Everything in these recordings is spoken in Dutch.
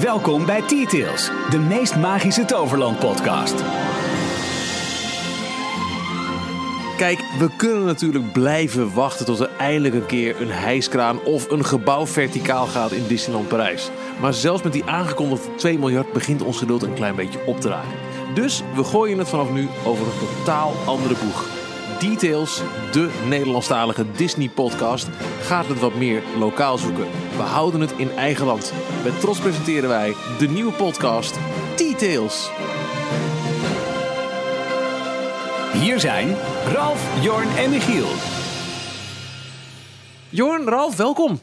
Welkom bij T-Tales, de meest magische toverland podcast. Kijk, we kunnen natuurlijk blijven wachten tot er eindelijk een keer een hijskraan of een gebouw verticaal gaat in Disneyland Parijs. Maar zelfs met die aangekondigde 2 miljard begint ons geduld een klein beetje op te raken. Dus we gooien het vanaf nu over een totaal andere boeg. Details, de Nederlandstalige Disney-podcast, gaat het wat meer lokaal zoeken. We houden het in eigen land. Met trots presenteren wij de nieuwe podcast Details. Hier zijn Ralf, Jorn en Michiel. Jorn, Ralf, welkom.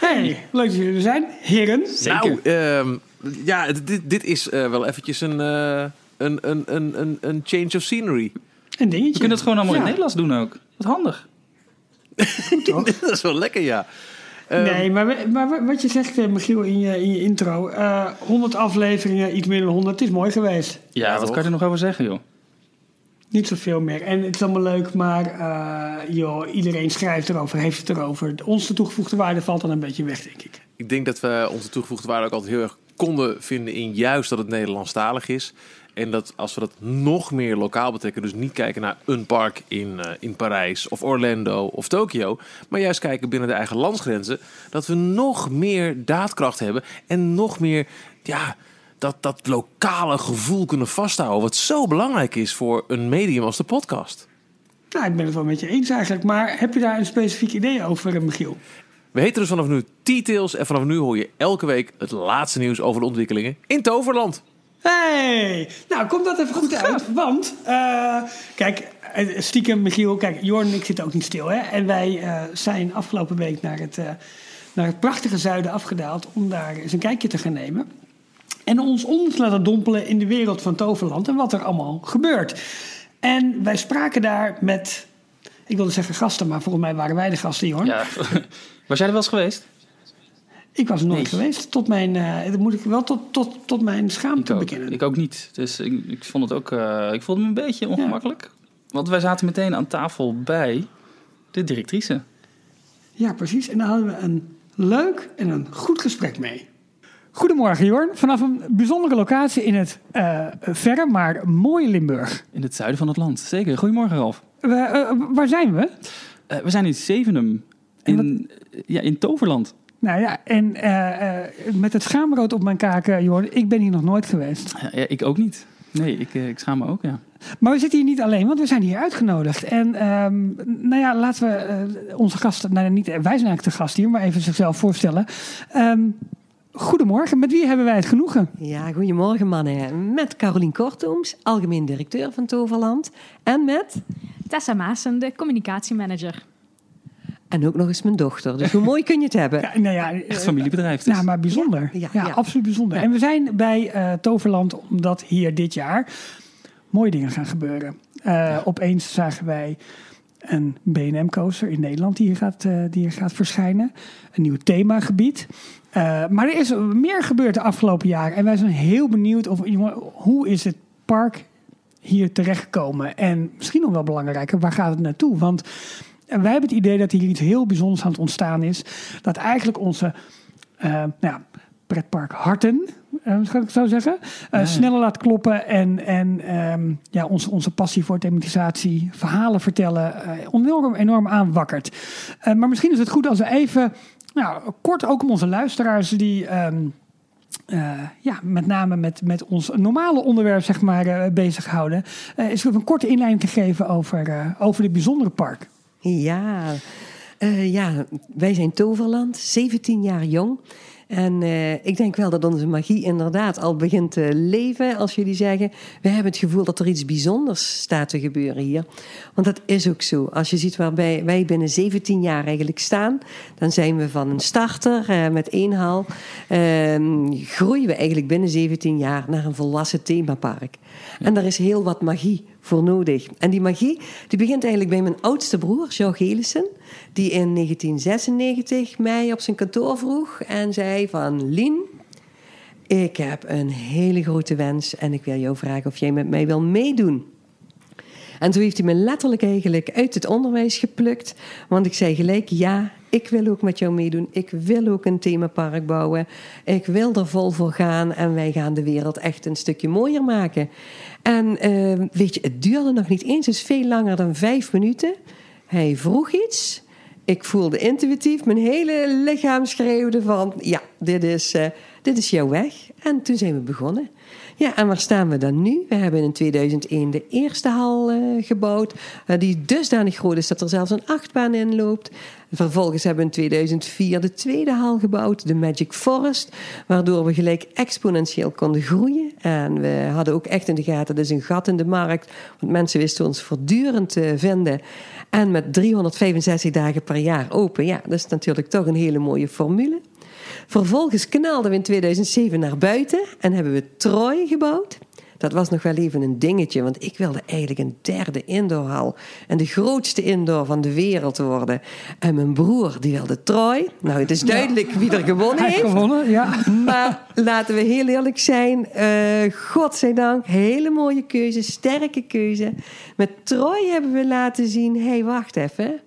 Hey, leuk dat jullie er zijn, heren. Nou, ehm, ja, dit, dit is eh, wel eventjes een, eh, een, een, een, een, een change of scenery. Een dingetje. We kunnen het gewoon allemaal in het Nederlands doen ook. Wat handig. dat is wel lekker, ja. Ehm, Nee, maar, we- maar wat je zegt, eh, Michiel, in je, in je intro. eh 100 afleveringen, iets meer dan 100, het is mooi geweest. Ja, wat toch? kan je er nog over zeggen, joh? Niet zoveel meer. En het is allemaal leuk, maar eh, joh, iedereen schrijft erover, heeft het erover. Onze toegevoegde waarde valt dan een beetje weg, denk ik. Ik denk dat we onze toegevoegde waarde ook altijd heel erg konden vinden in juist dat het Nederlandstalig is. En dat als we dat nog meer lokaal betrekken, dus niet kijken naar een park in, eh, in Parijs of Orlando of Tokio, maar juist kijken binnen de eigen landsgrenzen, dat we nog meer daadkracht hebben en nog meer ja, dat, dat lokale gevoel kunnen vasthouden, wat zo belangrijk is voor een medium als de podcast. Nou, ik ben het wel met je eens eigenlijk. Maar heb je daar een specifiek idee over, eh, Michiel? We heten dus vanaf nu T-Tales en vanaf nu hoor je elke week het laatste nieuws over de ontwikkelingen in Toverland. Hey, nou komt dat even goed uit. Want, eh, kijk, eh, stiekem Michiel, kijk, Jorn en ik zitten ook niet stil. Hè? En wij eh, zijn afgelopen week naar het, eh, naar het prachtige zuiden afgedaald om daar eens een kijkje te gaan nemen. En ons ons laten dompelen in de wereld van Toverland en wat er allemaal gebeurt. En wij spraken daar met, ik wilde zeggen gasten, maar volgens mij waren wij de gasten, Jorn. Ja. Was jij er wel eens geweest? Ik was er nooit Nee. geweest, tot mijn, eh, dat moet ik wel tot, tot, tot mijn schaamte ook. bekennen. Ik ook niet. Dus ik, ik vond het ook... eh, ik voelde me een beetje ongemakkelijk. Want wij zaten meteen aan tafel bij de directrice. Ja, precies. En daar hadden we een leuk en een goed gesprek mee. Goedemorgen Jorn, vanaf een bijzondere locatie in het eh, verre, maar mooie Limburg. In het zuiden van het land. Zeker. Goedemorgen, Ralf. We, eh, waar zijn we? Eh, we zijn in Zevenum. In, ja, in Toverland. Nou ja, en eh, eh, met het schaamrood op mijn kaken, Jorn, ik ben hier nog nooit geweest. Ja, ja, ik ook niet. Nee, ik, eh, ik schaam me ook, ja. Maar we zitten hier niet alleen, want we zijn hier uitgenodigd. En ehm, nou ja, laten we eh, onze gasten, nou niet, wij zijn eigenlijk de gast hier, maar even zichzelf voorstellen. Ehm, goedemorgen, met wie hebben wij het genoegen? Ja, goedemorgen mannen. Met Carolien Kortooms, algemeen directeur van Toverland. En met, Tessa Maassen, de communicatiemanager. En ook nog eens mijn dochter. Dus hoe mooi kun je het hebben? Ja, nou ja, Echt eh, familiebedrijf dus. Ja, maar bijzonder. Ja, Ja, ja, ja. absoluut bijzonder. En we zijn bij eh, Toverland omdat hier dit jaar mooie dingen gaan gebeuren. Eh, Opeens zagen wij een B&M-coaster in Nederland die hier gaat, eh, die hier gaat verschijnen. Een nieuw themagebied. Eh, maar er is meer gebeurd de afgelopen jaren. En wij zijn heel benieuwd of, jongen, hoe is het park hier terechtgekomen? En misschien nog wel belangrijker, waar gaat het naartoe? Want en wij hebben het idee dat hier iets heel bijzonders aan het ontstaan is. Dat eigenlijk onze eh, nou ja, pretpark harten, eh, zou ik zo zeggen, eh, sneller laat kloppen. En, en ehm, ja, onze, onze passie voor thematisatie, verhalen vertellen, enorm, enorm aanwakkert. Maar misschien is het goed als we even, nou, kort ook om onze luisteraars die... ehm, eh, ja, met name met, met ons normale onderwerp zeg maar, eh, bezighouden. eh is er een korte inleiding te geven over, over dit bijzondere park. Ja, eh, ja, wij zijn Toverland, 17 jaar jong. En eh, ik denk wel dat onze magie inderdaad al begint te leven. Als jullie zeggen, we hebben het gevoel dat er iets bijzonders staat te gebeuren hier. Want dat is ook zo. Als je ziet waarbij wij binnen 17 jaar eigenlijk staan, dan zijn we van een starter eh, met één hal. ehm, groeien we eigenlijk binnen 17 jaar naar een volwassen themapark. En daar is heel wat magie voor nodig. En die magie die begint eigenlijk bij mijn oudste broer, Jean Gelissen. Die in 1996 mij op zijn kantoor vroeg en zei van... Lien, ik heb een hele grote wens en ik wil jou vragen of jij met mij wil meedoen. En toen heeft hij me letterlijk eigenlijk uit het onderwijs geplukt. Want ik zei gelijk, ja, ik wil ook met jou meedoen. Ik wil ook een themapark bouwen. Ik wil er vol voor gaan. En wij gaan de wereld echt een stukje mooier maken. En eh, weet je, het duurde nog niet eens eens veel langer dan vijf minuten. Hij vroeg iets. Ik voelde intuïtief, mijn hele lichaam schreeuwde van... ja, dit is, eh, dit is jouw weg. En toen zijn we begonnen. Ja, en waar staan we dan nu? We hebben in 2001 de eerste hal eh, gebouwd. eh, die dusdanig groot is dat er zelfs een achtbaan in loopt. Vervolgens hebben we in 2004 de tweede hal gebouwd, de Magic Forest. Waardoor we gelijk exponentieel konden groeien. En we hadden ook echt in de gaten, is een gat in de markt. Want mensen wisten ons voortdurend te vinden. En met 365 dagen per jaar open, ja, dat is natuurlijk toch een hele mooie formule. Vervolgens knalden we in 2007 naar buiten en hebben we Troy gebouwd. Dat was nog wel even een dingetje, want ik wilde eigenlijk een derde indoorhal. En de grootste indoor van de wereld worden. En mijn broer, die wilde Troy. Nou, het is duidelijk wie er gewonnen heeft gewonnen, ja. Maar laten we heel eerlijk zijn. eh godzijdank, hele mooie keuze, sterke keuze. Met Troy hebben we laten zien, hé, hey, wacht even.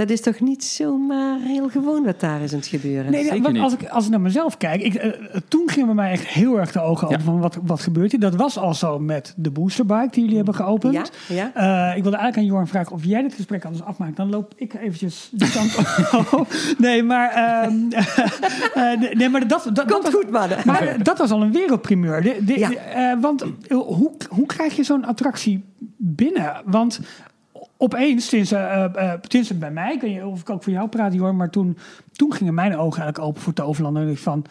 Dat is toch niet zomaar heel gewoon wat daar is aan het gebeuren. Nee, want niet. als ik, als ik naar mezelf kijk, ik, eh, toen gingen bij mij echt heel erg de ogen open Ja. van wat, wat gebeurt hier. Dat was al zo met de boosterbike die jullie hebben geopend. Ja, ja. Eh, ik wilde eigenlijk aan Joran vragen of jij dit gesprek anders afmaakt. Dan loop ik eventjes de kant op. Nee, maar, ehm, eh, nee, maar dat, dat, dat Komt was, goed, mannen. Maar dat was al een wereldprimeur. De, de, Ja. eh, want hoe, hoe krijg je zo'n attractie binnen? Want opeens, eh, eh, tenminste bij mij, of ik ook voor jou praat, hoor, maar toen, toen gingen mijn ogen eigenlijk open voor Toverland. En ik van,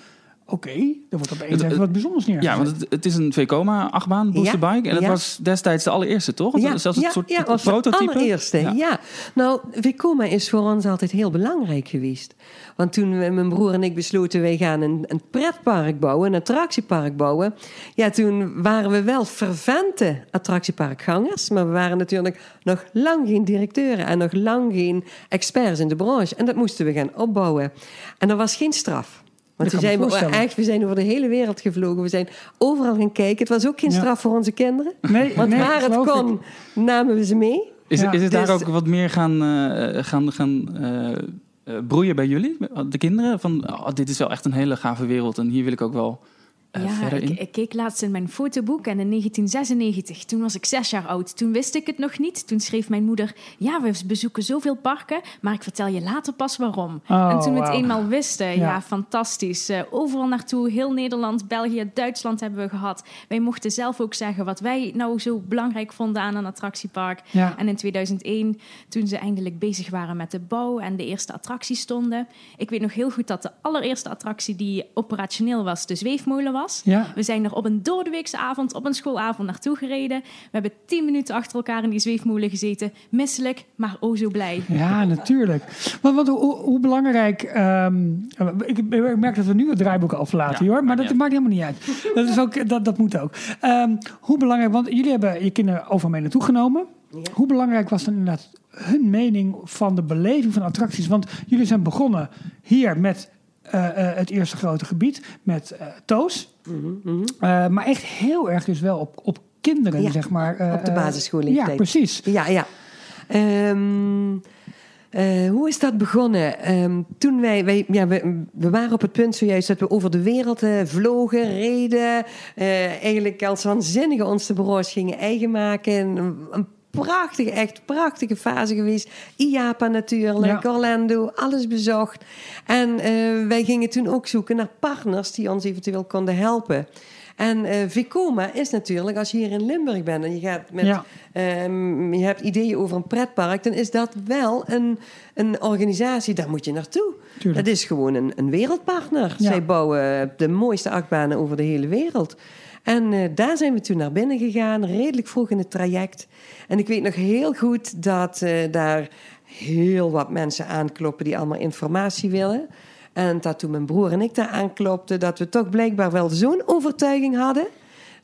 oké, er wordt Het- even wat bijzonders neergezet. Ja, want het, het is een Vekoma achtbaan, boosterbike. En dat ja. was destijds de allereerste, toch? Het was zelfs een soort ja, was de prototype. allereerste. Ja. Nou, Vekoma is voor ons altijd heel belangrijk geweest. Want toen we, mijn broer en ik besloten, wij gaan een, een pretpark bouwen, een attractiepark bouwen. Ja, toen waren we wel fervente attractieparkgangers. Maar we waren natuurlijk nog lang geen directeuren en nog lang geen experts in de branche. En dat moesten we gaan opbouwen. En er was geen straf. Want we zijn, echt, we zijn over de hele wereld gevlogen. We zijn overal gaan kijken. Het was ook geen Ja. straf voor onze kinderen. Nee, Want nee, waar het kon, namen we ze mee. Is, Ja. is het daar Dus- ook wat meer gaan, eh, gaan, gaan eh, eh, broeien bij jullie, de kinderen? Van, oh, dit is wel echt een hele gave wereld en hier wil ik ook wel ja, verder ik, ik keek laatst in mijn fotoboek en in 1996, toen was ik zes jaar oud. Toen wist ik het nog niet. Toen schreef mijn moeder, ja, we bezoeken zoveel parken, maar ik vertel je later pas waarom. Oh, en toen we het eenmaal wisten, ja, Ja. fantastisch. Eh, overal naartoe, heel Nederland, België, Duitsland hebben we gehad. Wij mochten zelf ook zeggen wat wij nou zo belangrijk vonden aan een attractiepark. Ja. En in 2001, toen ze eindelijk bezig waren met de bouw en de eerste attracties stonden. Ik weet nog heel goed dat de allereerste attractie die operationeel was, de zweefmolen was. Ja. We zijn er op een doordeweekse avond, op een schoolavond naartoe gereden. We hebben tien minuten achter elkaar in die zweefmolen gezeten. Misselijk, maar o zo blij. Ja, natuurlijk. Maar wat, hoe, hoe belangrijk. ehm, ik, ik merk dat we nu het draaiboek al verlaten, Ja, hoor. Maar dat maakt helemaal niet uit. Dat, is ook, dat, dat moet ook. Ehm, hoe belangrijk, want jullie hebben je kinderen overal mee naartoe genomen. Hoe belangrijk was dan inderdaad hun mening van de beleving van attracties? Want jullie zijn begonnen hier met het eerste grote gebied, met eh, Toos. Eh, maar echt heel erg dus wel op, op kinderen, Ja, zeg maar. eh, op de eh, basisschoolleeftijd. Ja, precies. Ja, ja. Eh, hoe is dat begonnen? Ehm, toen wij, wij ja, we, we waren op het punt zojuist dat we over de wereld eh, vlogen, reden. eh, eigenlijk als waanzinnige ons de bureaus gingen eigen maken. Een, een prachtige, echt prachtige fase geweest. IAPA natuurlijk, Ja. Orlando, alles bezocht. En eh, wij gingen toen ook zoeken naar partners die ons eventueel konden helpen. En eh Vekoma is natuurlijk, als je hier in Limburg bent en je gaat met, Ja. ehm, je hebt ideeën over een pretpark, dan is dat wel een, een organisatie, daar moet je naartoe. Tuurlijk. Dat is gewoon een, een wereldpartner. Ja. Zij bouwen de mooiste achtbanen over de hele wereld. En eh, daar zijn we toen naar binnen gegaan, redelijk vroeg in het traject. En ik weet nog heel goed dat eh, daar heel wat mensen aankloppen die allemaal informatie willen. En dat toen mijn broer en ik daar aanklopten, dat we toch blijkbaar wel zo'n overtuiging hadden.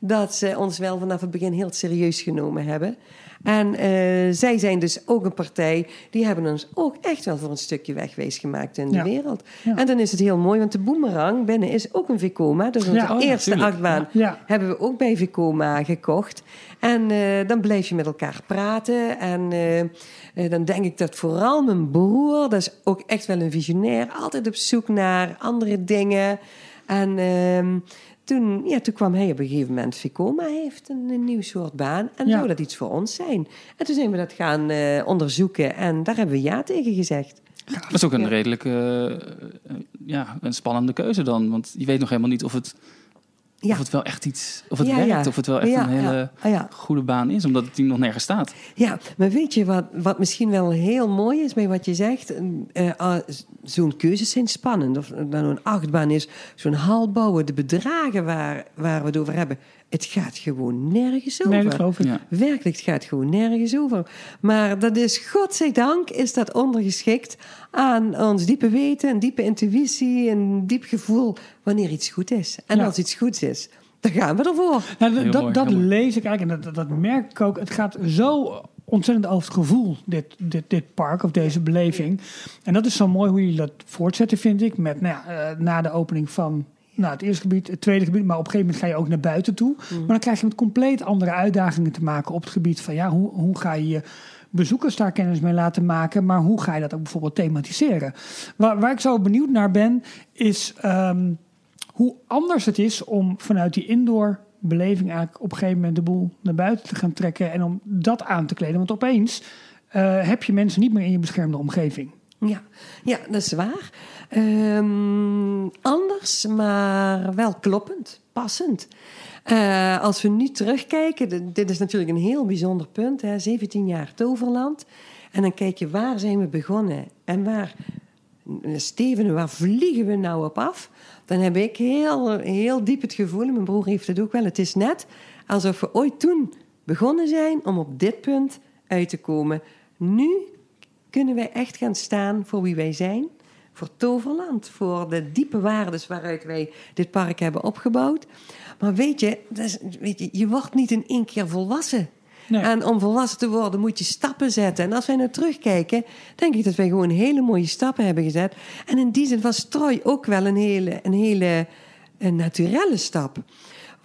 Dat ze ons wel vanaf het begin heel serieus genomen hebben. En eh, zij zijn dus ook een partij, die hebben ons ook echt wel voor een stukje wegwees gemaakt in de Ja. wereld. Ja. En dan is het heel mooi, want de Boomerang binnen is ook een Vekoma. Dus onze oh eerste achtbaan hebben we ook bij Vekoma gekocht. En eh, dan blijf je met elkaar praten. En eh, dan denk ik dat vooral mijn broer, dat is ook echt wel een visionair, altijd op zoek naar andere dingen. En ehm, toen, ja, toen kwam hij op een gegeven moment, Vekoma heeft een, een nieuw soort baan. En Ja. zou dat iets voor ons zijn? En toen zijn we dat gaan eh, onderzoeken en daar hebben we ja tegen gezegd. Dat is ook een Ja. redelijk eh, ja, een spannende keuze dan. Want je weet nog helemaal niet of het, Ja. of het wel echt iets... Of het Ja, werkt, ja. of het wel echt een hele ah, goede baan is. Omdat het nog nergens staat. Ja, maar weet je wat, wat misschien wel heel mooi is bij wat je zegt? Eh, ah, zo'n keuzes zijn spannend. Of het nou een achtbaan is, zo'n hal bouwen, de bedragen waar, waar we het over hebben. Het gaat gewoon nergens over. Nee, geloof ik. Ja. Werkelijk, het gaat gewoon nergens over. Maar dat is, godzijdank, is dat ondergeschikt aan ons diepe weten, een diepe intuïtie, een diep gevoel wanneer iets goed is. En Ja. als iets goed is, dan gaan we ervoor. Nou, dat mooi, dat lees ik eigenlijk en dat, dat, dat merk ik ook. Het gaat zo ontzettend over het gevoel, dit, dit, dit park of deze beleving. En dat is zo mooi hoe jullie dat voortzetten, vind ik. Met nou ja, eh, na de opening van nou, het eerste gebied, het tweede gebied, maar op een gegeven moment ga je ook naar buiten toe. Maar dan krijg je met compleet andere uitdagingen te maken op het gebied van ja, hoe, hoe ga je je bezoekers daar kennis mee laten maken, maar hoe ga je dat ook bijvoorbeeld thematiseren? Waar, waar ik zo benieuwd naar ben, is ehm, hoe anders het is om vanuit die indoor beleving eigenlijk op een gegeven moment de boel naar buiten te gaan trekken en om dat aan te kleden. Want opeens eh, heb je mensen niet meer in je beschermde omgeving. Ja, ja dat is waar. Ehm, anders, maar wel kloppend, passend. Eh, als we nu terugkijken, dit is natuurlijk een heel bijzonder punt, hè, 17 jaar Toverland. En dan kijk je, waar zijn we begonnen? En waar, Steven, waar vliegen we nou op af? Dan heb ik heel, heel diep het gevoel, en mijn broer heeft het ook wel, het is net alsof we ooit toen begonnen zijn om op dit punt uit te komen. Nu kunnen wij echt gaan staan voor wie wij zijn. Voor Toverland, voor de diepe waardes waaruit wij dit park hebben opgebouwd. Maar weet je, weet je, je wordt niet in één keer volwassen. Nee. En om volwassen te worden moet je stappen zetten. En als wij nou terugkijken, denk ik dat wij gewoon hele mooie stappen hebben gezet. En in die zin was Troy ook wel een hele, een hele een naturelle stap.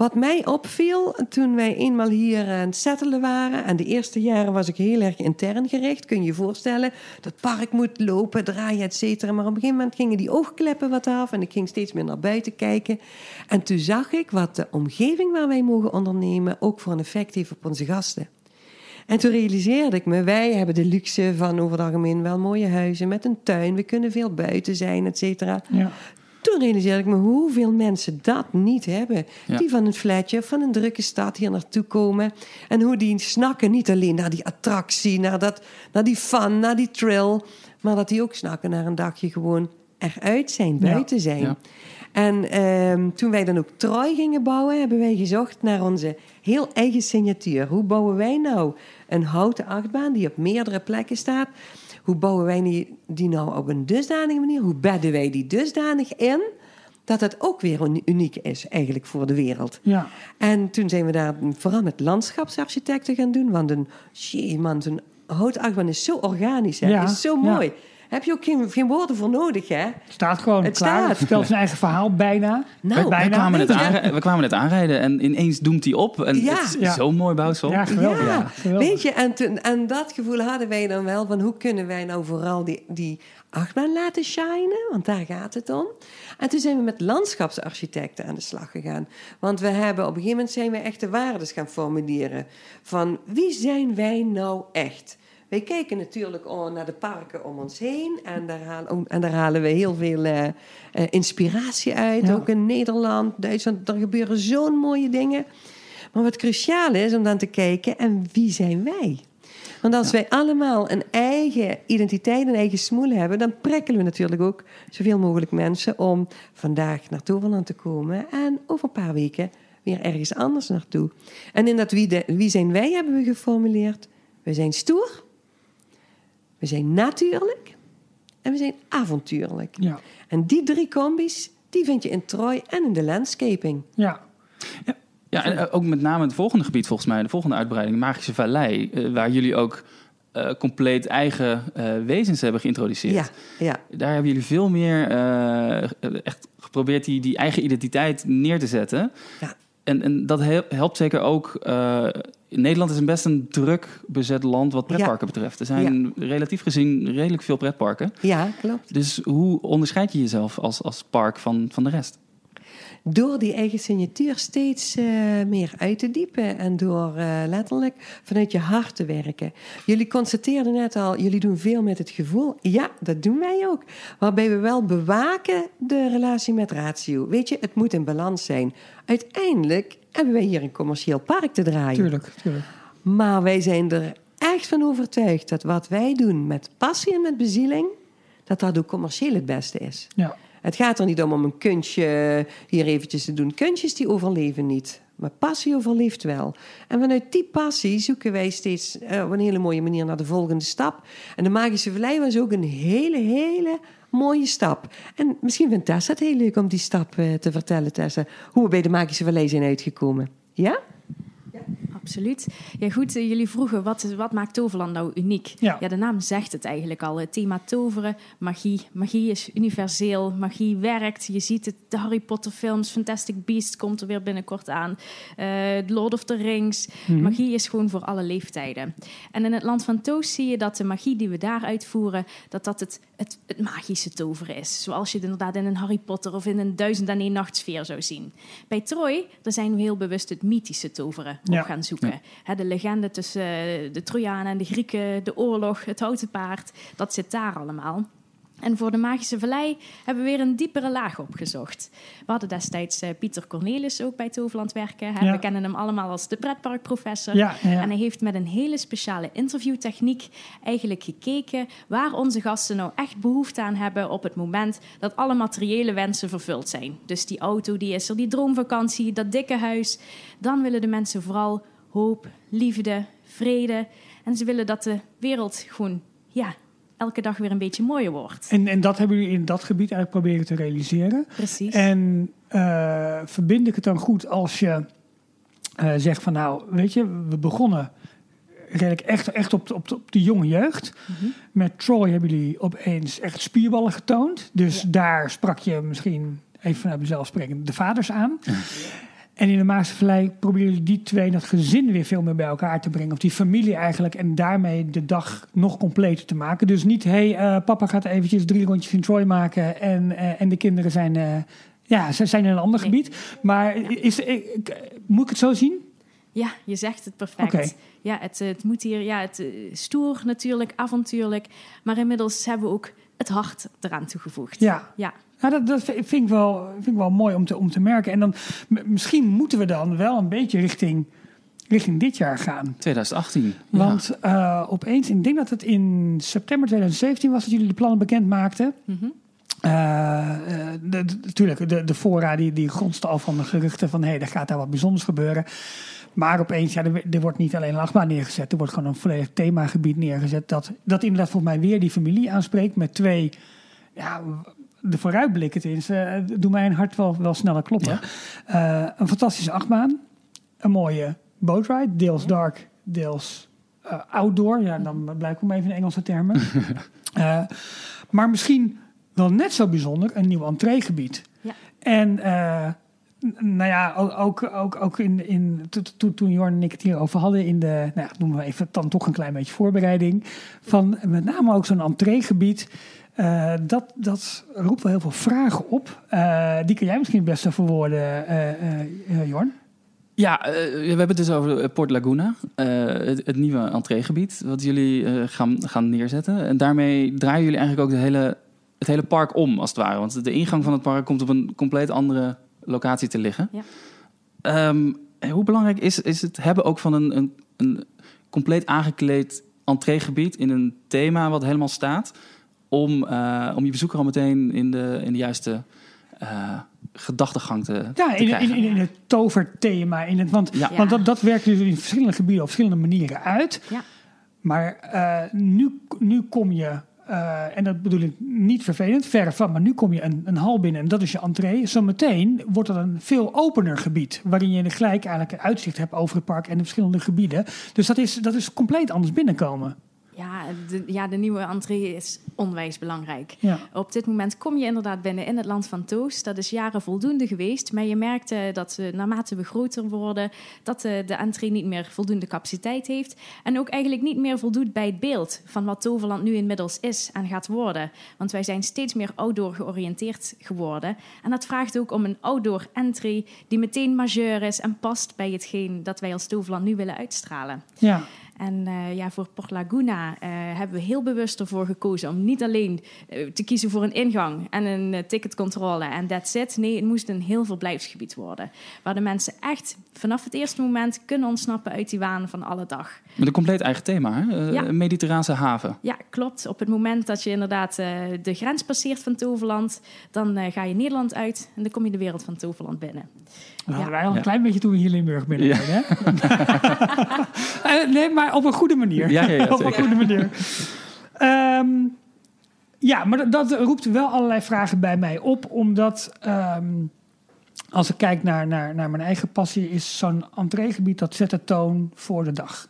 Wat mij opviel toen wij eenmaal hier aan het settelen waren... en de eerste jaren was ik heel erg intern gericht. Kun je je voorstellen, dat park moet lopen, draaien, et cetera. Maar op een gegeven moment gingen die oogkleppen wat af... en ik ging steeds meer naar buiten kijken. En toen zag ik wat de omgeving waar wij mogen ondernemen... ook voor een effect heeft op onze gasten. En toen realiseerde ik me, wij hebben de luxe van over het algemeen wel mooie huizen met een tuin. We kunnen veel buiten zijn, et cetera. Ja. Toen realiseerde ik me hoeveel mensen dat niet hebben. Ja. Die van een flatje of van een drukke stad hier naartoe komen. En hoe die snakken niet alleen naar die attractie, naar, dat, naar die fun, naar die thrill. Maar dat die ook snakken naar een dagje gewoon eruit zijn, Ja. buiten zijn. Ja. En ehm, toen wij dan ook Troy gingen bouwen, hebben wij gezocht naar onze heel eigen signatuur. Hoe bouwen wij nou een houten achtbaan die op meerdere plekken staat? Hoe bouwen wij die, die nou op een dusdanige manier? Hoe bedden wij die dusdanig in dat het ook weer uni- uniek is eigenlijk voor de wereld? Ja. En toen zijn we daar vooral met landschapsarchitecten gaan doen. Want een, jee, man, zo'n houten achtbaan is zo organisch, hè? Ja, is zo ja. Heb je ook geen, geen woorden voor nodig, hè? Het staat gewoon Het klaar. staat. Het vertelt zijn eigen verhaal bijna. Nou, we, kwamen je. aanri- we kwamen net aanrijden en ineens doemt hij op. En Ja. het is Ja. zo'n mooi bouwsel. Ja, geweldig. Ja, geweldig. weet je, en, toen, en dat gevoel hadden wij dan wel van hoe kunnen wij nou vooral die, die achtbaan laten shinen, want daar gaat het om. En toen zijn we met landschapsarchitecten aan de slag gegaan. Want we hebben op een gegeven moment zijn we echt de waardes gaan formuleren van wie zijn wij nou echt? Wij kijken natuurlijk naar de parken om ons heen en daar halen, en daar halen we heel veel eh, eh, inspiratie uit. Ja. Ook in Nederland, Duitsland, er gebeuren zo'n mooie dingen. Maar wat cruciaal is om dan te kijken, en wie zijn wij? Want als wij allemaal een eigen identiteit, een eigen smoel hebben, dan prikkelen we natuurlijk ook zoveel mogelijk mensen om vandaag naar Toverland te komen en over een paar weken weer ergens anders naartoe. En in dat wie, de, wie zijn wij hebben we geformuleerd: we zijn stoer, we zijn natuurlijk en we zijn avontuurlijk. Ja. En die drie combis, die vind je in Troy en in de landscaping. Ja. Ja, Ja, en eh, ook met name het volgende gebied volgens mij, de volgende uitbreiding, Magische Vallei, eh, waar jullie ook eh, compleet eigen eh, wezens hebben geïntroduceerd. Ja, ja. Daar hebben jullie veel meer eh, echt geprobeerd die, die eigen identiteit neer te zetten. Ja. En, en dat hel- helpt zeker ook. Nederland is een best een druk bezet land wat pretparken betreft. Er zijn relatief gezien redelijk veel pretparken. ja, klopt. Dus hoe onderscheid je jezelf als, als park van, van de rest? Door die eigen signatuur steeds eh, meer uit te diepen en door eh, letterlijk vanuit je hart te werken. Jullie constateerden net al, jullie doen veel met het gevoel. Ja, dat doen wij ook. Waarbij we wel bewaken de relatie met ratio. Weet je, het moet in balans zijn. Uiteindelijk hebben wij hier een commercieel park te draaien. Tuurlijk, tuurlijk. Maar wij zijn er echt van overtuigd dat wat wij doen met passie en met bezieling, dat dat ook commercieel het beste is. Ja. Het gaat er niet om om een kunstje hier eventjes te doen. Kunstjes die overleven niet. Maar passie overleeft wel. En vanuit die passie zoeken wij steeds eh, op een hele mooie manier naar de volgende stap. En de Magische Vallei was ook een hele, hele mooie stap. En misschien vindt Tessa het heel leuk om die stap eh, te vertellen, Tessa. Hoe we bij de Magische Vallei zijn uitgekomen. Ja? Absoluut. Ja, goed, eh, jullie vroegen wat, wat maakt Toverland nou uniek? Ja. de naam zegt het eigenlijk al. Het thema toveren, magie. Magie is universeel, magie werkt. Je ziet het, de Harry Potter films, Fantastic Beasts komt er weer binnenkort aan. Eh, Lord of the Rings. Magie is gewoon voor alle leeftijden. En in het land van Toos zie je dat de magie die we daar uitvoeren, dat dat het, het, het magische toveren is. Zoals je het inderdaad in een Harry Potter of in een Duizend en één Nachtsfeer zou zien. Bij Troy, daar zijn we heel bewust het mythische toveren Ja. op gaan zoeken. De legende tussen eh, de Trojanen en de Grieken, de oorlog, het houten paard, dat zit daar allemaal. En voor de Magische Vallei hebben we weer een diepere laag opgezocht. We hadden destijds eh, Pieter Cornelis ook bij Toverland werken. Hè. Ja. We kennen hem allemaal als de pretparkprofessor. Ja, ja, ja. En hij heeft met een hele speciale interviewtechniek eigenlijk gekeken waar onze gasten nou echt behoefte aan hebben op het moment dat alle materiële wensen vervuld zijn. Dus die auto, die is er, die droomvakantie, dat dikke huis. Dan willen de mensen vooral hoop, liefde, vrede. En ze willen dat de wereld gewoon, ja, elke dag weer een beetje mooier wordt. En, en dat hebben jullie in dat gebied eigenlijk proberen te realiseren. Precies. En eh, verbind ik het dan goed als je eh, zegt van nou, weet je, we begonnen redelijk echt, echt op, de, op, de, op de jonge jeugd. Mhm. Met Troy hebben jullie opeens echt spierballen getoond. Dus Ja. daar sprak je misschien, even vanuit mezelf spreken, de vaders aan. En in de Maagse Vallei proberen jullie die twee, dat gezin weer veel meer bij elkaar te brengen. Of die familie eigenlijk. En daarmee de dag nog completer te maken. Dus niet, hé, hey, eh, papa gaat eventjes drie rondjes in Troy maken. En, eh, en de kinderen zijn, eh, ja, ze zijn in een ander Nee. gebied. Maar is, ik, moet ik het zo zien? Ja, je zegt het perfect. Ja, het, het moet hier, ja, het stoer natuurlijk, avontuurlijk. Maar inmiddels hebben we ook het hart eraan toegevoegd. Ja. Ja, Nou, dat, dat vind ik wel, vind ik wel mooi om te, om te merken. En dan misschien moeten we dan wel een beetje richting, richting dit jaar gaan. 2018. ja. Want eh, opeens, ik denk dat het in september 2017 was dat jullie de plannen bekend maakten. Mhm. Eh, eh, de- de- Natuurlijk, de, de fora die, die grondste al van de geruchten van... hé, hey, er gaat daar wat bijzonders gebeuren. Maar opeens, ja, er, er wordt niet alleen een achtbaan neergezet... er wordt gewoon een volledig themagebied neergezet... dat, dat inderdaad volgens mij weer die familie aanspreekt... met twee, ja, de vooruitblikken tenminste... eh, doen mijn hart wel, wel sneller kloppen. Eh, een fantastische achtbaan. Een mooie bootride, deels dark, deels eh, outdoor. Ja, dan blijkt ik even in Engelse termen. Maar misschien wel net zo bijzonder, een nieuw entreegebied. Ja. En nou ja, ook, ook, ook in, in, to- to- toen Jorn en ik het hierover hadden in de, nou ja, noemen we even dan toch een klein beetje voorbereiding, van met name ook zo'n entreegebied. Eh, dat, dat roept wel heel veel vragen op. Eh, die kun jij misschien het beste verwoorden, eh eh, eh, Jorn. Ja, eh, we hebben het dus over Port Laguna, eh, het, het nieuwe entreegebied wat jullie eh, gaan, gaan neerzetten. En daarmee draaien jullie eigenlijk ook de hele, het hele park om, als het ware. Want de ingang van het park komt op een compleet andere locatie te liggen. Ja. Ehm, hoe belangrijk is, is het hebben ook van een, een, een compleet aangekleed entreegebied in een thema wat helemaal staat, om, eh, om je bezoeker al meteen in de, in de juiste eh, gedachtegang te, Ja, te in, in, krijgen? in, in het toverthema. In het, want Ja. Want dat, dat werkt dus in verschillende gebieden op verschillende manieren uit. Ja. Maar eh, nu, nu kom je eh, en dat bedoel ik niet vervelend, verre van, maar nu kom je een, een hal binnen en dat is je entree. Zometeen wordt dat een veel opener gebied, waarin je gelijk eigenlijk uitzicht hebt over het park en de verschillende gebieden. Dus dat is, dat is compleet anders binnenkomen. Ja de, ja, de nieuwe entree is onwijs belangrijk. Ja. Op dit moment kom je inderdaad binnen in het land van Toos. Dat is jaren voldoende geweest. Maar je merkt eh, dat we, naarmate we groter worden, dat eh, de entree niet meer voldoende capaciteit heeft. En ook eigenlijk niet meer voldoet bij het beeld van wat Toverland nu inmiddels is en gaat worden. Want wij zijn steeds meer outdoor georiënteerd geworden. En dat vraagt ook om een outdoor entry die meteen majeur is en past bij hetgeen dat wij als Toverland nu willen uitstralen. Ja. En uh, ja, voor Port Laguna uh, hebben we heel bewust ervoor gekozen om niet alleen uh, te kiezen voor een ingang en een ticketcontrole en that's it. Nee, het moest een heel verblijfsgebied worden. Waar de mensen echt vanaf het eerste moment kunnen ontsnappen uit die waan van alle dag. Met een compleet eigen thema, hè? Ja. Een mediterraanse haven. Ja, klopt. Op het moment dat je inderdaad de grens passeert van Toverland, dan ga je Nederland uit en dan kom je de wereld van Toverland binnen. Dat hadden Ja. wij al een Ja. klein beetje toen we hier Limburg binnen Ja. hè? Eh, nee, maar op een goede manier. Ja, ja, ja, op een goede manier. Ehm, ja, maar dat, dat roept wel allerlei vragen bij mij op, omdat ehm, als ik kijk naar, naar, naar mijn eigen passie, is zo'n entreegebied dat zet de toon voor de dag.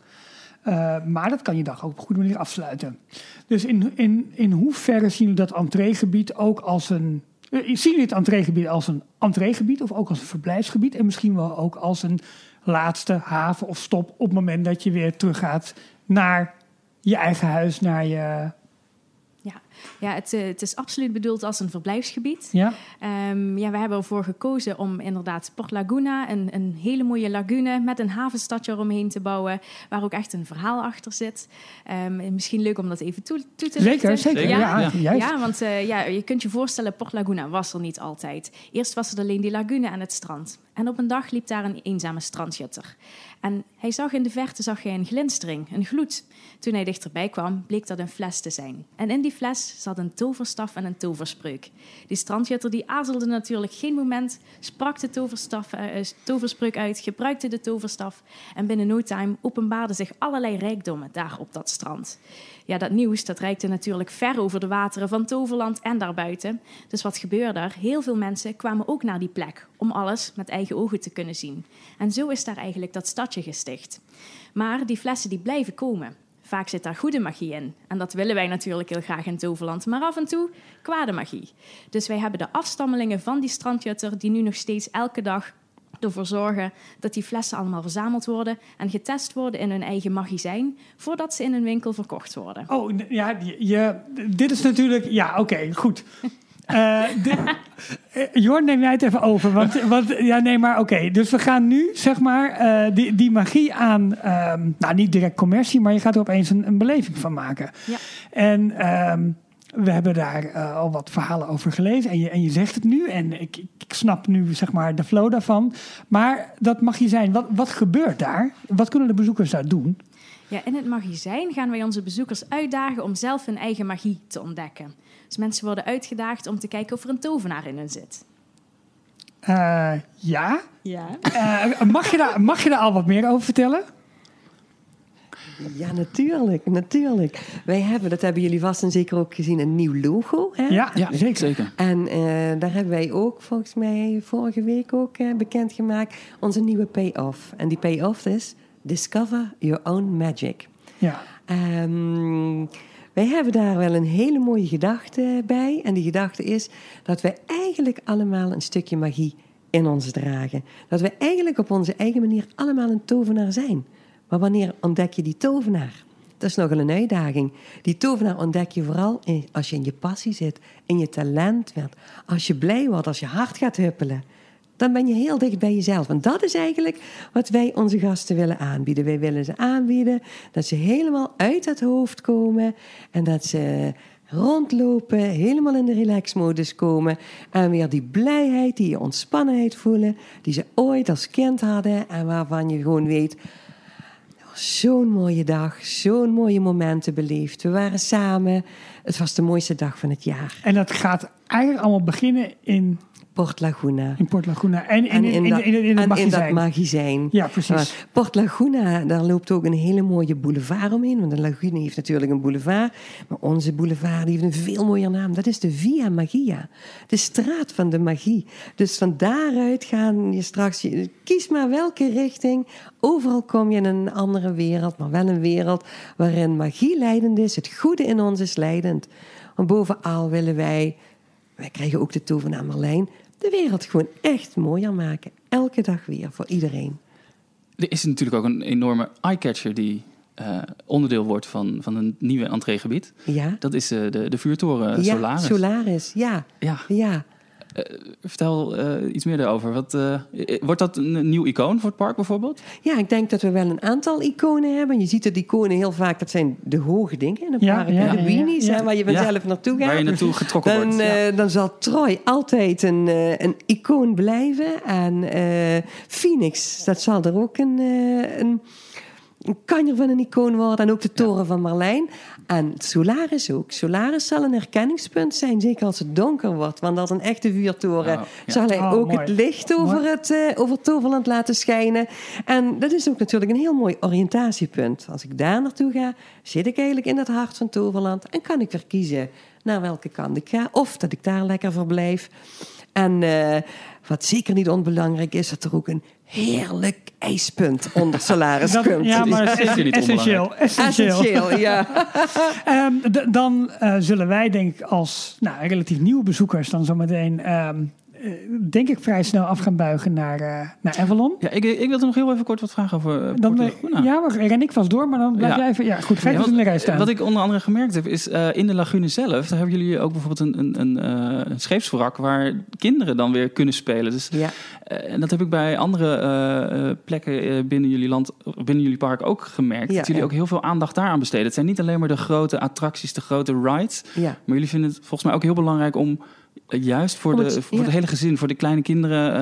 Eh, maar dat kan je dag ook op een goede manier afsluiten. Dus in, in, in hoeverre zien jullie dat entreegebied ook als een. Eh, Zien het entreegebied als een entreegebied of ook als een verblijfsgebied? En misschien wel ook als een laatste haven of stop op het moment dat je weer teruggaat naar je eigen huis, naar je. Ja, het, eh, het is absoluut bedoeld als een verblijfsgebied. Ja? Ehm, ja, we hebben ervoor gekozen om inderdaad Port Laguna, een, een hele mooie lagune met een havenstadje eromheen te bouwen, waar ook echt een verhaal achter zit. Ehm, en misschien leuk om dat even toe, toe te Zeker, lichten. zeker. Zeker, Ja, ja. juist. Ja, want eh, ja, je kunt je voorstellen, Port Laguna was er niet altijd. Eerst was er alleen die lagune en het strand. En op een dag liep daar een eenzame strandjutter. En hij zag in de verte zag hij een glinstering, een gloed. Toen hij dichterbij kwam, bleek dat een fles te zijn. En in die fles zat een toverstaf en een toverspreuk. Die strandjutter die aarzelde natuurlijk geen moment, sprak de toverstaf, eh, toverspreuk uit, gebruikte de toverstaf. En binnen no time openbaarden zich allerlei rijkdommen daar op dat strand. Ja, dat nieuws dat reikte natuurlijk ver over de wateren van Toverland en daarbuiten. Dus wat gebeurde er? Heel veel mensen kwamen ook naar die plek om alles met eigen ogen te kunnen zien. En zo is daar eigenlijk dat stadje gesticht. Maar die flessen die blijven komen. Vaak zit daar goede magie in. En dat willen wij natuurlijk heel graag in Toverland. Maar af en toe kwade magie. Dus wij hebben de afstammelingen van die strandjutter... die nu nog steeds elke dag ervoor zorgen dat die flessen allemaal verzameld worden... en getest worden in hun eigen magazijn... voordat ze in een winkel verkocht worden. Oh, ja, je- dit is natuurlijk... Ja, oké, goed. Eh, Jorn, neem jij het even over. Want, want ja, nee, maar oké. Dus we gaan nu, zeg maar, eh, die, die magie aan... ehm, nou, niet direct commercie, maar je gaat er opeens een, een beleving van maken. Ja. En ehm, we hebben daar al wat verhalen over gelezen. En je, en je zegt het nu. En ik, ik, ik snap nu, zeg maar, de flow daarvan. Maar dat mag je zijn. Wat, wat gebeurt daar? Wat kunnen de bezoekers daar doen? Ja, in het magazijn gaan wij onze bezoekers uitdagen om zelf hun eigen magie te ontdekken. Dus mensen worden uitgedaagd om te kijken of er een tovenaar in hun zit. Eh, ja. Ja. Eh, mag, je daar, mag je daar al wat meer over vertellen? Ja, natuurlijk, natuurlijk. Wij hebben, dat hebben jullie vast en zeker ook gezien, een nieuw logo. Hè? Ja, Ja, zeker. zeker. En eh, daar hebben wij ook volgens mij vorige week ook eh, bekendgemaakt onze nieuwe payoff. En die payoff is Discover Your Own Magic. Ja. Ehm, wij hebben daar wel een hele mooie gedachte bij. En die gedachte is dat wij eigenlijk allemaal een stukje magie in ons dragen. Dat we eigenlijk op onze eigen manier allemaal een tovenaar zijn. Maar wanneer ontdek je die tovenaar? Dat is nogal een uitdaging. Die tovenaar ontdek je vooral als je in je passie zit, in je talent bent. Als je blij wordt, als je hart gaat huppelen. Dan ben je heel dicht bij jezelf. En dat is eigenlijk wat wij onze gasten willen aanbieden. Wij willen ze aanbieden dat ze helemaal uit het hoofd komen. En dat ze rondlopen, helemaal in de relaxmodus komen. En weer die blijheid, die ontspannenheid voelen. Die ze ooit als kind hadden. En waarvan je gewoon weet, Zo'n mooie dag, zo'n mooie momenten beleefd. We waren samen. Het was de mooiste dag van het jaar. En dat gaat eigenlijk allemaal beginnen in, Port Laguna. in Port Laguna. En in, En in, in, dat- in, in, het en in dat magazijn. Ja, precies. Port Laguna, daar loopt ook een hele mooie boulevard omheen. Want de Laguna heeft natuurlijk een boulevard. Maar onze boulevard die heeft een veel mooier naam. Dat is de Via Magia. De straat van de magie. Dus van daaruit gaan je straks... Kies maar welke richting. Overal kom je in een andere wereld. Maar wel een wereld waarin magie leidend is. Het goede in ons is leidend. Want bovenal willen wij... Wij krijgen ook de tovenaar Marlijn. De wereld gewoon echt mooier maken. Elke dag weer, voor iedereen. Er is natuurlijk ook een enorme eyecatcher die eh, onderdeel wordt van, van een nieuwe entreegebied. Ja? Dat is eh, de, de vuurtoren ja, Solaris. Solaris, ja. Ja, Ja, vertel eh, iets meer daarover. Wat, eh, wordt dat een nieuw icoon voor het park bijvoorbeeld? ja, ik denk dat we wel een aantal iconen hebben. Je ziet dat iconen heel vaak, dat zijn de hoge dingen in een park. ja, de weenies, ja. waar je vanzelf naartoe gaat. Waar je naartoe getrokken dan, wordt. eh, dan zal Troy altijd een, eh, een icoon blijven. En eh, Phoenix, dat zal er ook een, eh, een, een kanjer van een icoon worden. En ook de toren van Marlijn. En Solaris ook. Solaris zal een herkenningspunt zijn, zeker als het donker wordt. Want als een echte vuurtoren Oh, ja. zal hij Oh, ook mooi. het licht over, Mooi. het, eh, over Toverland laten schijnen. En dat is ook natuurlijk een heel mooi oriëntatiepunt. Als ik daar naartoe ga, zit ik eigenlijk in het hart van Toverland. En kan ik weer kiezen naar welke kant ik ga. Of dat ik daar lekker verblijf. En eh, wat zeker niet onbelangrijk is, dat er ook een heerlijk ijspunt onder komt. ja, maar is zeker niet essentieel. Essentieel. Essentieel, ja. Ehm, dan eh, zullen wij, denk ik, als nou, relatief nieuwe bezoekers, dan zometeen, ehm eh, denk ik, vrij snel af gaan buigen naar, eh, naar Avalon. Ja, ik, ik wilde nog heel even kort wat vragen over uh, Dan, eh, ja, maar ren ik vast door, maar dan blijf Ja. jij even. Ja, goed, ga je Ja, dus in de rij staan. wat ik onder andere gemerkt heb, is eh, in de lagune zelf, daar hebben jullie ook bijvoorbeeld een, een, een, eh, een scheepswrak waar kinderen dan weer kunnen spelen. Dus, ja. eh, en dat heb ik bij andere eh, eh, plekken eh, binnen jullie land, binnen jullie park ook gemerkt. Ja, dat jullie ja. ook heel veel aandacht daaraan besteden. Het zijn niet alleen maar de grote attracties, de grote rides, ja. maar jullie vinden het volgens mij ook heel belangrijk om eh, juist voor, Om de, het- voor ja. het hele gezin, voor de kleine kinderen,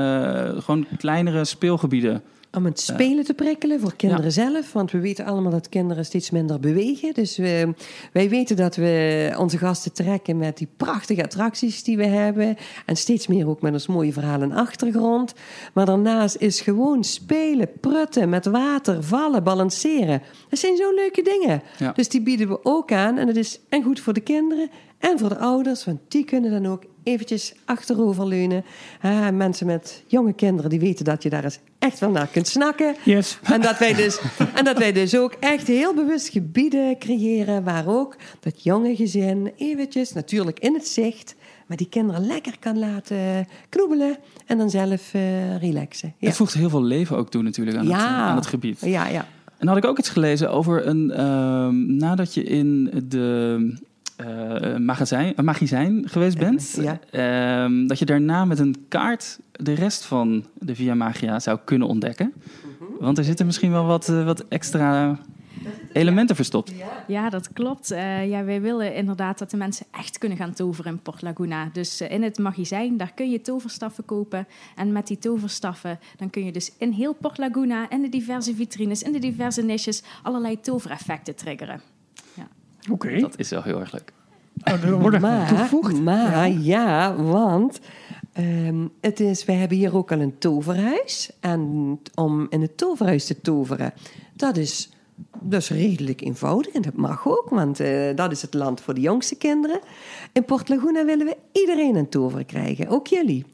eh, gewoon kleinere speelgebieden. Om het spelen te prikkelen voor kinderen zelf. Want we weten allemaal dat kinderen steeds minder bewegen. Dus we, wij weten dat we onze gasten trekken met die prachtige attracties die we hebben. En steeds meer ook met ons mooie verhaal en achtergrond. Maar daarnaast is gewoon spelen, prutten, met water, vallen, balanceren. Dat zijn zo leuke dingen. Ja. Dus die bieden we ook aan. En dat is en goed voor de kinderen en voor de ouders. Want die kunnen dan ook eventjes achteroverleunen. Ah, en mensen met jonge kinderen die weten dat je daar eens echt wel naar kunt snakken. Yes. En dat, wij dus, en dat wij dus ook echt heel bewust gebieden creëren waar ook dat jonge gezin eventjes, natuurlijk in het zicht, maar die kinderen lekker kan laten knoebelen en dan zelf eh, relaxen. Ja. Het voegt heel veel leven ook toe natuurlijk aan, het, Ja. aan het gebied. ja, ja. En dan had ik ook iets gelezen over een. ehm, nadat je in de. Eh magazijn, een magazijn geweest bent, Ja. ehm, dat je daarna met een kaart de rest van de Via Magia zou kunnen ontdekken. Mhm. Want er zitten misschien wel wat, eh, wat extra elementen verstopt. Ja, dat klopt. Eh, ja, wij willen inderdaad dat de mensen echt kunnen gaan toveren in Port Laguna. Dus in het magazijn, daar kun je toverstaffen kopen. En met die toverstaffen, dan kun je dus in heel Port Laguna, in de diverse vitrines, in de diverse niches, allerlei tovereffecten triggeren. Oké. Dat is wel heel erg leuk. Oh, er wordt Maar, toegevoegd. maar ja, want ehm, het is, wij hebben hier ook al een toverhuis. En om in het toverhuis te toveren, dat is, dat is redelijk eenvoudig. En dat mag ook, want eh, dat is het land voor de jongste kinderen. In Port Laguna willen we iedereen een tover krijgen, ook jullie.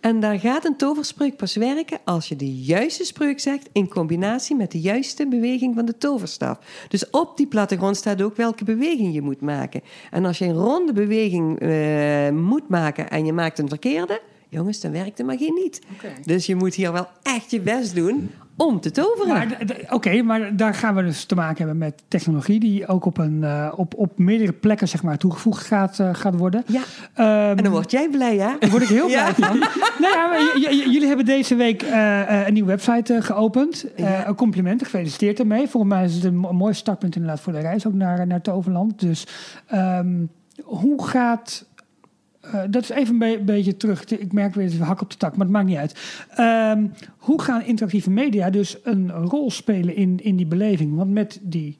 En daar gaat een toverspreuk pas werken als je de juiste spreuk zegt in combinatie met de juiste beweging van de toverstaf. Dus op die plattegrond staat ook welke beweging je moet maken. En als je een ronde beweging eh, moet maken en je maakt een verkeerde, jongens, dan werkt de magie niet. Dus je moet hier wel echt je best doen om te toveren. Oké, maar daar gaan we dus te maken hebben met technologie die ook op, een, eh, op, op meerdere plekken zeg maar, toegevoegd gaat, eh, gaat worden. ja, Ehm, en dan word jij blij, hè? Daar word ik heel blij van. nou ja, maar jullie hebben deze week eh, een nieuwe website geopend. Ja. Een compliment, gefeliciteerd ermee. Volgens mij is het een mo- mooi startpunt inderdaad voor de reis ook naar, naar Toverland. Dus ehm, hoe gaat... eh, dat is even een be- beetje terug. Ik merk weer even hak op de tak, maar het maakt niet uit. Ehm, hoe gaan interactieve media dus een rol spelen in, in die beleving? Want met die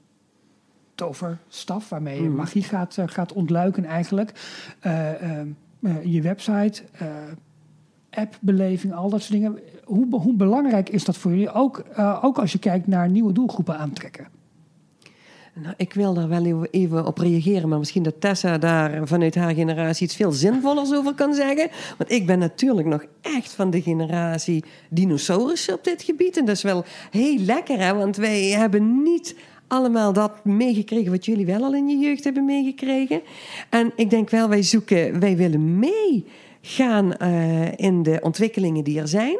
toverstaf waarmee je magie gaat, eh, gaat ontluiken eigenlijk... eh, ehm, eh, je website, appbeleving, al dat soort dingen. Hoe, hoe belangrijk is dat voor jullie? Ook, ook als je kijkt naar nieuwe doelgroepen aantrekken. Nou, ik wil daar wel even- op reageren, maar misschien dat Tessa daar vanuit haar generatie iets veel zinvollers over kan zeggen. Want ik ben natuurlijk nog echt van de generatie dinosaurussen op dit gebied. En dat is wel heel lekker, hè? want wij hebben niet allemaal dat meegekregen wat jullie wel al in je jeugd hebben meegekregen. En ik denk wel, wij zoeken, wij willen meegaan eh, in de ontwikkelingen die er zijn.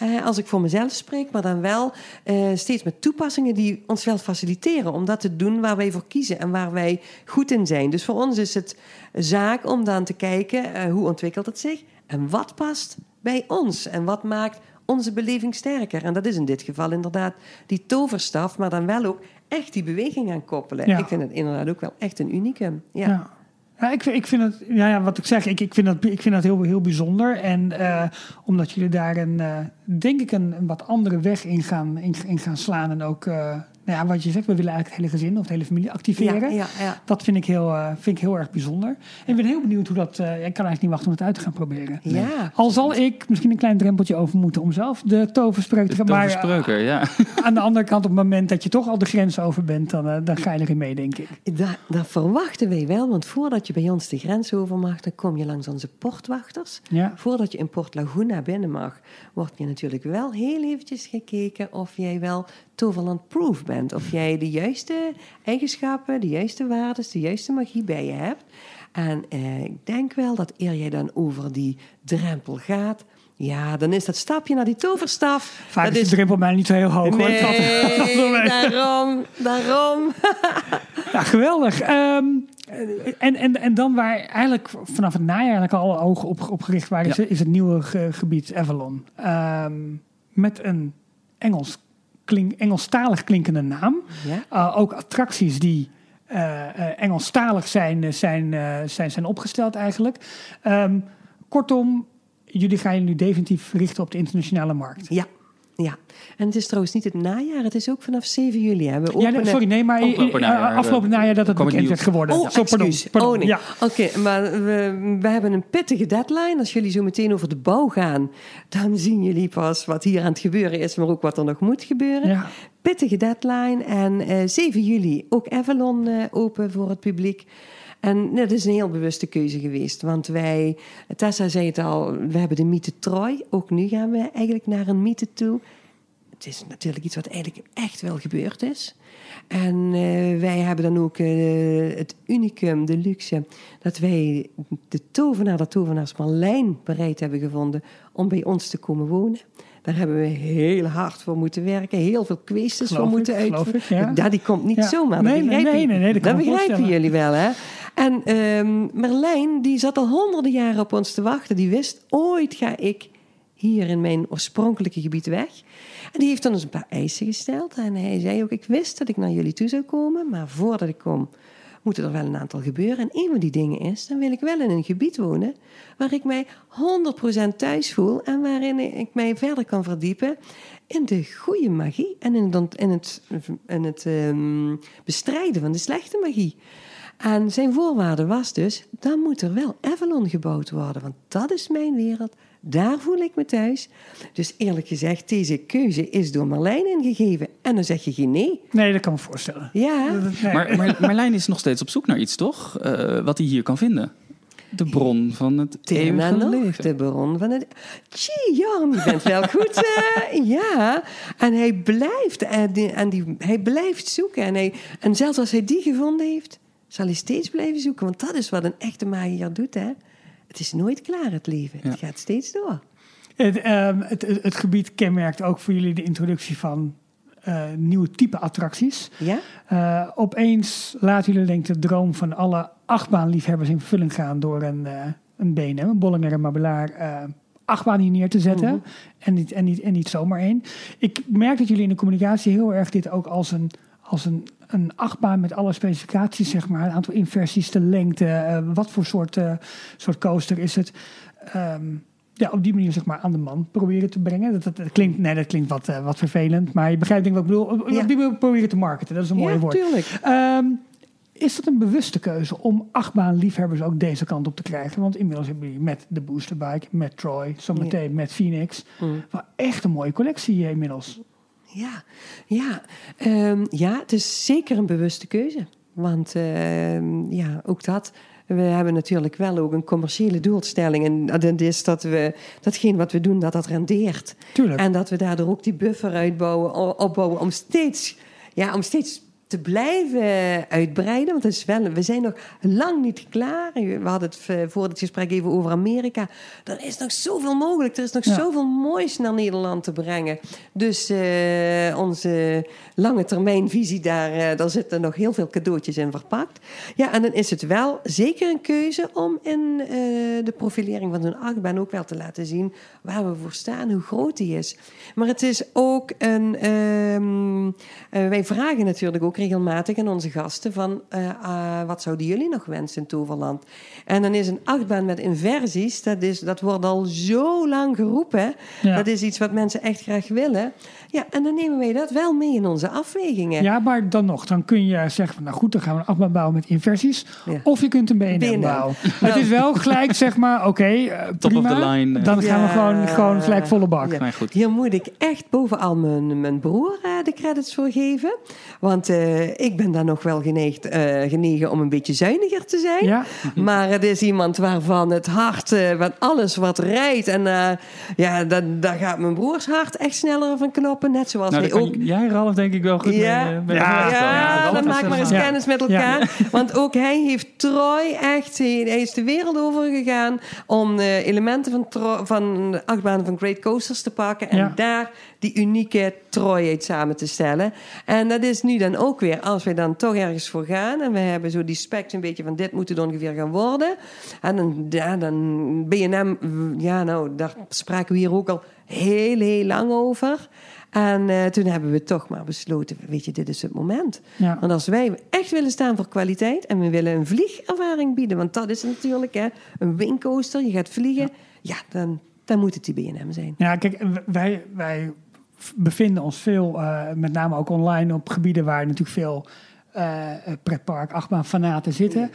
Eh, als ik voor mezelf spreek, maar dan wel eh, steeds met toepassingen die ons wel faciliteren om dat te doen waar wij voor kiezen en waar wij goed in zijn. Dus voor ons is het zaak om dan te kijken eh, hoe ontwikkelt het zich en wat past bij ons en wat maakt onze beleving sterker. En dat is in dit geval inderdaad die toverstaf, maar dan wel ook echt die beweging aan koppelen. Ja. Ik vind het inderdaad ook wel echt een unicum. Ja. Ja. Ja, ik, vind- ik vind het, ja, ja, wat ik zeg, ik, ik vind dat, ik vind dat heel, heel bijzonder. En eh, omdat jullie daar een, eh, denk ik, een, een wat andere weg in gaan, in, in gaan slaan. En ook, eh, nou ja, wat je zegt, we willen eigenlijk het hele gezin of de hele familie activeren. Ja, ja, ja. Dat vind ik, heel, eh, vind ik heel erg bijzonder. En ik ben heel benieuwd hoe dat. eh, ik kan eigenlijk niet wachten om het uit te gaan proberen. Ja. Al zal ik misschien een klein drempeltje over moeten om zelf de toverspreuk te gaan. Eh, toverspreuker, ja. aan de andere kant, op het moment dat je toch al de grens over bent, dan, eh, dan ga je erin mee, denk ik. Dat, dat verwachten wij wel, want voordat je bij ons de grens over mag, dan kom je langs onze portwachters. Ja. Voordat je in Port Laguna binnen mag, wordt je natuurlijk wel heel eventjes gekeken of jij wel Toverland-proof bent. Of jij de juiste eigenschappen, de juiste waarden, de juiste magie bij je hebt. En eh, ik denk wel dat eer jij dan over die drempel gaat, ja, dan is dat stapje naar die toverstaf. Vaak dat is de drempel mij niet zo heel hoog. hoor. Het Nee, daarom, daarom. Ja, geweldig. Ehm, en, en, en dan waar eigenlijk vanaf het najaar eigenlijk al alle ogen op, op gericht waren, is, Ja. is het nieuwe ge- gebied Avalon. Ehm, met een Engels klink, Engelstalig klinkende naam. Ja. Uh, ook attracties die eh, eh, Engelstalig zijn, eh, zijn, eh, zijn, zijn opgesteld eigenlijk. Ehm, kortom, jullie gaan je nu definitief richten op de internationale markt. Ja, ja. En het is trouwens niet het najaar, het is ook vanaf 7 juli. Hè. We Ja, nee, openen- sorry, nee, maar Afgelopen eh, najaar, afgelopen eh, najaar dat het bekend nieuws. werd geworden. Oh, Zo, pardon. Oh, nee. Ja. Oké, maar we, we hebben een pittige deadline. Als jullie zo meteen over de bouw gaan, dan zien jullie pas wat hier aan het gebeuren is, maar ook wat er nog moet gebeuren. Ja. Pittige deadline. En eh 7 juli ook Avalon eh, open voor het publiek. En dat is een heel bewuste keuze geweest. Want wij, Tessa zei het al, we hebben de mythe Troy. Ook nu gaan we eigenlijk naar een mythe toe. Het is natuurlijk iets wat eigenlijk echt wel gebeurd is. En eh, wij hebben dan ook eh, het unicum, de luxe, dat wij de tovenaar, de tovenaars Marlijn bereid hebben gevonden om bij ons te komen wonen. Daar hebben we heel hard voor moeten werken, heel veel kwesties voor moeten uitvoeren. ja. die komt niet Ja. zomaar. Nee, dat nee, begrijpen, nee, nee, nee, dat dat begrijpen jullie wel, hè? En ehm Merlijn, die zat al honderden jaren op ons te wachten. Die wist, ooit ga ik hier in mijn oorspronkelijke gebied weg. En die heeft dan eens een paar eisen gesteld. En hij zei ook, ik wist dat ik naar jullie toe zou komen. Maar voordat ik kom, moeten er wel een aantal gebeuren. En een van die dingen is, dan wil ik wel in een gebied wonen... waar ik mij 100% thuis voel... en waarin ik mij verder kan verdiepen in de goede magie... en in het, in het, het ehm, bestrijden van de slechte magie. En zijn voorwaarde was dus, dan moet er wel Avalon gebouwd worden. Want dat is mijn wereld, daar voel ik me thuis. Dus eerlijk gezegd, deze keuze is door Marlijn ingegeven. En dan zeg je geen nee. Nee, dat kan me voorstellen. Ja, Nee. Maar, maar Marlijn is nog steeds op zoek naar iets, toch? Eh, wat hij hier kan vinden. De bron van het eeuwige nog, leven. de bron van het... Tjie, Jan, je bent wel goed. eh, ja, en hij blijft, en die, en die, hij blijft zoeken. En, hij, en zelfs als hij die gevonden heeft, zal hij steeds blijven zoeken. Want dat is wat een echte magier doet, hè. Het is nooit klaar, het leven. Ja. Het gaat steeds door. Het, ehm, het, het, het gebied kenmerkt ook voor jullie de introductie van eh, nieuwe type attracties. Ja? Eh, opeens laten jullie denk ik de droom van alle achtbaanliefhebbers in vervulling gaan door een, eh een BNM, een Bollinger en Mabelaar, eh achtbaan hier neer te zetten. Mhm. en, niet, en, niet, en niet zomaar één. Ik merk dat jullie in de communicatie heel erg dit ook als een, als een, een achtbaan met alle specificaties, zeg maar. Een aantal inversies, de lengte, eh, wat voor soort, eh, soort coaster is het. Ehm, ja, op die manier zeg maar aan de man proberen te brengen. Dat, dat, dat klinkt, nee, dat klinkt wat, eh, wat vervelend, maar je begrijpt denk ik wat ik bedoel. Op, Ja. op die manier proberen te marketen, dat is een mooi ja, woord. tuurlijk. Ehm, Is dat een bewuste keuze om achtbaanliefhebbers ook deze kant op te krijgen? Want inmiddels hebben jullie met de boosterbike, met Troy, zometeen met Phoenix. Mm. Wel echt een mooie collectie inmiddels. Ja, ja. Ehm, ja, het is zeker een bewuste keuze. Want ehm, ja, ook dat. We hebben natuurlijk wel ook een commerciële doelstelling. En dat is dat we datgene wat we doen, dat dat rendeert. Tuurlijk. En dat we daardoor ook die buffer uitbouwen, opbouwen om steeds, ja, om steeds te blijven uitbreiden. Want het is wel, we zijn nog lang niet klaar. We hadden het voor het gesprek even over Amerika. Er is nog zoveel mogelijk. Er is nog Ja. zoveel moois naar Nederland te brengen. Dus eh, onze lange termijn visie, daar, eh, daar zitten nog heel veel cadeautjes in verpakt. Ja, en dan is het wel zeker een keuze om in eh, de profilering van zo'n achtbaan ook wel te laten zien waar we voor staan, hoe groot die is. Maar het is ook een. ehm, eh, wij vragen natuurlijk ook regelmatig aan onze gasten van eh, ah, wat zouden jullie nog wensen in Toverland? En dan is een achtbaan met inversies, dat, is, dat wordt al zo lang geroepen. Ja. Dat is iets wat mensen echt graag willen. Ja, en dan nemen wij dat wel mee in onze afwegingen. Ja, maar dan nog, dan kun je zeggen van nou goed, dan gaan we een achtbaan bouwen met inversies. Ja. Of je kunt een BNM, BNM. bouwen. Het is wel gelijk zeg maar, oké, eh, Top of prima. the line, eh. Dan gaan we gewoon, gewoon gelijk volle bak. Ja. Nee, goed. Hier moet ik echt bovenal mijn, mijn broer eh, de credits voor geven. Want eh, ik ben daar nog wel geneigd, eh, genegen om een beetje zuiniger te zijn. Ja? Maar het is iemand waarvan het hart, eh, van alles wat rijdt. En eh, ja, dan, daar gaat mijn broers hart echt sneller van knoppen. Net zoals Nou, hij daar ook jij, Ralf, denk ik wel goed Ja. mee, mee Ja. ja, dan maak maar eens Ja. kennis met elkaar. Want ook hij heeft Troy echt... Hij hij is de wereld over gegaan om elementen van, van de achtbaan van Great Coasters te pakken. En Ja. daar die unieke uit samen te stellen. En dat is nu dan ook weer, als wij dan toch ergens voor gaan... en we hebben zo die specs een beetje van dit moet het ongeveer gaan worden. En dan, ja, dan B&M, ja nou, daar spraken we hier ook al heel, heel lang over... En eh, toen hebben we toch maar besloten, weet je, dit is het moment. Ja. Want als wij echt willen staan voor kwaliteit en we willen een vliegervaring bieden, want dat is natuurlijk hè, een wingcoaster, je gaat vliegen, ja, dan, dan moet het die B&M zijn. Ja, kijk, wij, wij bevinden ons veel, eh, met name ook online, op gebieden waar natuurlijk veel eh pretpark, achtbaan fanaten zitten.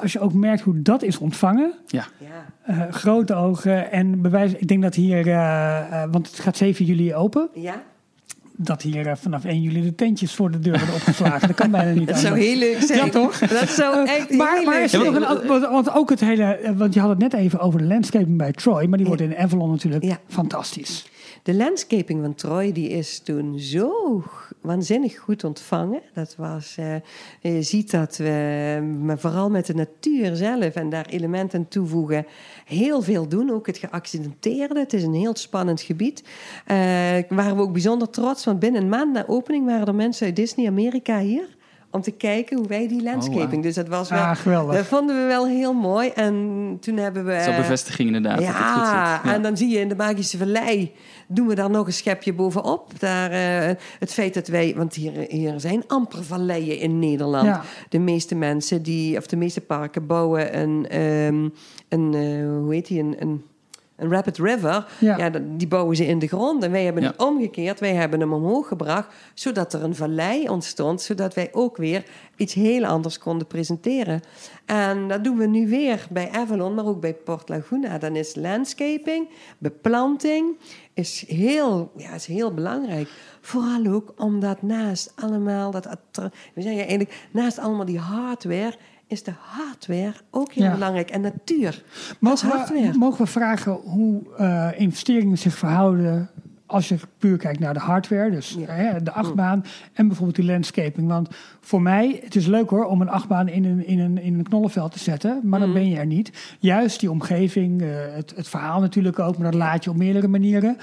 Als je ook merkt hoe dat is ontvangen, Ja. Ja. eh, grote ogen en bewijs. Ik denk dat hier, eh, eh, want het gaat 7 juli open, ja, dat hier vanaf 1 juli de tentjes voor de deur worden opgeslagen. dat kan bijna niet. dat zou heel leuk zijn. Ja, toch? Dat zou echt maar, heel maar leuk is er zijn. nog een, want, want ook het hele, want je had het net even over de landscaping bij Troy, maar die wordt in Avalon natuurlijk Ja. fantastisch. De landscaping van Troy die is toen zo waanzinnig goed ontvangen. Dat was, eh, je ziet dat we, maar vooral met de natuur zelf en daar elementen toevoegen, heel veel doen. Ook het geaccidenteerde. Het is een heel spannend gebied. Eh waren we ook bijzonder trots, want binnen een maand na opening waren er mensen uit Disney Amerika hier. Om te kijken hoe wij die landscaping. wauw. Dus dat was wel. Ah, geweldig. Dat vonden we wel heel mooi. En toen hebben we. Eh, bevestiging inderdaad. dat het goed zit. ja, en dan zie je in de Magische Vallei, doen we daar nog een schepje bovenop. Daar, eh, het feit dat wij, want hier, hier zijn amper valleien in Nederland. Ja. De meeste mensen die, of de meeste parken bouwen een, ehm, een eh, hoe heet die, een, een, een rapid river. Ja. Die bouwen ze in de grond. En wij hebben Ja. het omgekeerd. Wij hebben hem omhoog gebracht, zodat er een vallei ontstond. Zodat wij ook weer iets heel anders konden presenteren. En dat doen we nu weer bij Avalon, maar ook bij Port Laguna. Dan is landscaping, beplanting, is heel, ja, is heel belangrijk. Vooral ook omdat naast allemaal dat... We zeggen eigenlijk, naast allemaal die hardware... is de hardware ook heel Ja. belangrijk. En natuur. Mogen hardware. we, mogen we vragen hoe eh, investeringen zich verhouden als je puur kijkt naar de hardware, dus Ja. hè, de achtbaan en bijvoorbeeld die landscaping? Want voor mij, het is leuk hoor om een achtbaan in een, in een, in een knollenveld te zetten, maar dan ben je er niet. Juist die omgeving, eh, het, het verhaal natuurlijk ook, maar dat laat je op meerdere manieren.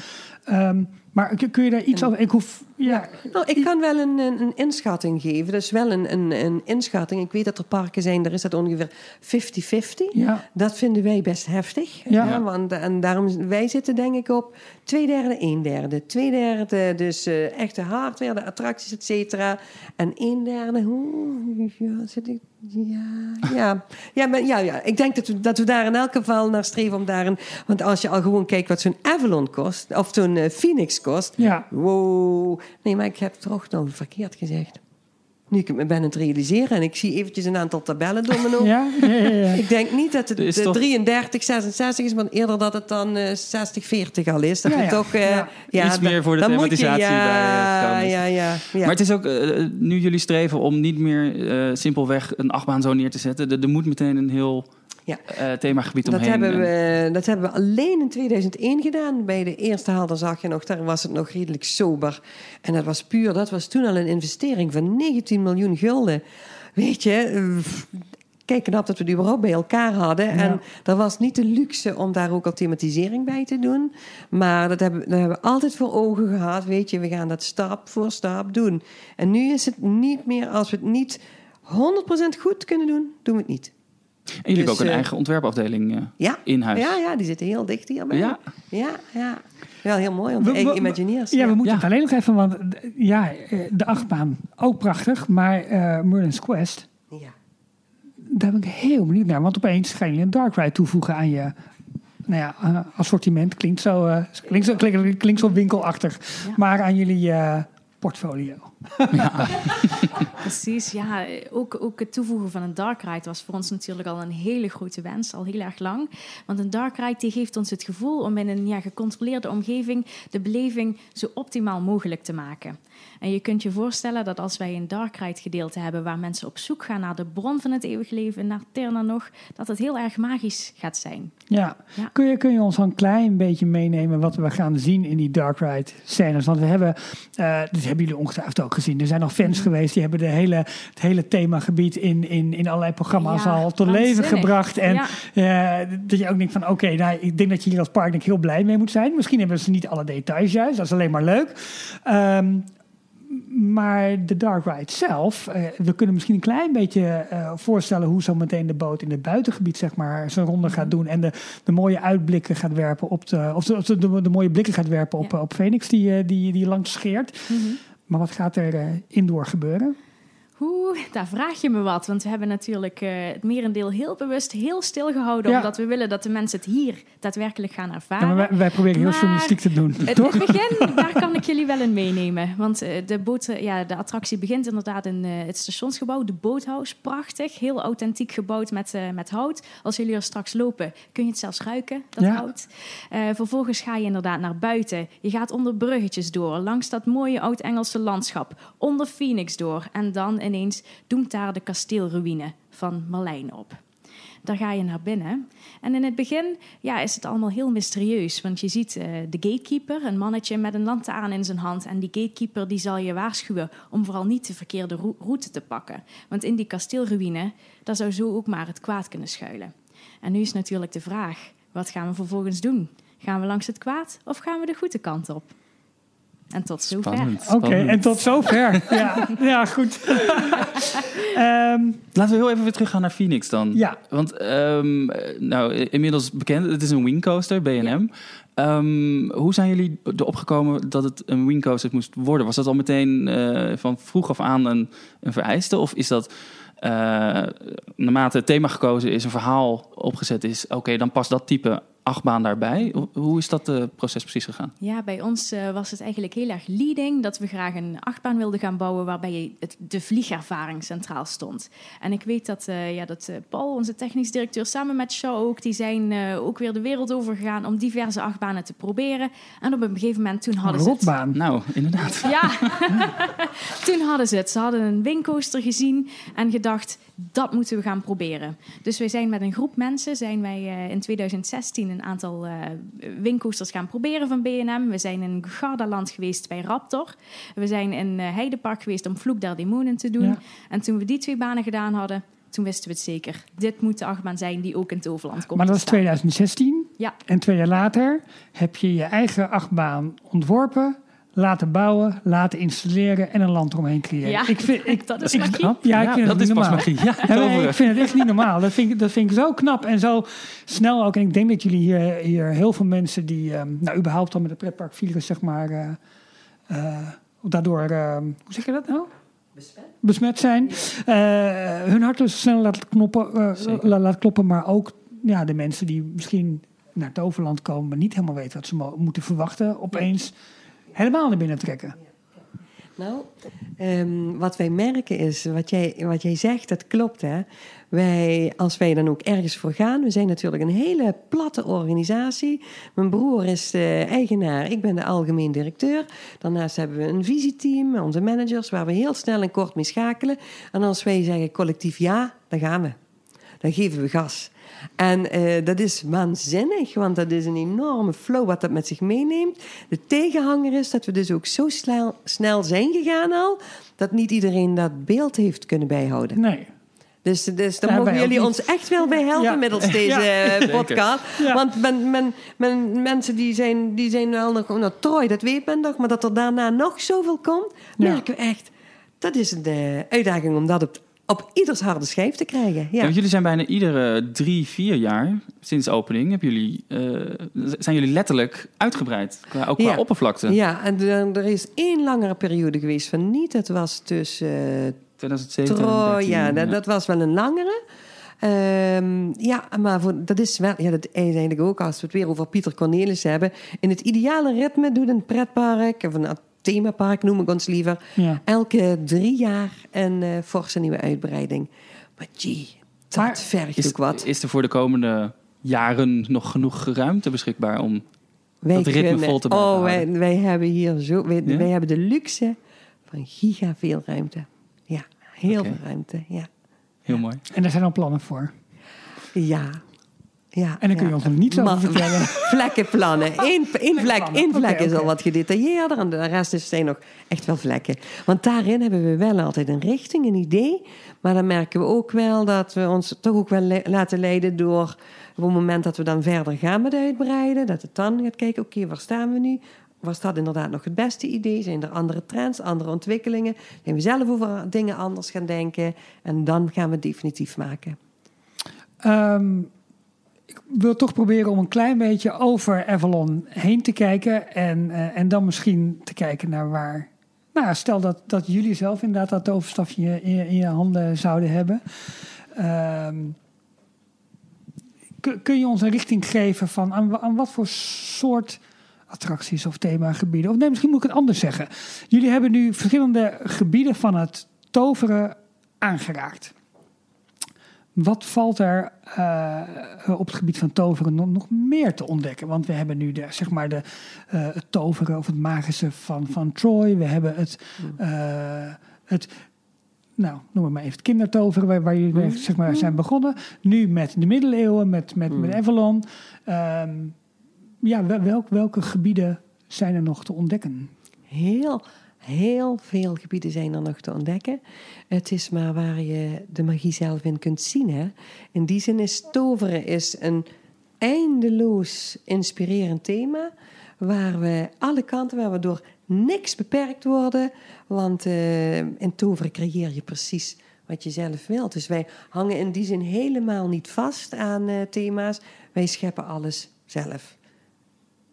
Ehm, maar kun- kun je daar iets over? Ik hoef, ja, Nou, ik kan wel een, een, een inschatting geven. Dat is wel een, een, een inschatting. Ik weet dat er parken zijn, daar is dat ongeveer 50-50. Ja. Dat vinden wij best heftig. Ja. Ja, want, en daarom, wij zitten denk ik op twee derde, een derde. Twee derde, dus eh, echte hardware, de attracties, et cetera. En een derde, oeh, ja, zit ik... Ja, ja. Ja, maar, ja, ja. Ik denk dat we, dat we daar in elk geval naar streven om daarin... Want als je al gewoon kijkt wat zo'n Avalon kost, of zo'n eh, Phoenix kost... Ja. Wow. Nee, maar ik heb toch nog verkeerd gezegd. Nu ik me ben aan het realiseren en ik zie eventjes een aantal tabellen door mijn ogen. Ja, ja, ja, ja. Ik denk niet dat het de toch- 33, 66 is, maar eerder dat het dan eh 60, 40 al is. Dat Ja, je ja. toch... eh, Ja. Iets meer voor de moet je- thematisatie bij, eh, ja, ja, ja, ja. Maar het is ook eh, nu jullie streven om niet meer eh, simpelweg een achtbaan zo neer te zetten. Er, er moet meteen een heel Ja. eh, themagebied Dat omheen. hebben, En- we, dat hebben we alleen in 2001 gedaan. Bij de eerste haalder zag je nog, daar was het nog redelijk sober. En dat was puur, dat was toen al een investering van 19 miljoen gulden. Weet je, eh, kijk knap dat we die überhaupt bij elkaar hadden. En er was niet de luxe om daar ook al thematisering bij te doen. Maar dat hebben, dat hebben we altijd voor ogen gehad. Weet je, we gaan dat stap voor stap doen. En nu is het niet meer, als we het niet 100% goed kunnen doen, doen we het niet. En jullie hebben dus, ook een eh, eigen ontwerpafdeling eh, Ja. in huis. Ja, ja, die zitten heel dicht hierbij. Ja. ja, ja. Ja, heel mooi. Eigen Imagineers. Ja, we moeten Ja. het alleen nog even, want eh, ja, eh, de achtbaan, ook prachtig. Maar eh Merlin's Quest, Ja. daar ben ik heel benieuwd naar. Want opeens ga je een Dark Ride toevoegen aan je nou ja, assortiment. Klinkt zo, eh, klinkt zo, klinkt, klinkt zo winkelachtig. Ja. Maar aan jullie eh, portfolio. Precies, ja. Ook, ook het toevoegen van een dark ride was voor ons natuurlijk al een hele grote wens, al heel erg lang. Want een dark ride die geeft ons het gevoel om in een ja, gecontroleerde omgeving de beleving zo optimaal mogelijk te maken. En je kunt je voorstellen dat als wij een dark ride gedeelte hebben waar mensen op zoek gaan naar de bron van het eeuwig leven, naar Terna nog, dat het heel erg magisch gaat zijn. Ja. Ja. Kun, je, kun je ons een klein beetje meenemen wat we gaan zien in die Dark Ride scènes? Want we hebben, eh dit hebben jullie ongetwijfeld ook gezien. Er zijn nog fans geweest die hebben de hele, het hele themagebied in, in, in allerlei programma's Ja, al tot leven gebracht. En Ja. eh, dat je ook denkt van oké, nou, ik denk dat je hier als park denk heel blij mee moet zijn. Misschien hebben ze niet alle details juist, dat is alleen maar leuk. Ehm, maar de Dark Ride zelf, eh, we kunnen misschien een klein beetje eh, voorstellen hoe zo meteen de boot in het buitengebied zeg maar, zijn ronde gaat doen. En de, de mooie uitblikken gaat werpen op de, of de, de, mooie blikken gaat werpen op, Ja. op Phoenix die, eh, die, die langs scheert. Maar wat gaat er indoor gebeuren? Oeh, daar vraag je me wat. Want we hebben natuurlijk eh, het merendeel heel bewust heel stil gehouden. Ja. Omdat we willen dat de mensen het hier daadwerkelijk gaan Ja, ervaren. maar wij, wij proberen heel journalistiek te doen, Het, toch? het begin, daar kan ik jullie wel in meenemen. Want eh, de, boot, ja, de attractie begint inderdaad in eh, het stationsgebouw, de boothouse. Prachtig, heel authentiek gebouwd met, met hout. Als jullie er straks lopen, kun je het zelfs ruiken, dat Ja. hout. Vervolgens ga je inderdaad naar buiten. Je gaat onder bruggetjes door, langs dat mooie oud-Engelse landschap. Onder Phoenix door. En dan ineens doemt daar de kasteelruïne van Marlijn op. Daar ga je naar binnen. En in het begin ja, is het allemaal heel mysterieus. Want je ziet eh, de gatekeeper, een mannetje met een lantaarn in zijn hand. En die gatekeeper die zal je waarschuwen om vooral niet de verkeerde rou- route te pakken. Want in die kasteelruïne, daar zou zo ook maar het kwaad kunnen schuilen. En nu is natuurlijk de vraag, wat gaan we vervolgens doen? Gaan we langs het kwaad of gaan we de goede kant op? En tot zover. Oké, en tot zover. ja, ja, goed. Ehm, Laten we heel even weer teruggaan naar Phoenix dan. Ja. Want, ehm, eh, nou, inmiddels bekend, het is een wingcoaster, B&M. Ehm, hoe zijn jullie erop gekomen dat het een wingcoaster moest worden? Was dat al meteen eh, van vroeg af aan een, een vereiste? Of is dat, eh, naarmate het thema gekozen is, een verhaal opgezet is... oké, dan past dat type achtbaan daarbij? Hoe- is dat eh, proces precies gegaan? Ja, bij ons eh, was het eigenlijk heel erg leading dat we graag een achtbaan wilden gaan bouwen waarbij het, de vliegervaring centraal stond. En ik weet dat, eh, ja, dat eh, Paul, onze technisch directeur, samen met Shaw ook, die zijn eh, ook weer de wereld over gegaan om diverse achtbanen te proberen. En op een gegeven moment toen hadden ze het. rotbaan. Nou, inderdaad. Ja, toen hadden ze het. Ze hadden een wingcoaster gezien en gedacht, dat moeten we gaan proberen. Dus wij zijn met een groep mensen, zijn wij eh, in 2016 een aantal wingcoasters gaan proberen van B&M. We zijn in Gardaland geweest bij Raptor. We zijn in eh, Heidepark geweest om Vloek der Demonen te doen. Ja. En toen we die twee banen gedaan hadden, toen wisten we het zeker. Dit moet de achtbaan zijn die ook in Toverland komt Maar dat is staan. 2016. Ja. En twee jaar later heb je je eigen achtbaan ontworpen, laten bouwen, laten installeren en een land eromheen creëren. Ja, ik vind, ik, dat is ik, magie. Ja, ik vind dat het is normaal. magie. Ja, Ja, nee, ik vind het echt niet normaal. Dat vind, ik, dat vind ik zo knap en zo snel ook. En ik denk dat jullie hier, hier heel veel mensen die, ehm, nou überhaupt al met het pretparkvirus, zeg maar, eh, eh, daardoor, ehm, hoe zeg je dat nou? Besmet zijn. Eh, hun hart dus snel laten, knoppen, laten kloppen, maar ook ja, de mensen die misschien naar Toverland komen, maar niet helemaal weten wat ze mo- moeten verwachten, opeens helemaal naar binnen trekken. Nou, ehm, wat wij merken is, wat jij, wat jij zegt, dat klopt hè. Wij, als wij dan ook ergens voor gaan, we zijn natuurlijk een hele platte organisatie. Mijn broer is de eigenaar, ik ben de algemeen directeur. Daarnaast hebben we een visieteam, onze managers, waar we heel snel en kort mee schakelen. En als wij zeggen collectief ja, dan gaan we. Dan geven we gas. En eh, dat is waanzinnig, want dat is een enorme flow wat dat met zich meeneemt. De tegenhanger is dat we dus ook zo snel, snel zijn gegaan al, dat niet iedereen dat beeld heeft kunnen bijhouden. Nee. Dus, dus daar Ja, mogen jullie ons echt wel bij helpen Ja. middels deze Ja. eh, podcast. Ja. Want men, men, men, mensen die zijn, die zijn wel nog... Nou, Troy, dat weet men nog. Maar dat er daarna nog zoveel komt, Ja. merken we echt... Dat is de uitdaging om dat op, op ieders harde schijf te krijgen. Ja, jullie zijn bijna iedere drie, vier jaar sinds opening hebben jullie, eh, zijn jullie letterlijk uitgebreid. Qua, ook qua Ja. oppervlakte. Ja, en er, is één langere periode geweest van niet. Dat was tussen eh, 2007, Troy, 13, ja, dat, dat was wel een langere. Ehm, ja, maar voor, dat is wel, ja, dat is eigenlijk ook als we het weer over Pieter Cornelis hebben. In het ideale ritme doet een pretpark of een themapark, noem ik ons liever, Ja. elke drie jaar een eh forse nieuwe uitbreiding. Maar gee, dat Maar vergt Is, ook wat. is er voor de komende jaren nog genoeg ruimte beschikbaar om Wij dat ritme kunnen- vol te blijven Oh, wij, hebben hier zo, wij, Ja? wij hebben de luxe van giga veel ruimte. Ja, heel veel ruimte. Ja, heel mooi? En daar zijn al plannen voor. ja. Ja En daar kun je ons nog over Ma- vertellen. Vlekkenplannen. Eén, één vlek, één vlek is al wat gedetailleerder en de rest is- zijn nog echt wel vlekken. Want daarin hebben we wel altijd een richting, een idee. Maar dan merken we ook wel dat we ons toch ook wel le- laten leiden door... op het moment dat we dan verder gaan met uitbreiden... dat het dan gaat kijken, oké, waar staan we nu? Was dat inderdaad nog het beste idee? Zijn er andere trends, andere ontwikkelingen? Zijn we zelf over dingen anders gaan denken? En dan gaan we het definitief maken. Ehm, ik wil toch proberen om een klein beetje over Avalon heen te kijken. En, eh, en dan misschien te kijken naar waar. Nou, stel dat, dat jullie zelf inderdaad dat toverstafje in, je- in je handen zouden hebben. Ehm, kun, je ons een richting geven van aan, aan wat voor soort attracties of themagebieden? Of nee, misschien moet ik het anders zeggen. Jullie hebben nu verschillende gebieden van het toveren aangeraakt. Wat valt er eh, op het gebied van toveren nog, nog meer te ontdekken? Want we hebben nu de, zeg maar de, eh, het toveren of het magische van, van Troy. We hebben het, eh, het nou, noem het maar even het kindertoveren, waar, waar jullie mee, zeg maar, zijn begonnen. Nu met de middeleeuwen, met, met, met Avalon. Ehm, ja, wel- welk, welke gebieden zijn er nog te ontdekken? Heel, heel veel gebieden zijn er nog te ontdekken. Het is maar waar je de magie zelf in kunt zien. Hè? In die zin is toveren is een eindeloos inspirerend thema. Waar we alle kanten, waar we door niks beperkt worden. Want eh, in toveren creëer je precies wat je zelf wilt. Dus wij hangen in die zin helemaal niet vast aan eh, thema's. Wij scheppen alles zelf.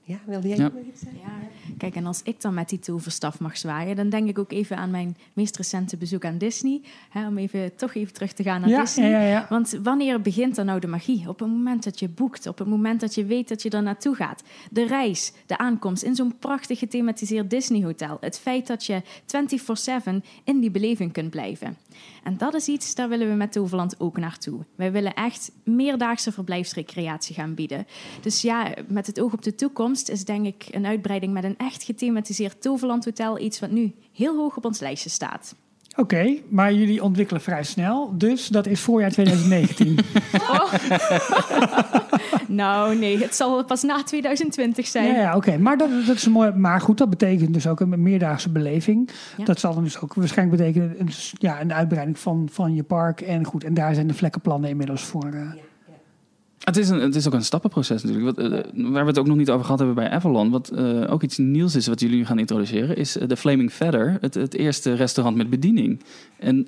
Ja, wilde jij Ja. nog iets zeggen? Ja, kijk, en als ik dan met die toverstaf mag zwaaien, dan denk ik ook even aan mijn meest recente bezoek aan Disney. Hè, om even, toch even terug te gaan naar Ja, Disney. ja, ja, ja. Want wanneer begint dan nou de magie? Op het moment dat je boekt, op het moment dat je weet dat je er naartoe gaat. De reis, de aankomst in zo'n prachtig gethematiseerd Disney-hotel. Het feit dat je 24-7 in die beleving kunt blijven. En dat is iets, daar willen we met Toverland ook naartoe. Wij willen echt meerdaagse verblijfsrecreatie gaan bieden. Dus ja, met het oog op de toekomst is denk ik een uitbreiding met een echt gethematiseerd Toverland Hotel iets wat nu heel hoog op ons lijstje staat. Oké, maar jullie ontwikkelen vrij snel. Dus dat is voorjaar 2019. Nou nee, het zal pas na 2020 zijn. Ja, ja oké. Maar dat, dat is mooi. Maar goed, dat betekent dus ook een meerdaagse beleving. Ja. Dat zal dan dus ook waarschijnlijk betekenen een, ja, een uitbreiding van, van je park. En goed, en daar zijn de vlekkenplannen inmiddels voor. eh. Het is, een, het is ook een stappenproces natuurlijk. Wat, eh, waar we het ook nog niet over gehad hebben bij Avalon. Wat eh, ook iets nieuws is wat jullie nu gaan introduceren. Is eh, de Flaming Feather. Het, het eerste restaurant met bediening. En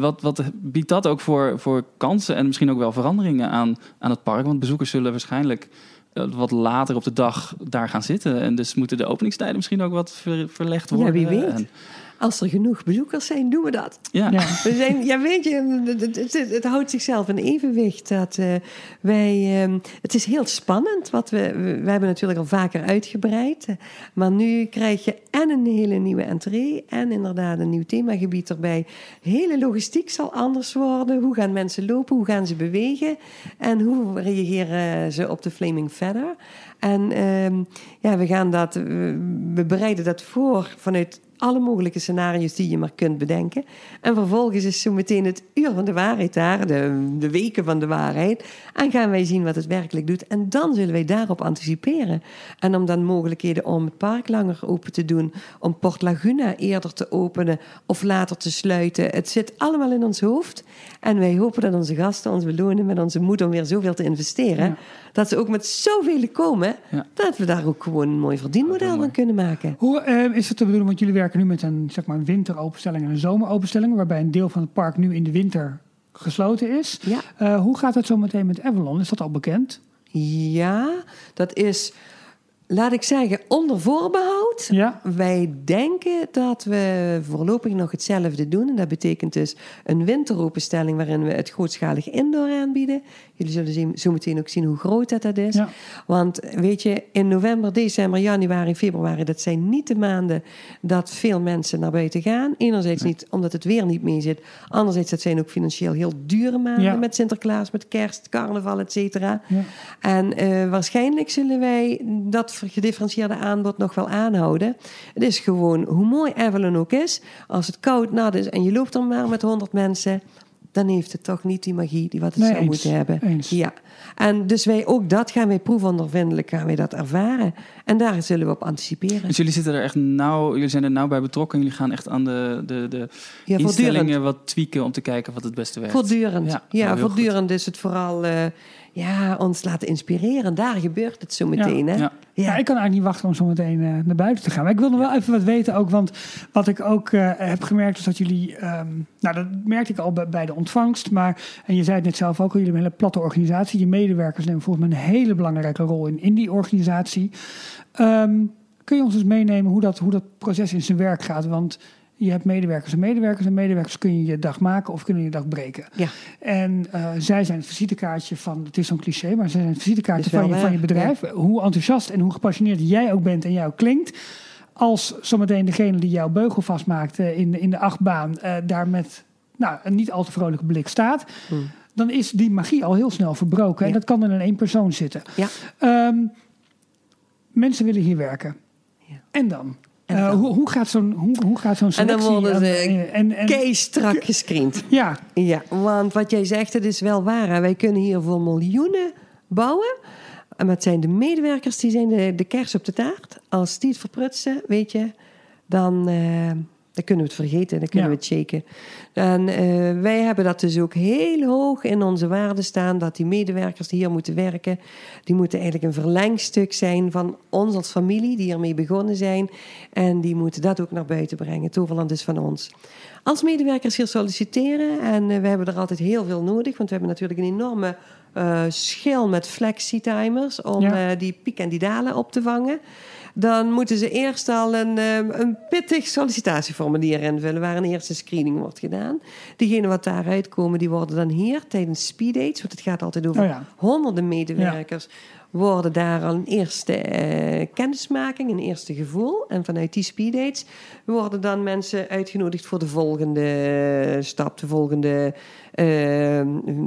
wat, wat biedt dat ook voor, voor kansen en misschien ook wel veranderingen aan, aan het park? Want bezoekers zullen waarschijnlijk wat later op de dag daar gaan zitten. En dus moeten de openingstijden misschien ook wat ver- verlegd Ja, worden. wie weet. En, Als er genoeg bezoekers zijn, doen we dat. Ja. Ja. We zijn, ja, weet je, het, het, het- het houdt zichzelf in evenwicht. Dat, eh, wij, ehm, het is heel spannend. Wat we, we, we hebben natuurlijk al vaker uitgebreid. eh, Maar nu krijg je en een hele nieuwe entree... en inderdaad een nieuw themagebied erbij. Hele logistiek zal anders worden. Hoe gaan mensen lopen? Hoe gaan ze bewegen? En hoe reageren ze op de Flaming Feather? En ehm, ja, we gaan dat... we- we bereiden dat voor vanuit alle mogelijke scenario's die je maar kunt bedenken. En vervolgens is zo meteen het uur van de waarheid daar, de, de weken van de waarheid. En gaan wij zien wat het werkelijk doet. En dan zullen wij daarop anticiperen. En om dan mogelijkheden om het park langer open te doen, om Port Laguna eerder te openen of later te sluiten. Het zit allemaal in ons hoofd. En wij hopen dat onze gasten ons belonen met onze moed om weer zoveel te investeren. Dat ze ook met zoveel komen, Ja. dat we daar ook gewoon een mooi verdienmodel van kunnen maken. Hoe eh, is het te bedoelen, want jullie werken nu met een, zeg maar, een winteropenstelling en een zomeropenstelling, waarbij een deel van het park nu in de winter gesloten is. Ja. Eh, hoe gaat het zo meteen met Avalon? Is dat al bekend? Ja, dat is, laat ik zeggen, onder voorbehoud. Ja. Wij denken dat we voorlopig nog hetzelfde doen. En dat betekent dus een winteropenstelling waarin we het grootschalig indoor aanbieden. Jullie zullen zien- zo meteen ook zien hoe groot dat, dat is. Ja. Want weet je, in november, december, januari, februari, dat zijn niet de maanden dat veel mensen naar buiten gaan. Enerzijds niet omdat het weer niet mee zit. Anderzijds, dat zijn ook financieel heel dure maanden Ja. met Sinterklaas, met kerst, carnaval, et cetera. Ja. En eh, waarschijnlijk zullen wij dat gedifferentieerde aanbod nog wel aanhouden. Het is gewoon, hoe mooi Avalon ook is, als het koud, nat is en je loopt er maar met 100 mensen, dan heeft het toch niet die magie die wat het Nee, zou eens. moeten hebben. Eens. Ja. En dus wij ook dat gaan wij proefondervindelijk gaan wij dat ervaren. En daar zullen we op anticiperen. Dus jullie zitten er echt nauw, jullie zijn er nauw bij betrokken. Jullie gaan echt aan de, de, de Ja, instellingen voortdurend. wat tweaken om te kijken wat het beste werkt. Voortdurend. Ja, Ja, voortdurend is het vooral eh, ja, ons laten inspireren. Daar gebeurt het zo meteen. Hè? Ja. Ja. ik kan eigenlijk niet wachten om zo meteen eh, naar buiten te gaan. Maar ik wil nog wel even wat weten ook. Want wat ik ook eh, heb gemerkt is dat jullie... ehm, nou, dat merkte ik al bij, bij de ontvangst. Maar, en je zei het net zelf ook al, jullie hebben een hele platte organisatie. Je medewerkers nemen volgens mij een hele belangrijke rol in, in die organisatie. Ehm, kun je ons eens meenemen hoe dat, hoe dat proces in zijn werk gaat? Want je hebt medewerkers en medewerkers. En medewerkers kun je je dag maken of kunnen je dag breken. Ja. En eh, zij zijn het visitekaartje van, het is zo'n cliché, maar zij zijn het visitekaartje van je, van je bedrijf. Hoe enthousiast en hoe gepassioneerd jij ook bent en ook klinkt. Als zometeen degene die jouw beugel vastmaakt in, de- in de achtbaan eh, daar met nou, een niet al te vrolijke blik staat. Dan is die magie al heel snel verbroken. En Hmm. Dat kan er in één persoon zitten. Ja. Ehm, mensen willen hier werken. Ja. En dan? Eh, hoe, hoe gaat zo'n hoe, hoe gaat zo'n En dan selectie? worden ze en, en, en- Kei strak gescreend. Ja, Ja, want wat jij zegt, het is wel waar. hè. Wij kunnen hier voor miljoenen bouwen. Maar het zijn de medewerkers die zijn de, de kers op de taart. Als die het verprutsen, weet je, dan, eh, dan kunnen we het vergeten. Dan kunnen Ja. we het shaken. En eh, wij hebben dat dus ook heel hoog in onze waarden staan. Dat die medewerkers die hier moeten werken, die moeten eigenlijk een verlengstuk zijn van ons als familie die ermee begonnen zijn. En die moeten dat ook naar buiten brengen. Toverland is van ons. Als medewerkers hier solliciteren, en eh, we hebben er altijd heel veel nodig, want we hebben natuurlijk een enorme eh, schil met flexi-timers om Ja. die piek en die dalen op te vangen. Dan moeten ze eerst al een, eh, een pittig sollicitatieformulier invullen waar een eerste screening wordt gedaan. Diegenen wat daaruit komen, die worden dan hier tijdens speeddates, want het gaat altijd over Oh ja. honderden medewerkers, worden daar al een eerste eh, kennismaking, een eerste gevoel. En vanuit die speeddates worden dan mensen uitgenodigd voor de volgende stap, de volgende eh,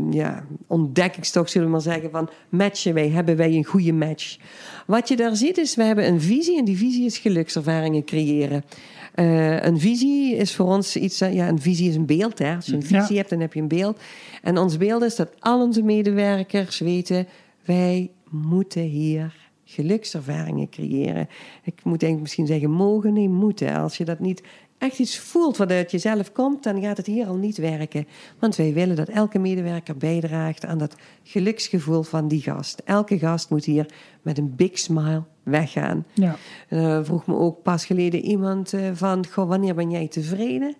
ja, ontdekkingstocht, zullen we maar zeggen, van matchen wij, hebben wij een goede match. Wat je daar ziet is, we hebben een visie en die visie is gelukservaringen creëren. Eh, een visie is voor ons iets, eh, ja, een visie is een beeld. Hè? Als je een Ja. visie hebt, dan heb je een beeld. En ons beeld is dat al onze medewerkers weten, wij moeten hier gelukservaringen creëren. Ik moet eigenlijk misschien zeggen mogen, nee, moeten. Als je dat niet echt iets voelt wat uit jezelf komt, dan gaat het hier al niet werken. Want wij willen dat elke medewerker bijdraagt aan dat geluksgevoel van die gast. Elke gast moet hier met een big smile weggaan. ja. Eh, vroeg me ook pas geleden iemand eh, van, goh, wanneer ben jij tevreden?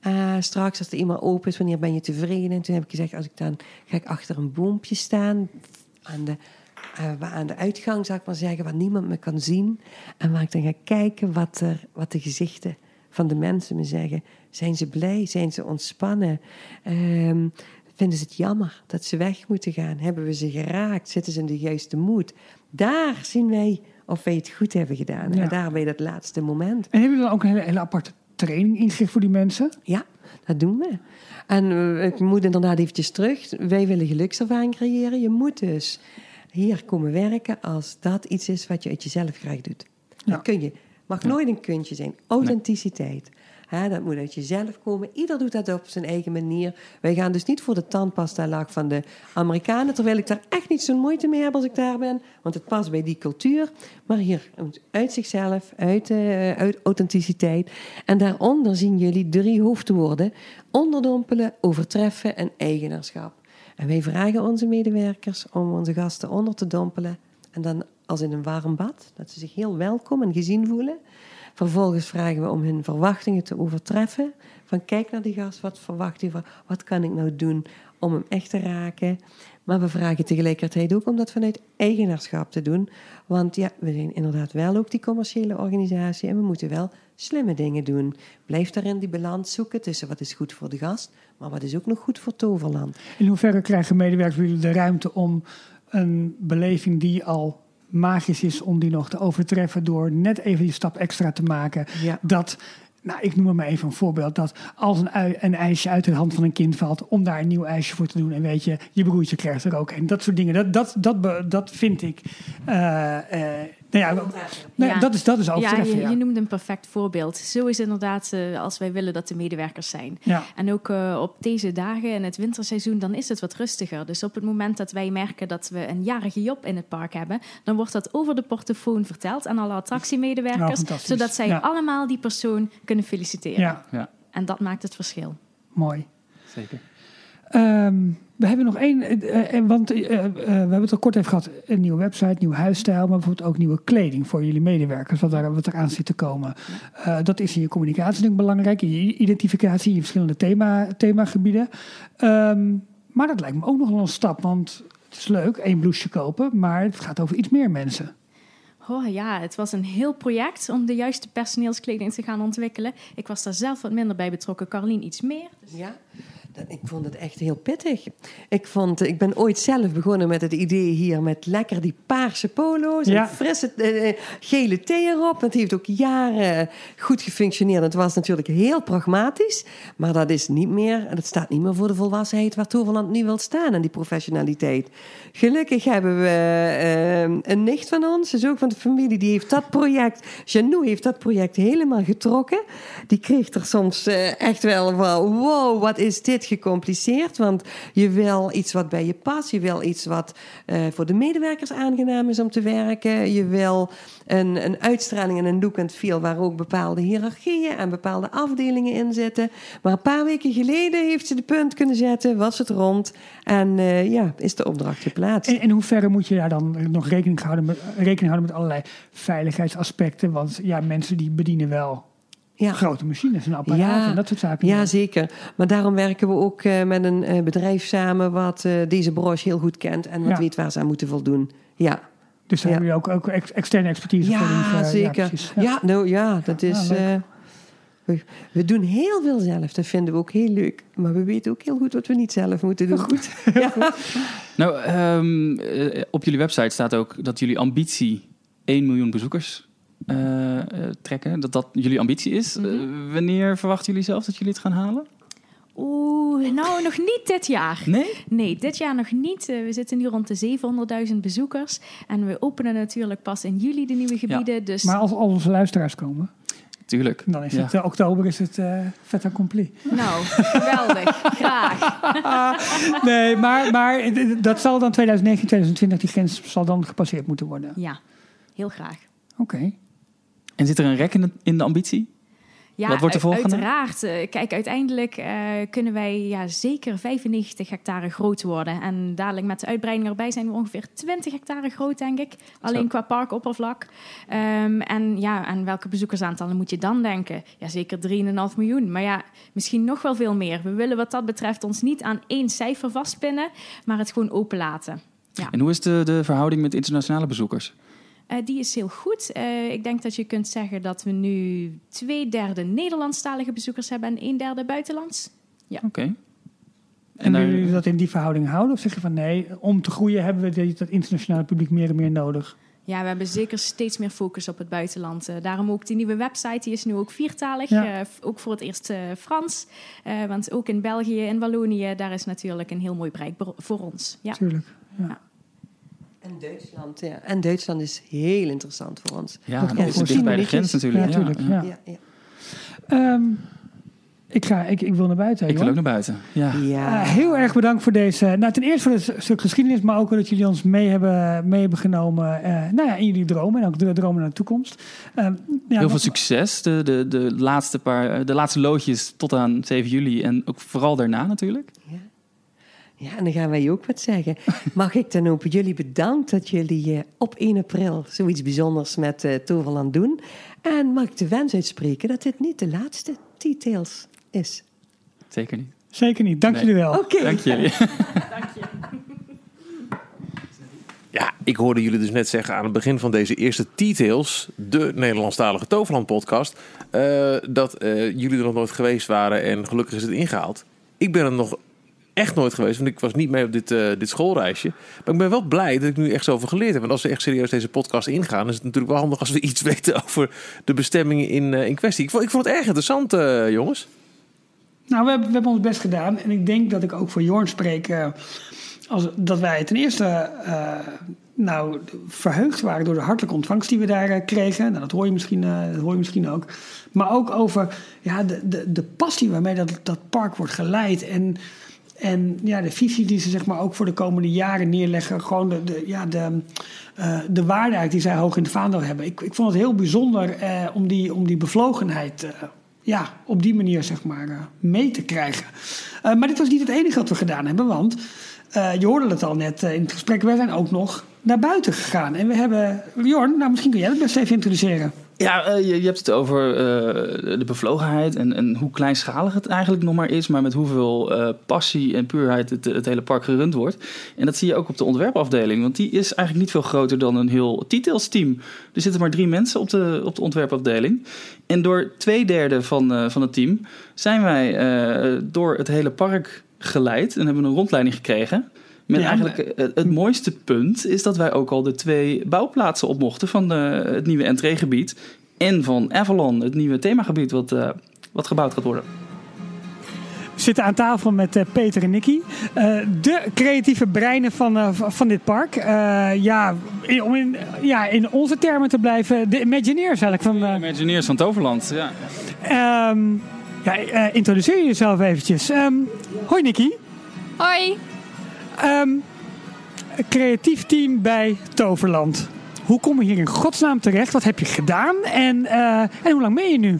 Eh, straks als er iemand open is, wanneer ben je tevreden? En toen heb ik gezegd, als ik dan ga ik achter een boompje staan aan de, aan de uitgang, zou ik maar zeggen, waar niemand me kan zien. En waar ik dan ga kijken wat, er, wat de gezichten van de mensen me zeggen. Zijn ze blij? Zijn ze ontspannen? Ehm, vinden ze het jammer dat ze weg moeten gaan? Hebben we ze geraakt? Zitten ze in de juiste moed? Daar zien wij of wij het goed hebben gedaan. Ja. En daar bij dat laatste moment. En hebben jullie dan ook een hele, hele aparte training ingericht voor die mensen? Ja, dat doen we. En eh, ik moet inderdaad eventjes terug. Wij willen gelukservaring creëren. Je moet dus hier komen werken als dat iets is wat je uit jezelf graag doet. Ja. Dat kun je. Mag nooit een kuntje zijn. Authenticiteit. Dat moet uit jezelf komen. Ieder doet dat op zijn eigen manier. Wij gaan dus niet voor de tandpasta laag van de Amerikanen. Terwijl ik daar echt niet zo'n moeite mee heb als ik daar ben. Want het past bij die cultuur. Maar hier, uit zichzelf, uit, eh, uit authenticiteit. En daaronder zien jullie drie hoofdwoorden. Onderdompelen, overtreffen en eigenaarschap. En wij vragen onze medewerkers om onze gasten onder te dompelen. En dan als in een warm bad. Dat ze zich heel welkom en gezien voelen. Vervolgens vragen we om hun verwachtingen te overtreffen. Van kijk naar die gast, wat verwacht hij wat kan ik nou doen om hem echt te raken. Maar we vragen tegelijkertijd ook om dat vanuit eigenaarschap te doen. Want ja, we zijn inderdaad wel ook die commerciële organisatie en we moeten wel slimme dingen doen. Blijf daarin die balans zoeken tussen wat is goed voor de gast, maar wat is ook nog goed voor Toverland. In hoeverre krijgen medewerkers de ruimte om een beleving die al magisch is, om die nog te overtreffen door net even die stap extra te maken? Ja. Dat, nou, ik noem maar even een voorbeeld, dat als een, ui, een ijsje uit de hand van een kind valt, om daar een nieuw ijsje voor te doen. En weet je, je broertje krijgt er ook een. Dat soort dingen, dat, dat, dat, dat vind ik. eh, eh, nou ja, nou ja, Ja. dat is, dat is Ja, overtreffen. je, Ja, je noemde een perfect voorbeeld. Zo is inderdaad eh, als wij willen dat de medewerkers zijn. ja. En ook eh, op deze dagen in het winterseizoen, dan is het wat rustiger. Dus op het moment dat wij merken dat we een jarige Job in het park hebben, dan wordt dat over de portofoon verteld aan alle Nou, attractiemedewerkers, fantastisch. zodat zij Ja. allemaal die persoon kunnen feliciteren. ja, Ja, En dat maakt het verschil. mooi. zeker. Ehm, we hebben nog één, eh, eh, want eh, eh, we hebben het al kort even gehad. Een nieuwe website, nieuw huisstijl, maar bijvoorbeeld ook nieuwe kleding voor jullie medewerkers, wat, daar, wat eraan zit te komen. Eh, dat is in je communicatie natuurlijk belangrijk, in je identificatie, in je verschillende thema, themagebieden. Ehm, maar dat lijkt me ook nog wel een stap, want het is leuk, één blouseje kopen, maar het gaat over iets meer mensen. Oh ja, het was een heel project om de juiste personeelskleding te gaan ontwikkelen. Ik was daar zelf wat minder bij betrokken, Carlien iets meer. Ja, dat- ik vond het echt heel pittig. Ik, vond, ik ben ooit zelf begonnen met het idee hier met lekker die paarse polo's Ja. en frisse eh, gele thee erop. Dat heeft ook jaren goed gefunctioneerd. Het was natuurlijk heel pragmatisch, maar dat is niet meer, dat staat niet meer voor de volwassenheid waar Toverland nu wil staan en die professionaliteit. Gelukkig hebben we eh, een nicht van ons, dus ook van de familie, die heeft dat project, Janou heeft dat project helemaal getrokken. Die kreeg er soms eh, echt wel van, wow, wat is dit gecompliceerd? Want je wil iets wat bij je past, je wil iets wat eh, voor de medewerkers aangenaam is om te werken. Je wil een, een uitstraling en een look en feel waar ook bepaalde hiërarchieën en bepaalde afdelingen in zitten. Maar een paar weken geleden heeft ze de punt kunnen zetten, was het rond en eh, ja, is de opdracht geplaatst. En in hoeverre moet je daar dan nog rekening houden met, rekening houden met allerlei veiligheidsaspecten? Want ja, mensen die bedienen wel Ja. grote machines en apparaten en dat soort zaken. Ja, zeker. Maar daarom werken we ook eh, met een eh, bedrijf samen wat eh, deze branche heel goed kent en wat Ja. weet waar ze aan moeten voldoen. Ja, Dus daar Ja. hebben jullie ook, ook ex- externe expertise voor. ja zeker. Ja, nou ja, dat is. eh, we, we doen heel veel zelf. Dat vinden we ook heel leuk. Maar we weten ook heel goed wat we niet zelf moeten doen. Goed. Ja. Nou, ehm, eh, op jullie website staat ook dat jullie ambitie 1 miljoen bezoekers eh, trekken. Dat dat jullie ambitie is. Mhm. Eh, wanneer verwachten jullie zelf dat jullie het gaan halen? Oeh, nou nog niet dit jaar. Nee? Nee, dit jaar nog niet. Eh, we zitten nu rond de 700.000 bezoekers. En we openen natuurlijk pas in juli de nieuwe gebieden. Dus Maar als al onze luisteraars komen, Tuurlijk. dan is Ja. het oktober is het eh vet accompli. nou, geweldig. Graag. nee, maar, maar dat zal dan 2019, 2020, die grens zal dan gepasseerd moeten worden. Ja, heel graag. Oké. En zit er een rek in de, in de ambitie? Ja, Wat wordt de u- volgende? Uiteraard. Eh, Kijk, uiteindelijk eh, kunnen wij ja, zeker 95 hectare groot worden. En dadelijk met de uitbreiding erbij zijn we ongeveer 20 hectare groot, denk ik. Alleen Zo. qua parkoppervlak. Ehm, en ja, aan welke bezoekersaantallen moet je dan denken? Ja, zeker 3,5 miljoen. Maar ja, misschien nog wel veel meer. We willen wat dat betreft ons niet aan één cijfer vastpinnen, maar het gewoon open laten. En hoe is de, de verhouding met internationale bezoekers? Eh, die is heel goed. Eh, ik denk dat je kunt zeggen dat we nu twee derde Nederlandstalige bezoekers hebben en een derde buitenlands. Oké. En, willen jullie dat in die verhouding houden? Of zeg je van nee, om te groeien hebben we dat internationale publiek meer en meer nodig? Ja, we hebben zeker steeds meer focus op het buitenland. Eh, daarom ook die nieuwe website, die is nu ook viertalig. Ja. Eh, ook voor het eerst eh, Frans. Eh, want ook in België en Wallonië, daar is natuurlijk een heel mooi bereik voor ons. Ja. Tuurlijk. En Duitsland, ja. En Duitsland is heel interessant voor ons. Ja, Dat is voor dicht bij de grens natuurlijk. Ja. Ja. Ja, ja. Ehm, ik, ga, ik, ik wil naar buiten. Ik wil Johan. ook naar buiten. Ja. Ja. Eh, heel erg bedankt voor deze. Nou, ten eerste voor het stuk geschiedenis, maar ook dat jullie ons mee hebben, mee hebben genomen. eh, nou ja, in jullie dromen en ook de dromen naar de toekomst. Ehm, ja, Heel veel succes. De, de, de, laatste paar, de laatste loodjes tot aan 7 juli. En ook vooral daarna natuurlijk. Ja, en dan gaan wij ook wat zeggen. Mag ik dan ook jullie bedankt dat jullie eh, op 1 april zoiets bijzonders met eh, Toverland doen. En mag ik de wens uitspreken dat dit niet de laatste details is. Zeker niet. Zeker niet. Dank Nee. jullie wel. Oké. Dank jullie. Ja, ik hoorde jullie dus net zeggen aan het begin van deze eerste Details, de Nederlandstalige Toverland podcast, eh, dat eh, jullie er nog nooit geweest waren en gelukkig is het ingehaald. Ik ben er nog echt nooit geweest, want ik was niet mee op dit, eh, dit schoolreisje. Maar ik ben wel blij dat ik nu echt zoveel geleerd heb. Want als we echt serieus deze podcast ingaan, is het natuurlijk wel handig als we iets weten over de bestemmingen in, eh, in kwestie. Ik vond, ik vond het erg interessant, eh, jongens. Nou, we hebben, we hebben ons best gedaan. En ik denk dat ik ook voor Jorn spreek. als, dat wij ten eerste nou, verheugd waren door de hartelijke ontvangst die we daar kregen. Nou, dat hoor je misschien, dat hoor je misschien ook. Maar ook over ja, de, de, de passie waarmee dat, dat park wordt geleid. En, en ja, de visie die ze zeg maar, ook voor de komende jaren neerleggen. Gewoon de, ja, de, eh, de waarde die zij hoog in het vaandel hebben. Ik, ik vond het heel bijzonder eh, om, die, om die bevlogenheid eh, ja, op die manier zeg maar, mee te krijgen. Maar dit was niet het enige wat we gedaan hebben, want je hoorde het al net in het gesprek, wij zijn ook nog naar buiten gegaan. En we hebben, Jorn, nou misschien kun jij het best even introduceren. Ja, eh, je, hebt het over eh, de bevlogenheid en, en hoe kleinschalig het eigenlijk nog maar is, maar met hoeveel eh, passie en puurheid het, het hele park gerund wordt. En dat zie je ook op de ontwerpafdeling, want die is eigenlijk niet veel groter dan een heel Details-team. Er zitten maar drie mensen op de, op de ontwerpafdeling. En door twee derde van, van het team zijn wij door het hele park geleid en hebben een rondleiding gekregen. Met Ja, eigenlijk eh, het mooiste punt is dat wij ook al de twee bouwplaatsen op mochten van eh, het nieuwe entreegebied en van Avalon, het nieuwe themagebied wat, eh, wat gebouwd gaat worden. We zitten aan tafel met eh, Peter en Nicky. Eh, de creatieve breinen van, eh, van dit park. Eh, ja, in- om in, ja, in onze termen te blijven, de Imagineers eigenlijk. Van, eh, Imagineers van Toverland, ja. ehm, ja, eh, introduceer jezelf eventjes. Ehm, hoi Nicky. Hoi, Een creatief team bij Toverland. Hoe kom je hier in godsnaam terecht? Wat heb je gedaan? En, eh, en hoe lang ben je nu?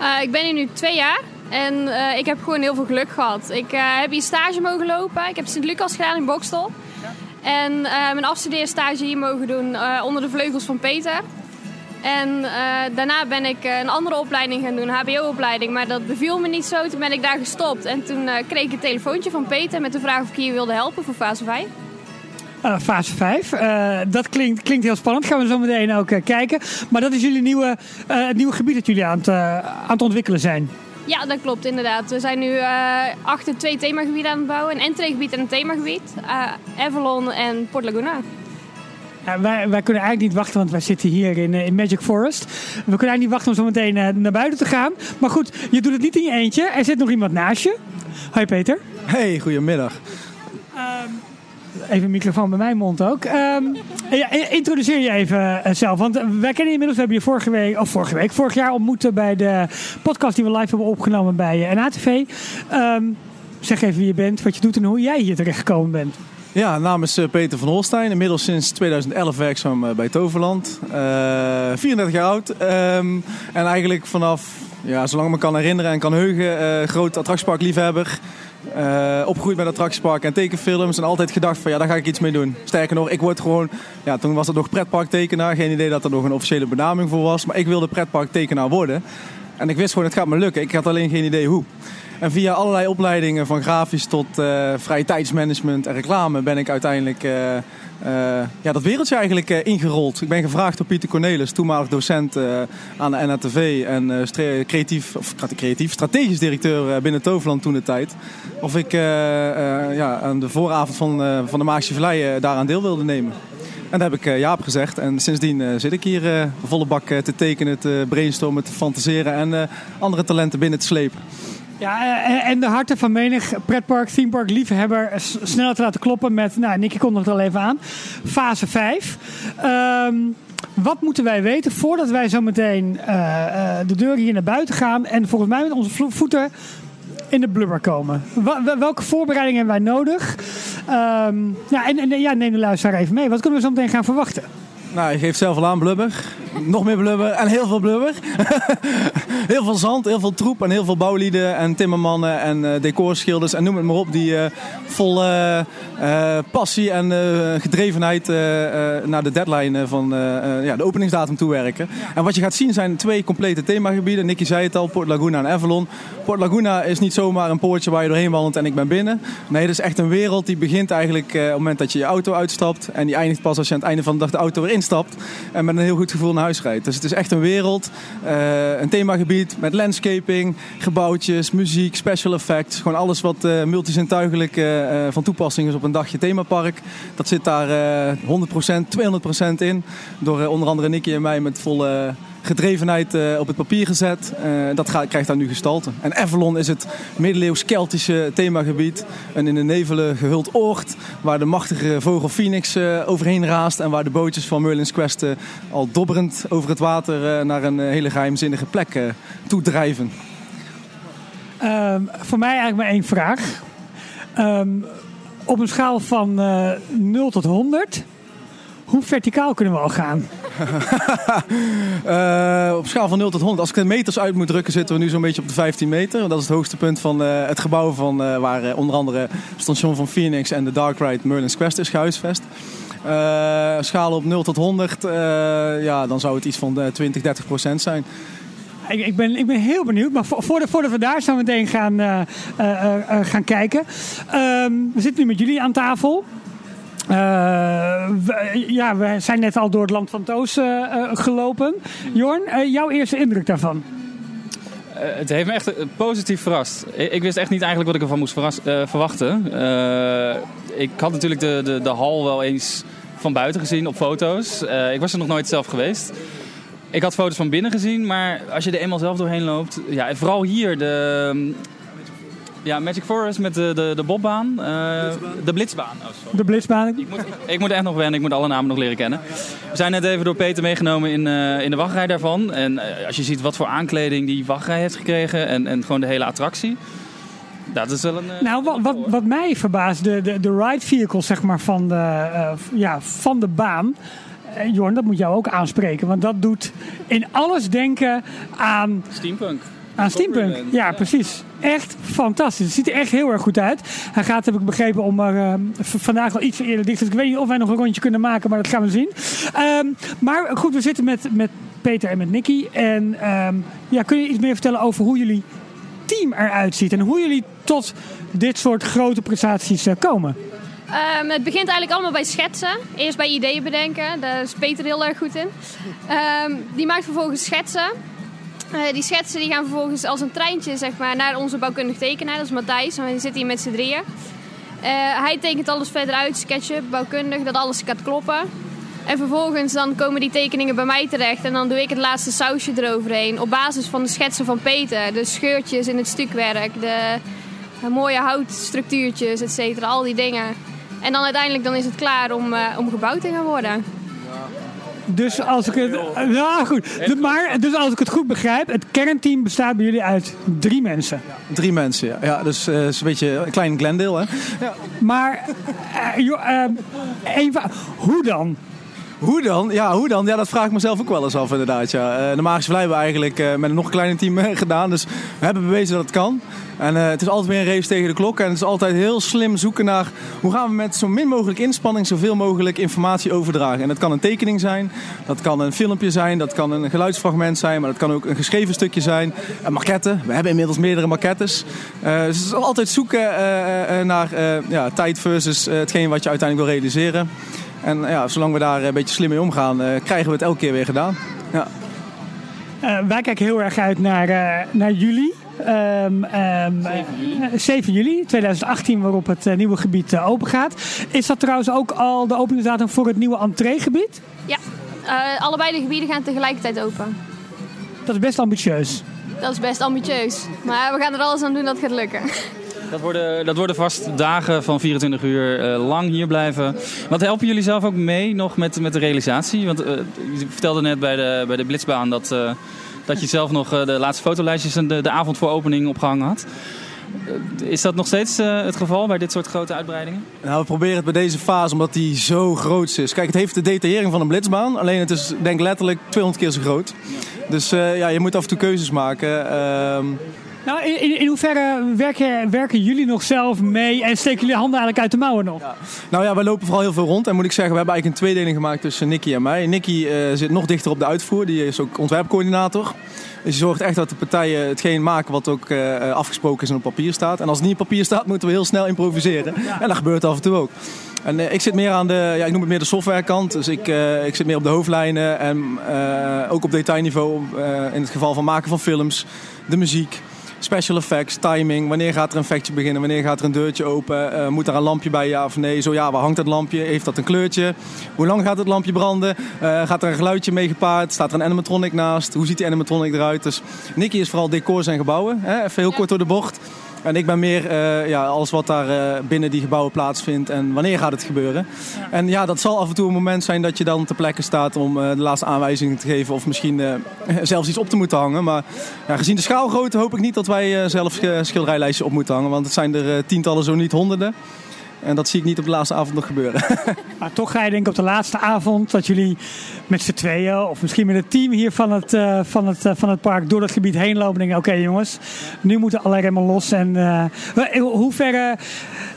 Eh, ik ben hier nu twee jaar en eh, ik heb gewoon heel veel geluk gehad. Ik heb hier stage mogen lopen. Ik heb Sint-Lucas gedaan in Bokstel. En eh, mijn afstudeerstage hier mogen doen onder de vleugels van Peter. En eh, daarna ben ik eh, een andere opleiding gaan doen, hbo-opleiding. Maar dat beviel me niet zo, toen ben ik daar gestopt. En toen eh, kreeg ik een telefoontje van Peter met de vraag of ik hier wilde helpen voor fase 5. Eh, fase 5. Eh, dat klinkt, klinkt heel spannend. Gaan we zo meteen ook kijken. Maar dat is jullie nieuwe, het nieuwe gebied dat jullie aan het, aan het ontwikkelen zijn. Ja, dat klopt inderdaad. We zijn nu achter twee themagebieden aan het bouwen. Een entreegebied en een themagebied. Avalon en Port Laguna. Ja, wij, wij kunnen eigenlijk niet wachten, want wij zitten hier in, eh, in Magic Forest. We kunnen eigenlijk niet wachten om zo meteen eh, naar buiten te gaan. Maar goed, je doet het niet in je eentje. Er zit nog iemand naast je. Hoi Peter. Hey, goedemiddag. Even een microfoon bij mijn mond ook. Ehm, ja, introduceer je even eh, zelf. Want wij kennen je inmiddels. We hebben je vorige week, of vorige week, vorig jaar ontmoet bij de podcast die we live hebben opgenomen bij NATV. Ehm, zeg even wie je bent, wat je doet en hoe jij hier terecht gekomen bent. Ja, naam is eh, Peter van Holstein. Inmiddels sinds 2011 werkzaam eh, bij Toverland. Eh 34 jaar oud. Ehm, en eigenlijk vanaf, ja, zolang ik me kan herinneren en kan heugen, eh groot attractieparkliefhebber. Eh opgegroeid met attractiepark en tekenfilms. En altijd gedacht van ja, daar ga ik iets mee doen. Sterker nog, ik word gewoon, ja, toen was dat nog pretparktekenaar. Geen idee dat er nog een officiële benaming voor was. Maar ik wilde pretparktekenaar worden. En ik wist gewoon, het gaat me lukken. Ik had alleen geen idee hoe. En via allerlei opleidingen, van grafisch tot uh, vrije tijdsmanagement en reclame, ben ik uiteindelijk uh, uh, ja, dat wereldje eigenlijk ingerold. Ik ben gevraagd door Pieter Cornelis, toenmalig docent aan de NATV en creatief, of creatief, strategisch directeur binnen Toverland toen de tijd. Of ik ja, aan de vooravond van, van de Maagse Vallei daaraan deel wilde nemen. En daar heb ik Jaap gezegd. En sindsdien zit ik hier volle bak te tekenen, te brainstormen, te fantaseren en andere talenten binnen te slepen. Ja, en de harten van menig pretpark, themepark, liefhebber snel te laten kloppen met, nou, Nicky komt nog al even aan, fase 5. Um, wat moeten wij weten voordat wij zo meteen de deur hier naar buiten gaan en volgens mij met onze voeten in de blubber komen? Welke voorbereidingen hebben wij nodig? Um, ja, en, en ja, neem de luisteraar even mee. Wat kunnen we zo meteen gaan verwachten? Nou, je geeft zelf al aan blubber. Nog meer blubber en heel veel blubber. heel veel zand, heel veel troep en heel veel bouwlieden en timmermannen en uh, decorschilders en noem het maar op. Die uh, vol uh, passie en gedrevenheid naar de deadline van ja, de openingsdatum toewerken. En wat je gaat zien zijn twee complete themagebieden. Nicky zei het al, Port Laguna en Avalon. Port Laguna is niet zomaar een poortje waar je doorheen wandelt en ik ben binnen. Nee, het is echt een wereld die begint eigenlijk op het moment dat je je auto uitstapt. En die eindigt pas als je aan het einde van de dag de auto weer instapt. En met een heel goed gevoel naar huis rijdt. Dus het is echt een wereld, uh, een themagebied met landscaping, gebouwtjes, muziek, special effects. Gewoon alles wat uh, van toepassing is op een dagje themapark. Dat zit daar 100%, 200% in. Door onder andere Nicky en mij met volle gedrevenheid uh, op het papier gezet. Uh, dat krijgt daar nu gestalte. En Avalon is het middeleeuws-Keltische themagebied. Een in de nevelen gehuld oord waar de machtige vogel Phoenix uh, overheen raast. En waar de bootjes van Merlin's Quest al dobberend over het water naar een hele geheimzinnige plek toe drijven. Um, voor mij eigenlijk maar één vraag. Um, op een schaal van 0 tot 100 hoe verticaal kunnen we al gaan? uh, op schaal van 0 tot 100. Als ik de meters uit moet drukken, zitten we nu zo'n beetje op de 15 meter. Dat is het hoogste punt van uh, het gebouw van, uh, waar onder andere het station van Phoenix en de Dark Ride Merlin's Quest is gehuisvest. schaal op 0 tot 100, ja, dan zou het iets van 20, 30 procent zijn. Ik, ik, ben, ik ben heel benieuwd. Maar voordat, voordat we daar zo meteen gaan, gaan kijken. Ehm, we zitten nu met jullie aan tafel. Uh, we, ja, we zijn net al door het land van Toos uh, gelopen. Jorn, uh, jouw eerste indruk daarvan? het heeft me echt positief verrast. Ik, wist echt niet eigenlijk wat ik ervan moest verwachten. ik had natuurlijk de, de, de hal wel eens van buiten gezien op foto's. ik was er nog nooit zelf geweest. Ik had foto's van binnen gezien, maar als je er eenmaal zelf doorheen loopt... Ja, vooral hier, de, ja, Magic Forest met de, de, de bobbaan. Uh, de blitzbaan. Oh, de blitzbaan. Ik moet, ik moet echt nog wennen, ik moet alle namen nog leren kennen. We zijn net even door Peter meegenomen in, uh, in de wachtrij daarvan. En uh, als je ziet wat voor aankleding die wachtrij heeft gekregen en, en gewoon de hele attractie. Dat is wel een. nou, wat, wat, wat, mij verbaast, de, de, de ride vehicle zeg maar, van, de, ja, van de baan. Jorn, dat moet jou ook aanspreken, want dat doet in alles denken aan. Steampunk. Aan Steampunk, ja, precies. Echt fantastisch. Het ziet er echt heel erg goed uit. Hij gaat, heb ik begrepen, om er uh, vandaag wel iets eerder dicht. Dus ik weet niet of wij nog een rondje kunnen maken, maar dat gaan we zien. Um, maar goed, we zitten met, met Peter en met Nicky. En um, ja, kun je iets meer vertellen over hoe jullie team eruit ziet? En hoe jullie tot dit soort grote prestaties uh, komen? Um, het begint eigenlijk allemaal bij schetsen. Eerst bij ideeën bedenken. Daar is Peter heel erg goed in. Um, die maakt vervolgens schetsen. Uh, die schetsen die gaan vervolgens als een treintje zeg maar, naar onze bouwkundig tekenaar. Dat is Matthijs. En we zitten hier met z'n drieën. Uh, hij tekent alles verder uit, sketchen, bouwkundig, dat alles gaat kloppen. En vervolgens dan komen die tekeningen bij mij terecht. En dan doe ik het laatste sausje eroverheen. Op basis van de schetsen van Peter. De scheurtjes in het stukwerk. De, mooie houtstructuurtjes, et cetera. Al die dingen. En dan uiteindelijk dan is het klaar om, uh, om gebouwd te gaan worden. Dus als ik het. Ja, goed. Maar dus als ik het goed begrijp, het kernteam bestaat bij jullie uit drie mensen. Drie mensen, ja. ja dus uh, is een beetje een klein Glendale, hè? Ja. Maar uh, joh, uh, even, hoe dan? Hoe dan? Ja, hoe dan? Ja, dat vraag ik mezelf ook wel eens af inderdaad. Ja. Eh, de Magische Vlei hebben we eigenlijk eh, met een nog kleiner team eh, gedaan. Dus we hebben bewezen dat het kan. En het is altijd weer een race tegen de klok. En het is altijd heel slim zoeken naar hoe gaan we met zo min mogelijk inspanning zoveel mogelijk informatie overdragen. En dat kan een tekening zijn, dat kan een filmpje zijn, dat kan een geluidsfragment zijn, maar dat kan ook een geschreven stukje zijn. Een. We hebben inmiddels meerdere maquettes. Dus het is altijd zoeken naar ja, tijd versus hetgeen wat je uiteindelijk wil realiseren. En ja, zolang we daar een beetje slim mee omgaan, eh, krijgen we het elke keer weer gedaan. Ja. Eh, wij kijken heel erg uit naar, eh, naar juli. Ehm, ehm, eh, 7 juli 2018, waarop het nieuwe gebied open gaat. Is dat trouwens ook al de openingsdatum voor het nieuwe entreegebied? Ja, eh, allebei de gebieden gaan tegelijkertijd open. Dat is best ambitieus. Dat is best ambitieus. Maar we gaan er alles aan doen dat het gaat lukken. Dat worden, dat worden vast dagen van 24 uur eh, lang hier blijven. Wat helpen jullie zelf ook mee nog met, met de realisatie? Want eh, je vertelde net bij de, bij de Blitzbaan dat, eh, dat je zelf nog de laatste fotolijstjes en de, de avond voor opening opgehangen had. Is dat nog steeds het geval bij dit soort grote uitbreidingen? Nou, we proberen het bij deze fase omdat die zo groot is. Kijk, het heeft de detaillering van een blitsbaan. Alleen het is denk ik letterlijk 200 keer zo groot. Dus ja, je moet af en toe keuzes maken. Ehm, Nou, in, in, in hoeverre werken, werken jullie nog zelf mee en steken jullie handen eigenlijk uit de mouwen nog? nou ja, wij lopen vooral heel veel rond. En moet ik zeggen, we hebben eigenlijk een tweedeling gemaakt tussen Nicky en mij. Nicky eh, zit nog dichter op de uitvoer. Die is ook ontwerpcoördinator. Dus die zorgt echt dat de partijen hetgeen maken wat ook eh, afgesproken is en op papier staat. En als het niet op papier staat, moeten we heel snel improviseren. En dat gebeurt af en toe ook. En eh, ik zit meer aan de, ja, ik noem het meer de softwarekant. Dus ik, ik zit meer op de hoofdlijnen en ook op detailniveau. in het geval van maken van films, de muziek, special effects, timing. Wanneer gaat er een effectje beginnen? Wanneer gaat er een deurtje open? Eh, moet er een lampje bij, ja of nee? Zo ja, waar hangt dat lampje? Heeft dat een kleurtje? Hoe lang gaat het lampje branden? Eh, gaat er een geluidje mee gepaard? Staat er een animatronic naast? Hoe ziet die animatronic eruit? Dus Nicky is vooral decors en gebouwen. Hè? Even heel kort door de bocht. En ik ben meer eh, ja, alles wat daar eh, binnen die gebouwen plaatsvindt en wanneer gaat het gebeuren. En ja, dat zal af en toe een moment zijn dat je dan ter plekke staat om eh, de laatste aanwijzingen te geven of misschien zelfs iets op te moeten hangen. Maar ja, gezien de schaalgrootte hoop ik niet dat wij zelf schilderijlijstjes op moeten hangen, want het zijn er tientallen, zo niet honderden. En dat zie ik niet op de laatste avond nog gebeuren. Maar toch ga je denk ik op de laatste avond dat jullie met z'n tweeën of misschien met het team hier van het, eh, van het, eh, van het park door het gebied heen lopen en denken, oké jongens, nu moeten alle remmen los. En eh, in hoeverre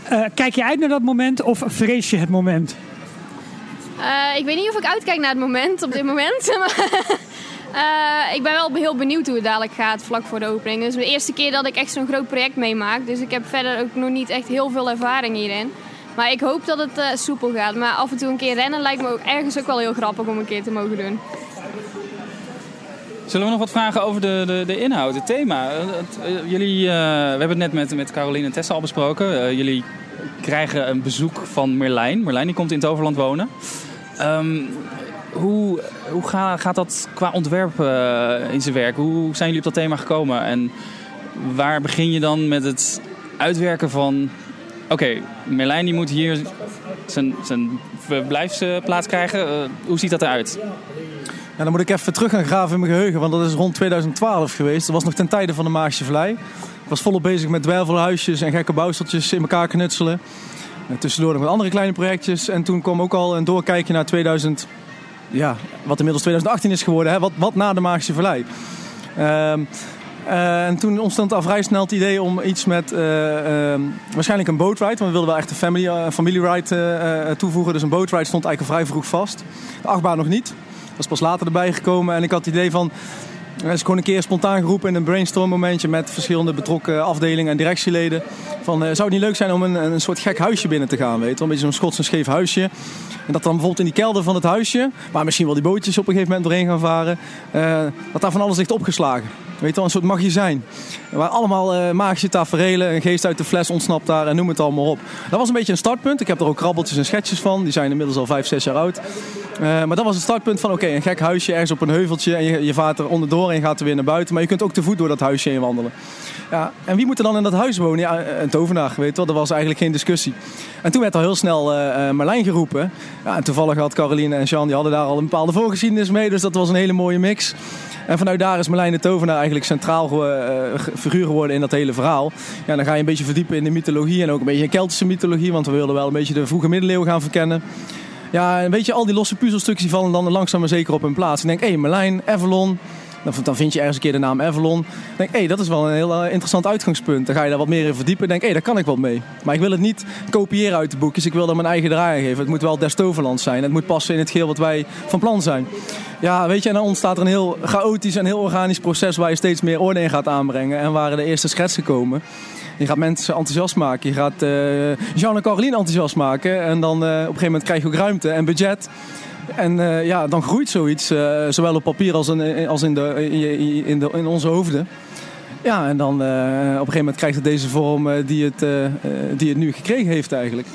eh, kijk je uit naar dat moment of vrees je het moment? Eh, ik weet niet of ik uitkijk naar het moment op dit moment. eh, ik ben wel heel benieuwd hoe het dadelijk gaat vlak voor de opening. Het is de eerste keer dat ik echt zo'n groot project meemaak. Dus ik heb verder ook nog niet echt heel veel ervaring hierin. Maar ik hoop dat het eh, soepel gaat. Maar af en toe een keer rennen lijkt me ook ergens ook wel heel grappig om een keer te mogen doen. Zullen we nog wat vragen over de, de, de inhoud, het thema? Eh, het, jullie, we hebben het net met, met Caroline en Tessa al besproken. Jullie krijgen een bezoek van Merlijn. Merlijn die komt in Toverland wonen. Ehm, hoe hoe ga- gaat dat qua ontwerp eh, in zijn werk? Hoe zijn jullie op dat thema gekomen? En waar begin je dan met het uitwerken van... Oké, Merlijn die moet hier zijn, zijn verblijfsplaats krijgen. Eh, hoe ziet dat eruit? Ja, dan moet ik even terug gaan graven in mijn geheugen, want dat is rond 2012 geweest. Dat was nog ten tijde van de Maagse Vlei. Ik was volop bezig met dwervelhuisjes en gekke bouwsteltjes in elkaar knutselen. En tussendoor nog met andere kleine projectjes. En toen kwam ook al een doorkijkje naar 2000, ja, wat inmiddels 2018 is geworden. Hè? Wat, wat na de Magische Vallei. Ehm, eh, en toen ontstond al vrij snel het idee om iets met eh, ehm, waarschijnlijk een bootride. Want we wilden wel echt een family, eh, familieride eh, eh, toevoegen. Dus een bootride stond eigenlijk vrij vroeg vast. De achtbaan nog niet. Dat is pas later erbij gekomen. En ik had het idee van... Er is gewoon een keer spontaan geroepen in een brainstorm momentje met verschillende betrokken afdelingen en directieleden. Van, eh, zou het niet leuk zijn om een, een soort gek huisje binnen te gaan, weet? Een beetje zo'n Schots en scheef huisje. En dat dan bijvoorbeeld in die kelder van het huisje, waar misschien wel die bootjes op een gegeven moment doorheen gaan varen, eh, dat daar van alles ligt opgeslagen. Weet je wel, een soort magazijn. Waar allemaal eh magische taferelen, een geest uit de fles ontsnapt daar en noem het allemaal op. Dat was een beetje een startpunt. Ik heb er ook krabbeltjes en schetsjes van. Die zijn inmiddels al vijf, zes jaar oud. Eh, maar dat was het startpunt van oké, een gek huisje ergens op een heuveltje. En je, je vaart er onderdoor en gaat er weer naar buiten. Maar je kunt ook te voet door dat huisje heen wandelen. Ja, en wie moet er dan in dat huis wonen? Ja, een tovenaar, weet wel. Dat was eigenlijk geen discussie. En toen werd al heel snel eh, eh, Marlijn geroepen. Ja, en toevallig had Caroline en Jean, die hadden daar al een bepaalde voorgeschiedenis mee. Dus dat was een hele mooie mix. En vanuit daar is Marlijn de Tovenaar eigenlijk centraal eh, figuur geworden in dat hele verhaal. Ja, dan ga je een beetje verdiepen in de mythologie en ook een beetje in Keltische mythologie. Want we wilden wel een beetje de vroege middeleeuwen gaan verkennen. Ja, weet je, al die losse puzzelstukjes vallen dan langzaam maar zeker op hun plaats. Ik denk, hé, hey, Merlijn, Avalon. Dan, vind je ergens een keer de naam Avalon. Denk, hé, hey, dat is wel een heel eh, interessant uitgangspunt. Dan ga je daar wat meer in verdiepen. Denk, hé, hey, daar kan ik wat mee. Maar ik wil het niet kopiëren uit de boekjes. Ik wil er mijn eigen draai aan geven. Het moet wel des Toverland zijn. Het moet passen in het geheel wat wij van plan zijn. Ja, weet je, en dan ontstaat er een heel chaotisch en heel organisch proces... waar je steeds meer orde in gaat aanbrengen. En waar de eerste schetsen komen. Je gaat mensen enthousiast maken. Je gaat uh, Jean en Caroline enthousiast maken. En dan uh, op een gegeven moment krijg je ook ruimte en budget. En uh, ja, dan groeit zoiets, zowel op papier als in, als in, de, in, de, in onze hoofden. Ja, en dan op een gegeven moment krijgt het deze vorm die, het, die het nu gekregen heeft eigenlijk.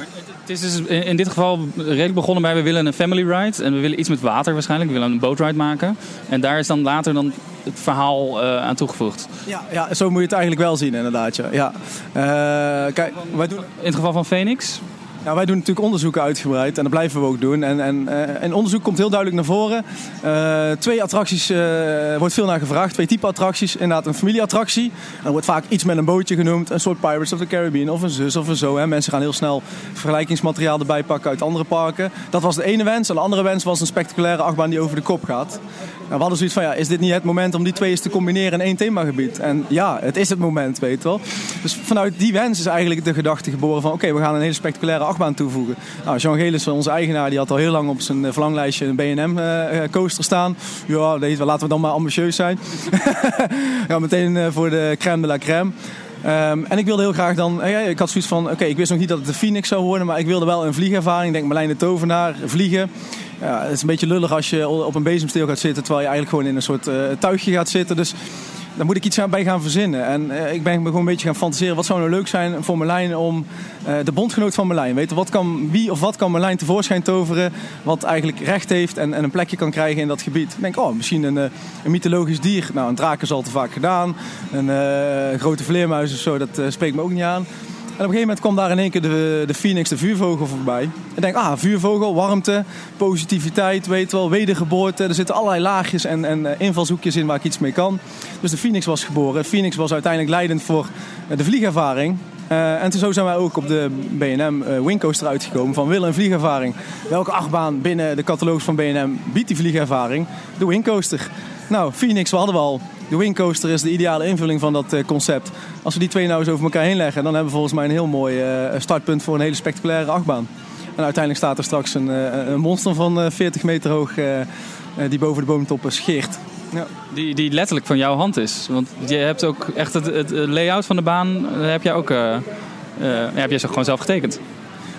Het is dus in dit geval redelijk begonnen bij we willen een family ride. En we willen iets met water waarschijnlijk. We willen een boatride maken. En daar is dan later dan het verhaal uh, aan toegevoegd. Ja, ja, zo moet je het eigenlijk wel zien inderdaad. Ja. ja. Uh, kijk, wij doen... In het geval van Phoenix? Ja, wij doen natuurlijk onderzoeken uitgebreid en dat blijven we ook doen. En, en, uh, en onderzoek komt heel duidelijk naar voren. Uh, twee attracties uh, wordt veel naar gevraagd. Twee type attracties. Inderdaad een familieattractie. Er wordt vaak iets met een bootje genoemd. Een soort Pirates of the Caribbean of een zus of een zo. Hè. Mensen gaan heel snel vergelijkingsmateriaal erbij pakken uit andere parken. Dat was de ene wens. En de andere wens was een spectaculaire achtbaan die over de kop gaat. We hadden zoiets van, ja, is dit niet het moment om die twee eens te combineren in één themagebied? En ja, het is het moment, weet je wel. Dus vanuit die wens is eigenlijk de gedachte geboren van... oké, we gaan een hele spectaculaire achtbaan toevoegen. Nou, Jean Gelissen, onze eigenaar, die had al heel lang op zijn verlanglijstje een B&M-coaster staan. Ja, laten we dan maar ambitieus zijn. ja, meteen voor de crème de la crème. Um, en ik wilde heel graag dan, ik had zoiets van, oké, ik wist nog niet dat het de Phoenix zou worden, maar ik wilde wel een vliegervaring. Ik denk Marlijn de Tovenaar, vliegen. Ja, het is een beetje lullig als je op een bezemsteel gaat zitten, terwijl je eigenlijk gewoon in een soort uh, tuigje gaat zitten. Dus daar moet ik iets bij gaan verzinnen. En uh, ik ben gewoon een beetje gaan fantaseren. Wat zou nou leuk zijn voor Merlijn om uh, de bondgenoot van Merlijn. Weet wat kan, wie of wat kan Merlijn tevoorschijn toveren. Wat eigenlijk recht heeft en, en een plekje kan krijgen in dat gebied. Ik denk, oh, misschien een, een mythologisch dier. Nou, een draak is al te vaak gedaan. Een grote vleermuis of zo, dat spreekt me ook niet aan. En op een gegeven moment kwam daar in één keer de, de Phoenix, de vuurvogel, voorbij. Ik denk, ah, vuurvogel, warmte, positiviteit, weet wel, wedergeboorte. Er zitten allerlei laagjes en, en invalshoekjes in waar ik iets mee kan. Dus de Phoenix was geboren. Phoenix was uiteindelijk leidend voor de vliegervaring. Uh, en zo zijn wij ook op de B&M uh, uitgekomen van willen een vliegervaring. Welke achtbaan binnen de catalogus van B&M biedt die vliegervaring? De Wingcoaster. Nou, Phoenix, we hadden we al. De Wingcoaster is de ideale invulling van dat uh, concept. Als we die twee nou eens over elkaar heen leggen, dan hebben we volgens mij een heel mooi startpunt voor een hele spectaculaire achtbaan. En uiteindelijk staat er straks een, een monster van 40 meter hoog die boven de boomtoppen scheert. Ja. Die, die letterlijk van jouw hand is. Want je hebt ook echt het, het layout van de baan heb jij ook uh, uh, heb jij gewoon zelf getekend.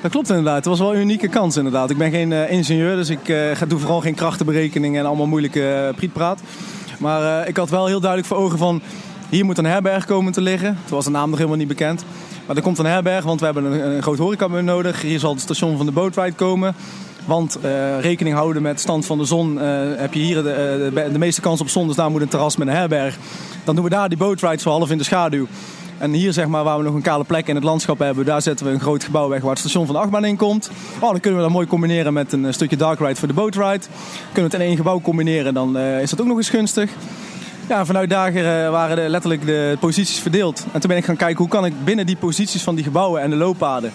Dat klopt inderdaad. Het was wel een unieke kans inderdaad. Ik ben geen uh, ingenieur, dus ik ga, doe vooral geen krachtenberekeningen en allemaal moeilijke prietpraat. Maar ik had wel heel duidelijk voor ogen van... hier moet een herberg komen te liggen. Toen was de naam nog helemaal niet bekend. Maar er komt een herberg, want we hebben een, groot horecamuur nodig. Hier zal het station van de Boatride komen. Want uh, rekening houden met stand van de zon uh, heb je hier de, de, meeste kans op zon. Dus daar moet een terras met een herberg. Dan doen we daar die boatrides zo half in de schaduw. En hier zeg maar, waar we nog een kale plek in het landschap hebben, daar zetten we een groot gebouw weg waar het station van de achtbaan in komt. Oh, dan kunnen we dat mooi combineren met een stukje dark ride voor de boatride. Kunnen we het in één gebouw combineren, dan uh, is dat ook nog eens gunstig. Ja, vanuit daar waren de, letterlijk de posities verdeeld. En toen ben ik gaan kijken hoe kan ik binnen die posities van die gebouwen en de looppaden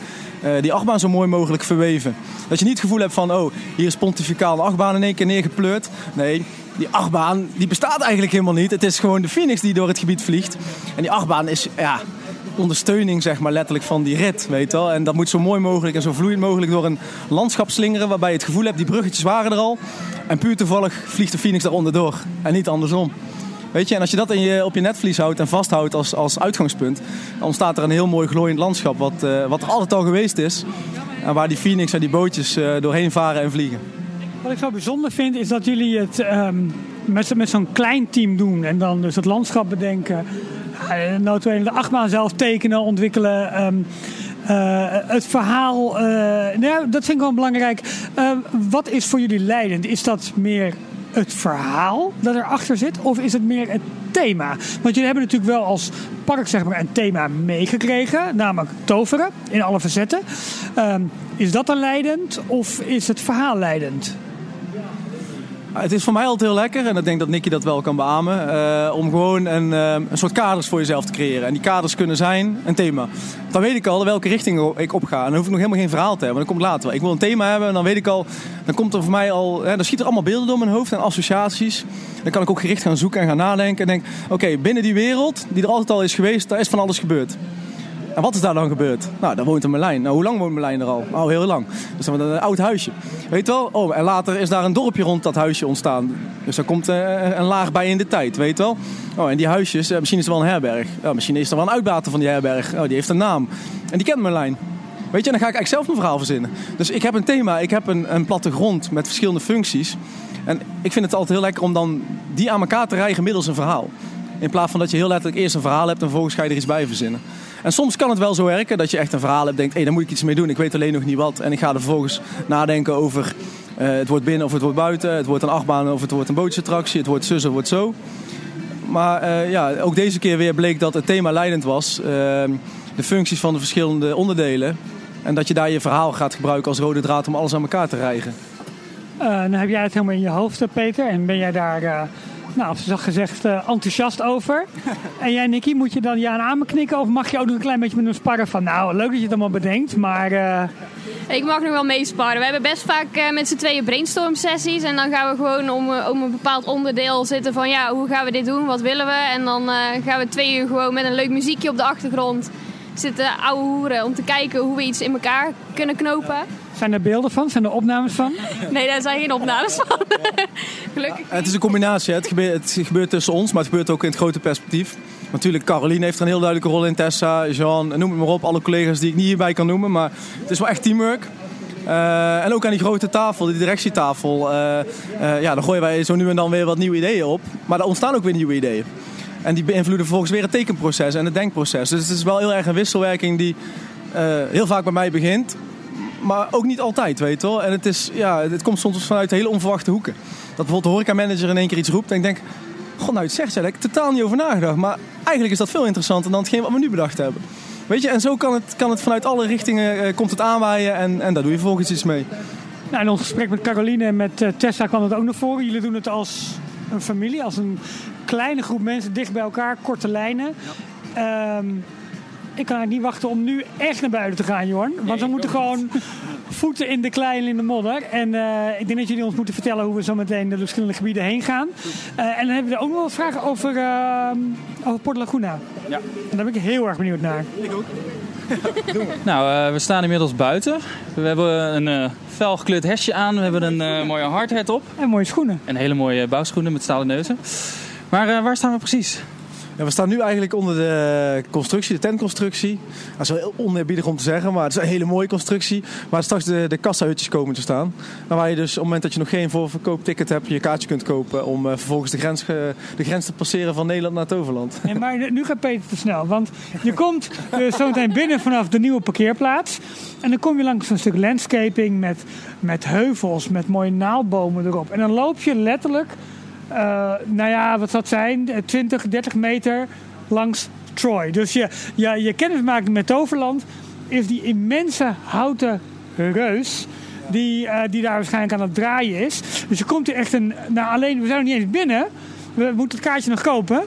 die achtbaan zo mooi mogelijk verweven. Dat je niet het gevoel hebt van, oh, hier is pontificaal de achtbaan in één keer neergepleurd. Nee, die achtbaan die bestaat eigenlijk helemaal niet. Het is gewoon de Phoenix die door het gebied vliegt. En die achtbaan is, ja, ondersteuning zeg maar letterlijk van die rit, weet wel. En dat moet zo mooi mogelijk en zo vloeiend mogelijk door een landschap slingeren... waarbij je het gevoel hebt, die bruggetjes waren er al. En puur toevallig vliegt de Phoenix daaronder door. En niet andersom. Weet je, en als je dat in je, op je netvlies houdt en vasthoudt als, als uitgangspunt, dan ontstaat er een heel mooi glooiend landschap, wat, uh, wat altijd al geweest is. En waar die Phoenix en die bootjes uh, doorheen varen en vliegen. Wat ik zo bijzonder vind, is dat jullie het um, met, met zo'n klein team doen. En dan dus het landschap bedenken. Nou, de achtbaan zelf tekenen, ontwikkelen. Um, uh, het verhaal, uh, nou, dat vind ik wel belangrijk. Uh, wat is voor jullie leidend? Is dat meer het verhaal dat erachter zit? Of is het meer het thema? Want jullie hebben natuurlijk wel als park zeg maar, een thema meegekregen, namelijk toveren in alle facetten. Is dat dan leidend of is het verhaal leidend? Het is voor mij altijd heel lekker, en ik denk dat Nicky dat wel kan beamen, eh, om gewoon een, eh, een soort kaders voor jezelf te creëren. En die kaders kunnen zijn een thema. Dan weet ik al welke richting ik op ga. En dan hoef ik nog helemaal geen verhaal te hebben, dat komt later. wel. Ik wil een thema hebben en dan weet ik al, dan komt er voor mij al, hè, dan schiet er allemaal beelden door mijn hoofd en associaties. Dan kan ik ook gericht gaan zoeken en gaan nadenken. En denk, oké, binnen die wereld, die er altijd al is geweest, daar is van alles gebeurd. En wat is daar dan gebeurd? Nou, daar woont een Merlijn. Nou, hoe lang woont Merlijn er al? Oh, heel lang. Dus dan een oud huisje. Weet wel? Oh, en later is daar een dorpje rond dat huisje ontstaan. Dus daar komt eh, een laag bij in de tijd, weet wel? Oh, en die huisjes, eh, misschien is er wel een herberg. Oh, misschien is er wel een uitbater van die herberg. Oh, die heeft een naam. En die kent Merlijn. Weet je, en dan ga ik eigenlijk zelf mijn verhaal verzinnen. Dus ik heb een thema, ik heb een, een plattegrond met verschillende functies. En ik vind het altijd heel lekker om dan die aan elkaar te rijgen middels een verhaal. In plaats van dat je heel letterlijk eerst een verhaal hebt en vervolgens ga je er iets bij verzinnen. En soms kan het wel zo werken dat je echt een verhaal hebt, denkt, hé, hey, daar moet ik iets mee doen, ik weet alleen nog niet wat. En ik ga er vervolgens nadenken over uh, het wordt binnen of het wordt buiten, het wordt een achtbaan of het wordt een bootjesattractie, het wordt zus of het wordt zo. Maar uh, ja, ook deze keer weer bleek dat het thema leidend was, uh, de functies van de verschillende onderdelen. En dat je daar je verhaal gaat gebruiken als rode draad om alles aan elkaar te rijgen. Uh, nou heb jij het helemaal in je hoofd, Peter. En ben jij daar, nou, zoals gezegd, uh, enthousiast over. en jij, Nicky, moet je dan ja aan me knikken? Of mag je ook nog een klein beetje met hem sparren van... Nou, leuk dat je het allemaal bedenkt, maar... Ik mag nog wel meesparren. We hebben best vaak met z'n tweeën brainstorm sessies. En dan gaan we gewoon om, om een bepaald onderdeel zitten van... Ja, hoe gaan we dit doen? Wat willen we? En dan gaan we twee uur gewoon met een leuk muziekje op de achtergrond... zitten ouwe hoeren om te kijken hoe we iets in elkaar kunnen knopen. Zijn er beelden van? Zijn er opnames van? Nee, daar zijn geen opnames van. Gelukkig. Het is een combinatie. Het gebeurt, het gebeurt, tussen ons, maar het gebeurt ook in het grote perspectief. Natuurlijk, Caroline heeft er een heel duidelijke rol in. Tessa, Jean, noem het maar op. Alle collega's die ik niet hierbij kan noemen. Maar het is wel echt teamwork. Uh, en ook aan die grote tafel, die directietafel. Uh, uh, ja, dan gooien wij zo nu en dan weer wat nieuwe ideeën op. Maar er ontstaan ook weer nieuwe ideeën. En die beïnvloeden vervolgens weer het tekenproces en het denkproces. Dus het is wel heel erg een wisselwerking die heel vaak bij mij begint maar ook niet altijd, weet je wel. En het, is, ja, het komt soms vanuit hele onverwachte hoeken. Dat bijvoorbeeld de horecamanager in één keer iets roept en ik denk... God, nou, het zegt, daar heb ik totaal niet over nagedacht. Maar eigenlijk is dat veel interessanter dan hetgeen wat we nu bedacht hebben. Weet je, en zo kan het, kan het vanuit alle richtingen uh, komt het aanwaaien en, en daar doe je vervolgens iets mee. Nou, in ons gesprek met Caroline en met uh, Tessa kwam het ook naar voren. Jullie doen het als een familie, als een kleine groep mensen dicht bij elkaar, korte lijnen. Ja. Um, ik kan eigenlijk niet wachten om nu echt naar buiten te gaan, Jorn. Want nee, we moeten gewoon voeten in de klei en in de modder. En uh, ik denk dat jullie ons moeten vertellen hoe we zo meteen door de verschillende gebieden heen gaan. Uh, en dan hebben we ook nog wel vragen over, uh, over Port Laguna. Ja. En daar ben ik heel erg benieuwd naar. Ik ook. nou, we staan inmiddels buiten. We hebben een fel gekleurd hesje aan. We hebben een mooie hardhat op. En mooie schoenen. En hele mooie bouwschoenen met stalen neuzen. Maar waar staan we precies? We staan nu eigenlijk onder de constructie, de tentconstructie. Dat is wel heel oneerbiedig om te zeggen, maar het is een hele mooie constructie. Waar straks de, de kassahutjes komen te staan. En waar je dus op het moment dat je nog geen voorverkoopticket hebt, je kaartje kunt kopen om uh, vervolgens de grens, de grens te passeren van Nederland naar Toverland. Nee, maar nu gaat Peter te snel, want je komt uh, zo meteen binnen vanaf de nieuwe parkeerplaats. En dan kom je langs een stuk landscaping met, met heuvels, met mooie naaldbomen erop. En dan loop je letterlijk nou ja, wat zou het zijn? 20, 30 meter langs Troy. Dus je, je, je kennismaking met Toverland is die immense houten reus. Die, uh, die daar waarschijnlijk aan het draaien is. Dus je komt er echt een. Nou, alleen, we zijn nog niet eens binnen. We moeten het kaartje nog kopen.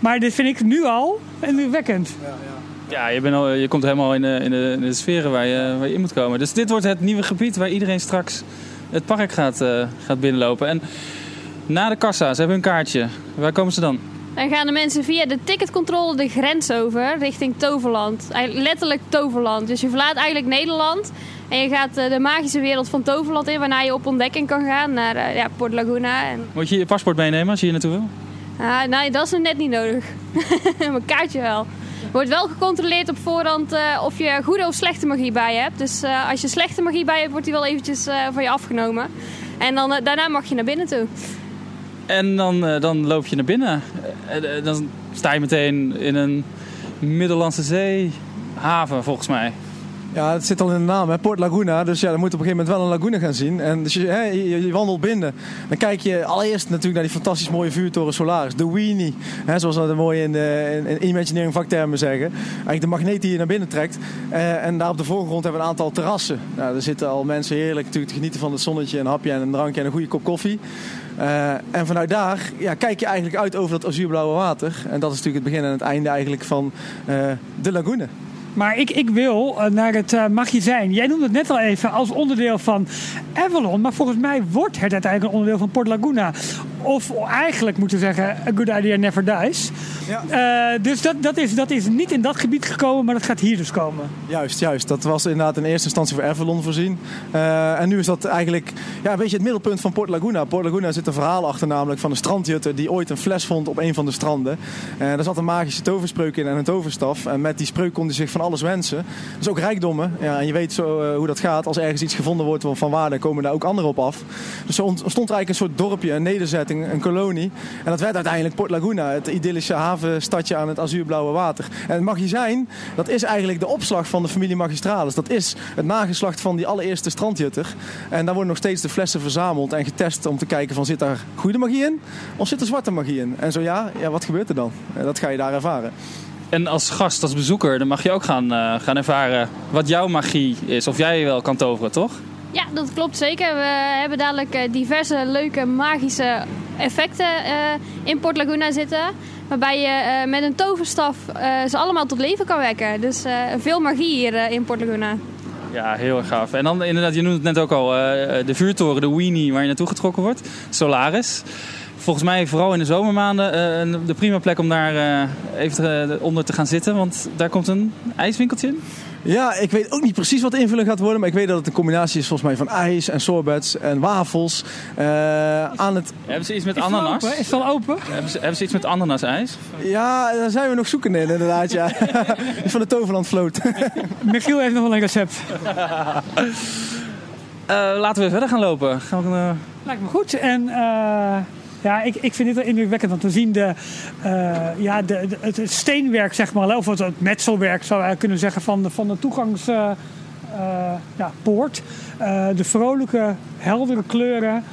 Maar dit vind ik nu al indrukwekkend. Ja, ja. Ja, je, bent al, je komt helemaal in de, in, de, in de sferen waar je, waar je in moet komen. Dus dit wordt het nieuwe gebied waar iedereen straks het park gaat, uh, gaat binnenlopen. En na de kassa, ze hebben hun kaartje. Waar komen ze dan? Dan gaan de mensen via de ticketcontrole de grens over richting Toverland. Letterlijk Toverland. Dus je verlaat eigenlijk Nederland en je gaat de magische wereld van Toverland in, waarna je op ontdekking kan gaan naar uh, ja, Port Laguna. En... Moet je je paspoort meenemen als je hier naartoe wil? Ah, nee, dat is net niet nodig. Mijn kaartje wel. Er wordt wel gecontroleerd op voorhand uh, of je goede of slechte magie bij je hebt. Dus uh, als je slechte magie bij hebt, wordt die wel eventjes van je afgenomen. En dan, daarna mag je naar binnen toe. En dan, uh, dan loop je naar binnen. Uh, dan sta je meteen in een Middellandse Zee haven, volgens mij. Ja, het zit al in de naam, hè? Port Laguna. Dus ja, dan moet op een gegeven moment wel een lagune gaan zien. En dus je, hè, je, wandelt binnen. Dan kijk je allereerst natuurlijk naar die fantastisch mooie vuurtoren Solaris. De Weenie, hè, zoals we dat mooi in, in, in Imagineering vaktermen zeggen. Eigenlijk de magneet die je naar binnen trekt. Uh, en daar op de voorgrond hebben we een aantal terrassen. Nou, er zitten al mensen heerlijk natuurlijk te genieten van het zonnetje, een hapje en een drankje en een goede kop koffie. Eh, en vanuit daar ja, kijk je eigenlijk uit over dat azuurblauwe water. En dat is natuurlijk het begin en het einde eigenlijk van eh, de lagune. Maar ik, ik wil eh, naar het uh, magazijn. Jij noemde het net al even als onderdeel van Avalon. Maar volgens mij wordt het uiteindelijk een onderdeel van Port Laguna. Of eigenlijk moeten we zeggen, a good idea never dies. Ja. Uh, dus dat, dat, is, dat is niet in dat gebied gekomen, maar dat gaat hier dus komen. Juist, juist. Dat was inderdaad in eerste instantie voor Avalon voorzien. Uh, en nu is dat eigenlijk ja, een beetje het middelpunt van Port Laguna. Port Laguna zit een verhaal achter namelijk van een strandjutter die ooit een fles vond op een van de stranden. Uh, daar zat een magische toverspreuk in en een toverstaf. En met die spreuk kon hij zich van alles wensen. Dus ook rijkdommen. Ja, en je weet zo hoe dat gaat. Als ergens iets gevonden wordt van waarde, komen daar ook anderen op af. Dus er ontstond eigenlijk een soort dorpje, een een kolonie. En dat werd uiteindelijk Port Laguna, het idyllische havenstadje aan het azuurblauwe water. En het magazijn, dat is eigenlijk de opslag van de familie Magistralis. Dat is het nageslacht van die allereerste strandjutter. En daar worden nog steeds de flessen verzameld en getest om te kijken van zit daar goede magie in of zit er zwarte magie in? En zo ja, ja wat gebeurt er dan? Dat ga je daar ervaren. En als gast, als bezoeker, dan mag je ook gaan, uh, gaan ervaren wat jouw magie is. Of jij wel kan toveren, toch? Ja, dat klopt zeker. We hebben dadelijk diverse leuke magische effecten uh, in Port Laguna zitten. Waarbij je uh, met een toverstaf ze allemaal tot leven kan wekken. Dus veel magie hier in Port Laguna. Ja, heel erg gaaf. En dan inderdaad, je noemde het net ook al, de vuurtoren, de Weenie waar je naartoe getrokken wordt. Solaris. Volgens mij vooral in de zomermaanden de prima plek om daar even onder te gaan zitten. Want daar komt een ijswinkeltje in. Ja, ik weet ook niet precies wat de invulling gaat worden. Maar ik weet dat het een combinatie is volgens mij van ijs en sorbets en wafels. Uh, aan het... Hebben ze iets met is ananas? Is het al open? Hebben ze, hebben ze iets met ananasijs? Ja, daar zijn we nog zoeken in inderdaad. Ja. van de Toverland Float. Michiel heeft nog wel een recept. uh, laten we verder gaan lopen. Gaan we, uh... Lijkt me goed. En... Ja, ik, ik vind dit wel indrukwekkend. Want we zien de, uh, ja, de, het steenwerk, zeg maar, of het, metselwerk zou je kunnen zeggen, van de, van de toegangspoort. Uh, ja, uh, de vrolijke, heldere kleuren.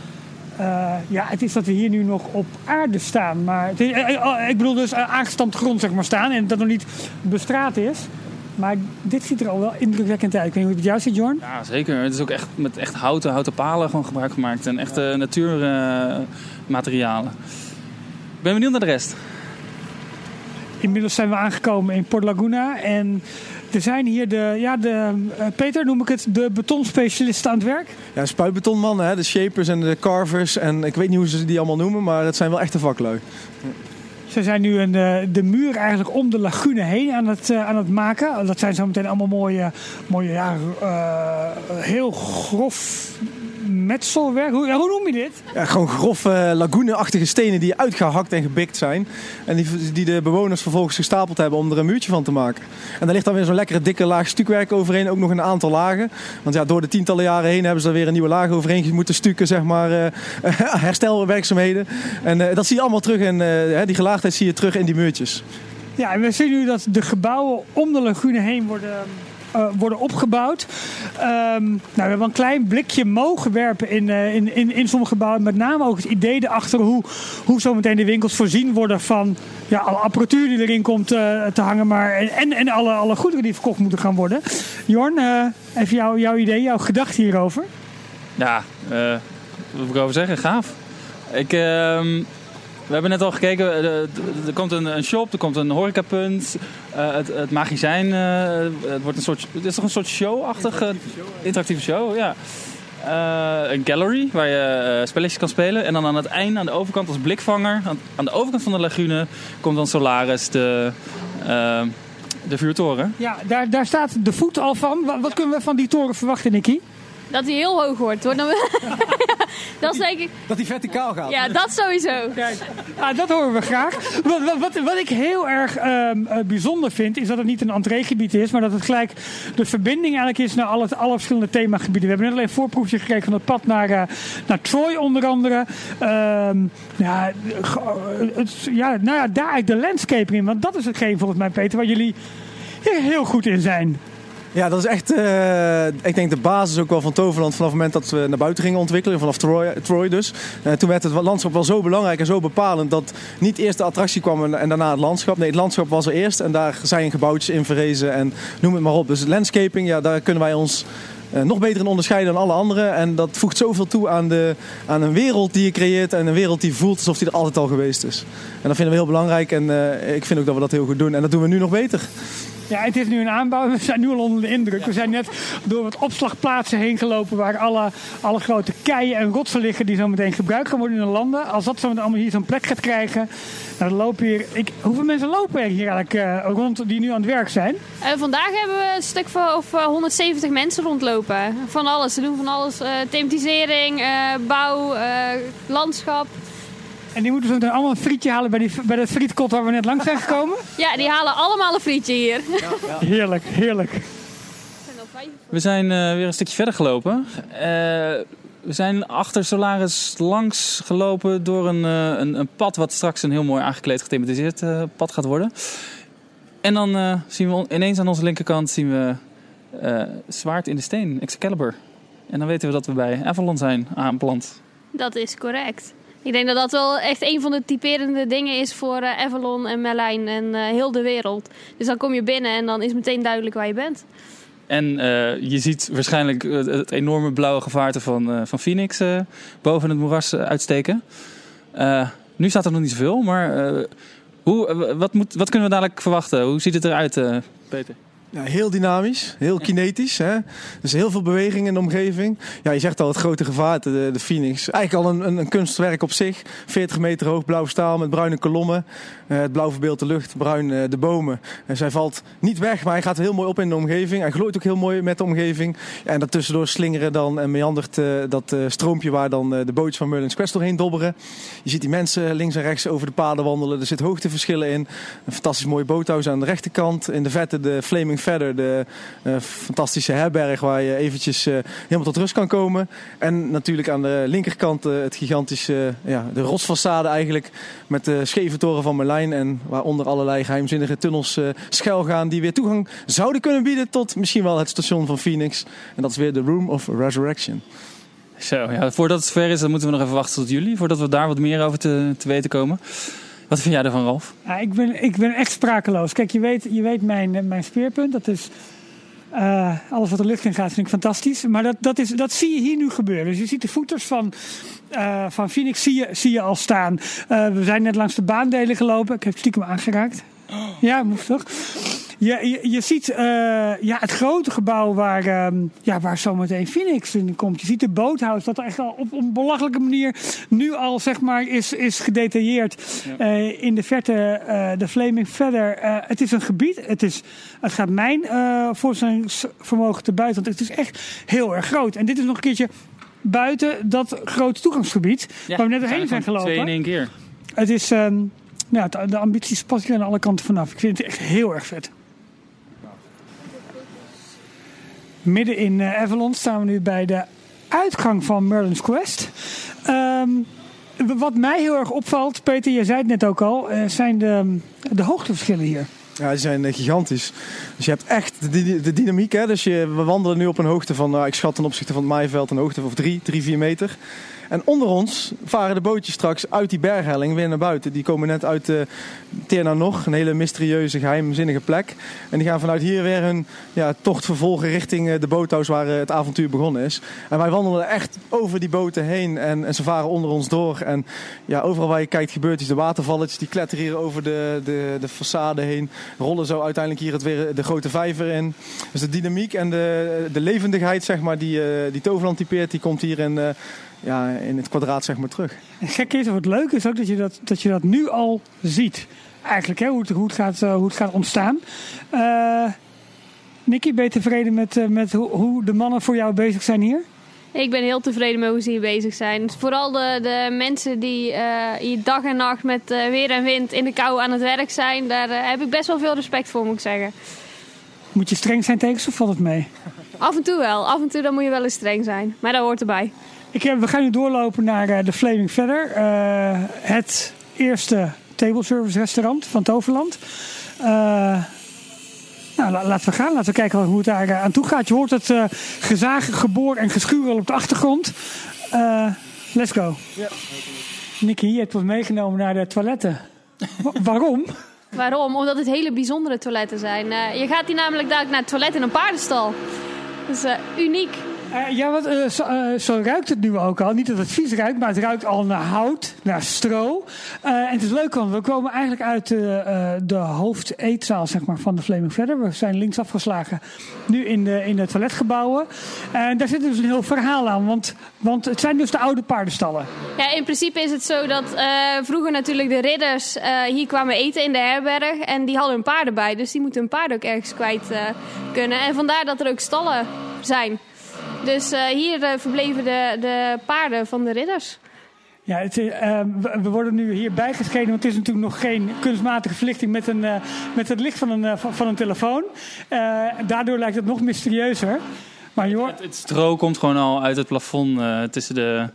ja, het is dat we hier nu nog op aarde staan. Maar is, ik bedoel dus aangestampt grond, zeg maar, staan. En dat nog niet bestraat is. Maar dit ziet er al wel indrukwekkend uit. Ik weet niet hoe het jou ziet, Jorn? Ja, zeker. Het is ook echt met echt houten, houten palen gewoon gebruik gemaakt. En echte natuurmaterialen. Ik ben benieuwd naar de rest. Inmiddels zijn we aangekomen in Port Laguna. En er zijn hier de, ja, de uh, Peter noem ik het, de betonspecialisten aan het werk. Ja, spuitbetonmannen, hè? de shapers en de carvers. En ik weet niet hoe ze die allemaal noemen, maar dat zijn wel echte vaklui. Ze zijn nu een, de muur eigenlijk om de lagune heen aan het, uh, aan het maken. Dat zijn zo meteen allemaal mooie, mooie ja, uh, heel grof metselwerk. Hoe, hoe noem je dit? Ja, gewoon grove lagune-achtige stenen die uitgehakt en gebikt zijn. En die, die de bewoners vervolgens gestapeld hebben om er een muurtje van te maken. En daar ligt dan weer zo'n lekkere dikke laag stukwerk overheen. Ook nog een aantal lagen. Want ja, door de tientallen jaren heen hebben ze er weer een nieuwe laag overheen moeten stukken. Zeg maar uh, herstelwerkzaamheden. En uh, dat zie je allemaal terug in, uh, die gelaagdheid zie je terug in die muurtjes. Ja, en we zien nu dat de gebouwen om de lagune heen worden uh, worden opgebouwd. Um, nou, we hebben een klein blikje mogen werpen in, uh, in, in, in sommige gebouwen. Met name ook het idee erachter hoe, hoe zometeen de winkels voorzien worden van ja, alle apparatuur die erin komt uh, te hangen. Maar, en en alle, alle goederen die verkocht moeten gaan worden. Jorn, even jou, jouw idee, jouw gedachte hierover? Ja, wat moet ik over zeggen? Gaaf. Ik... we hebben net al gekeken, er, komt een, een, shop, er komt een horecapunt. Uh, het, het magazijn, uh, het, wordt een soort, het is toch een soort show-achtige, interactieve show, ja. Uh, een gallery waar je spelletjes kan spelen. En dan aan het einde, aan de overkant als blikvanger, aan, aan de overkant van de lagune, komt dan Solaris, de, de vuurtoren. Ja, daar, daar staat de voet al van. Wat, wat kunnen we van die toren verwachten, Nicky? Dat hij heel hoog wordt. Hoor. Dan, dat is denk ik... Dat hij verticaal gaat. Ja, dat sowieso. Kijk, ah, dat horen we graag. Wat, wat, wat ik heel erg um, uh, bijzonder vind, is dat het niet een entreegebied is, maar dat het gelijk de verbinding eigenlijk is naar alle, alle verschillende themagebieden. We hebben net alleen een voorproefje gekregen van het pad naar, uh, naar Troy onder andere. Um, ja, het, ja, nou ja, daar eigenlijk de landscaping in, want dat is hetgeen volgens mij, Peter, waar jullie heel goed in zijn. Ja, dat is echt, uh, ik denk de basis ook wel van Toverland vanaf het moment dat we naar buiten gingen ontwikkelen, vanaf Troy, dus. Uh, toen werd het landschap wel zo belangrijk en zo bepalend dat niet eerst de attractie kwam en, daarna het landschap. Nee, het landschap was er eerst en daar zijn gebouwtjes in verrezen en noem het maar op. Dus landscaping, ja, daar kunnen wij ons eh, nog beter in onderscheiden dan alle anderen. En dat voegt zoveel toe aan, de, aan een wereld die je creëert en een wereld die voelt alsof die er altijd al geweest is. En dat vinden we heel belangrijk en eh, ik vind ook dat we dat heel goed doen. En dat doen we nu nog beter. Ja, het is nu een aanbouw. We zijn nu al onder de indruk. We zijn net door wat opslagplaatsen heen gelopen waar alle, alle grote keien en rotsen liggen die zo meteen gebruikt gaan worden in de landen. Als dat zo meteen allemaal hier zo'n plek gaat krijgen, nou, dan lopen hier. Ik, hoeveel mensen lopen er hier eigenlijk eh, rond die nu aan het werk zijn? Eh, vandaag hebben we een stuk van of, eh, 170 mensen rondlopen. Van alles. Ze doen van alles. eh, thematisering, eh, bouw, eh, landschap. En die moeten zo allemaal een frietje halen bij, die, bij dat frietkot waar we net langs zijn gekomen. Ja, die halen allemaal een frietje hier. Heerlijk, heerlijk. We zijn eh, weer een stukje verder gelopen. Eh, we zijn achter Solaris langs gelopen door een, eh, een, een pad wat straks een heel mooi aangekleed gethematiseerd eh, pad gaat worden. En dan eh, zien we ineens aan onze linkerkant zien we eh, zwaard in de steen, Excalibur. En dan weten we dat we bij Avalon zijn aanbeland. Dat is correct. Ik denk dat dat wel echt een van de typerende dingen is voor eh, Avalon en Merlijn en eh, heel de wereld. Dus dan kom je binnen en dan is meteen duidelijk waar je bent. En eh, je ziet waarschijnlijk het enorme blauwe gevaarte van, van Phoenix boven het moeras uitsteken. Nu staat er nog niet zoveel, maar hoe, wat, moet, wat kunnen we dadelijk verwachten? Hoe ziet het eruit, Peter? Ja, heel dynamisch, heel kinetisch. Hè? Dus heel veel beweging in de omgeving. Ja, je zegt al, het grote gevaar, de, de Phoenix. Eigenlijk al een, een, een kunstwerk op zich. 40 meter hoog, blauw staal met bruine kolommen. Eh, het blauw verbeeldt de lucht, bruin eh, de bomen. En zij valt niet weg, maar hij gaat heel mooi op in de omgeving. Hij glooit ook heel mooi met de omgeving. En daartussendoor slingeren dan en meandert eh, dat stroompje waar dan de bootjes van Merlin's Quest doorheen dobberen. Je ziet die mensen links en rechts over de paden wandelen. Er zit hoogteverschillen in. Een fantastisch mooi boothuis aan de rechterkant. In de vette de Flaming Feather, de eh, fantastische herberg waar je eventjes eh, helemaal tot rust kan komen. En natuurlijk aan de linkerkant eh, het gigantische, ja, de rotsfaçade eigenlijk. Met de scheve toren van Merlijn en waaronder allerlei geheimzinnige tunnels schuil gaan die weer toegang zouden kunnen bieden tot misschien wel het station van Phoenix. En dat is weer de Room of Resurrection. Zo, ja, voordat het zover is, dan moeten we nog even wachten tot jullie. Voordat we daar wat meer over te, te weten komen. Wat vind jij ervan, Ralf? Ja, ik, ben, ik ben echt sprakeloos. Kijk, je weet, je weet mijn, eh, mijn speerpunt. Dat is eh, alles wat de lucht in gaat, vind ik fantastisch. Maar dat, dat, is, dat zie je hier nu gebeuren. Dus je ziet de voeters van, eh, van Phoenix zie je, zie je al staan. We zijn net langs de baandelen gelopen. Ik heb stiekem aangeraakt. Ja, moest toch? Je, je, je ziet eh, ja, het grote gebouw waar, ehm, ja, waar zometeen Phoenix in komt. Je ziet de boothuis dat er echt al op een belachelijke manier nu al zeg maar, is, is gedetailleerd. Eh, in de verte eh, de Flaming. Eh, het is een gebied. Het, is, het gaat mijn voorstellingsvermogen te buiten. Want het is echt heel erg groot. En dit is nog een keertje buiten dat grote toegangsgebied. waar we net doorheen zijn gelopen. Twee in één keer. Het is, ja, de- ambities passen hier aan alle kanten vanaf. Ik vind het echt heel erg vet. Midden in eh, Avalon staan we nu bij de uitgang van Merlin's Quest. Ehm, wat mij heel erg opvalt, Peter, je zei het net ook al, eh, zijn de, de hoogteverschillen hier. Ja, die zijn eh, gigantisch. Dus je hebt echt de, de dynamiek. Hè? Dus je, we wandelen nu op een hoogte van, nou, ik schat ten opzichte van het maaiveld, een hoogte van 3, 3, 4 meter. En onder ons varen de bootjes straks uit die berghelling weer naar buiten. Die komen net uit uh, Terna nog, een hele mysterieuze, geheimzinnige plek. En die gaan vanuit hier weer hun ja, tocht vervolgen richting eh, de boothuis waar eh, het avontuur begonnen is. En wij wandelen echt over die boten heen en, en ze varen onder ons door. En ja, overal waar je kijkt gebeurt iets. De watervalletjes die kletteren hier over de, de, de façade heen. Rollen zo uiteindelijk hier het weer de grote vijver in. Dus de dynamiek en de, de levendigheid zeg maar, die, die Toverland typeert, die komt hier in, ja, in het kwadraat zeg maar, terug. En gek is, of het leuke is ook dat je dat, dat, je dat nu al ziet. Eigenlijk, hè, hoe, het, hoe, het gaat, uh, hoe het gaat ontstaan. Uh, Nicky, ben je tevreden met, uh, met hoe, hoe de mannen voor jou bezig zijn hier? Ik ben heel tevreden met hoe ze hier bezig zijn. Vooral de, de mensen die uh, hier dag en nacht met uh, weer en wind in de kou aan het werk zijn. Daar uh, heb ik best wel veel respect voor, moet ik zeggen. Moet je streng zijn tegen ze of valt het mee? Af en toe wel. Af en toe dan moet je wel eens streng zijn. Maar dat hoort erbij. Ik heb, we gaan nu doorlopen naar uh, de Flaming Feather. Uh, het eerste table service restaurant van Toverland. Uh, nou, la, laten we gaan. Laten we kijken hoe het daar aan toe gaat. Je hoort het uh, gezagen, geboor en geschuur al op de achtergrond. Uh, let's go. Ja. Nicky, je hebt ons meegenomen naar de toiletten. Waarom? Waarom? Omdat het hele bijzondere toiletten zijn. Uh, je gaat hier namelijk dadelijk naar het toilet in een paardenstal. Dat is eh, uniek. Eh, ja, want eh, zo, eh, zo ruikt het nu ook al. Niet dat het vies ruikt, maar het ruikt al naar hout, naar stro. En het is leuk, want we komen eigenlijk uit de, de hoofdeetzaal zeg maar, van de Flaming Feather. We zijn links afgeslagen, nu in de, in de toiletgebouwen. En daar zit dus een heel verhaal aan, want, want het zijn dus de oude paardenstallen. Ja, in principe is het zo dat vroeger natuurlijk de ridders hier kwamen eten in de herberg. En die hadden hun paarden bij, dus die moeten hun paarden ook ergens kwijt kunnen. En vandaar dat er ook stallen zijn. Dus eh, hier eh, verbleven de, de paarden van de ridders. Ja, het, is, eh, we, we worden nu hier bijgeschenen, want het is natuurlijk nog geen kunstmatige verlichting met, een, eh, met het licht van een, van, van een telefoon. Eh, daardoor lijkt het nog mysterieuzer. Maar joh, Het, het stro komt gewoon al uit het plafond eh, tussen, de,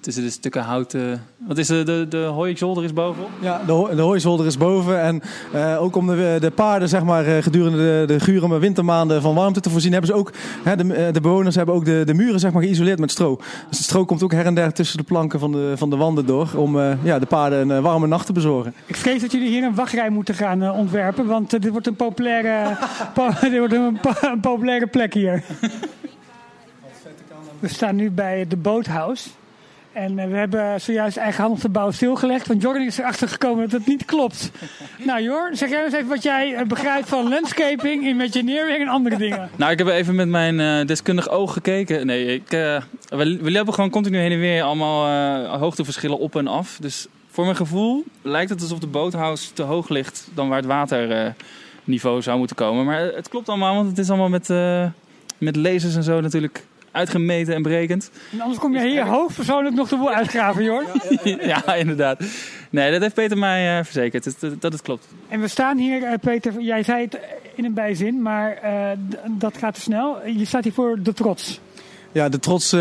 tussen de stukken houten. Wat is de, de, de hooizolder is bovenop? Ja, de, ho- de hooizolder is boven. En eh, ook om de, de paarden zeg maar, eh, gedurende de, de gure wintermaanden van warmte te voorzien, hebben ze ook, hè, de, eh, de bewoners hebben ook de, de muren zeg maar, geïsoleerd met stro. Dus het stro komt ook her en der tussen de planken van de, van de wanden door om eh, ja, de paarden een warme nacht te bezorgen. ik vrees dat jullie hier een wachtrij moeten gaan ontwerpen, want dit wordt een populaire, po- dit wordt een, po- een populaire plek hier. We staan nu bij de Boothouse. En eh, we hebben zojuist eigenhandig de bouw stilgelegd. Want Jorn is erachter gekomen dat het niet klopt. nou Jorn, zeg jij eens even wat jij eh, begrijpt van landscaping, imagineering en andere dingen. Nou, ik heb even met mijn eh, deskundig oog gekeken. Nee, ik, we, we lopen gewoon continu heen en weer allemaal hoogteverschillen op en af. Dus voor mijn gevoel lijkt het alsof de boothouse te hoog ligt dan waar het waterniveau zou moeten komen. Maar het klopt allemaal, want het is allemaal met, met lasers en zo natuurlijk uitgemeten en berekend. En anders kom je hier hoofdpersoonlijk nog de boel uitgraven, Jorn. ja, inderdaad. Nee, dat heeft Peter mij eh, verzekerd, dat, dat, dat het klopt. En we staan hier, eh, Peter, jij zei het in een bijzin, maar eh, dat gaat te snel. Je staat hier voor de trots. Ja, de trots eh,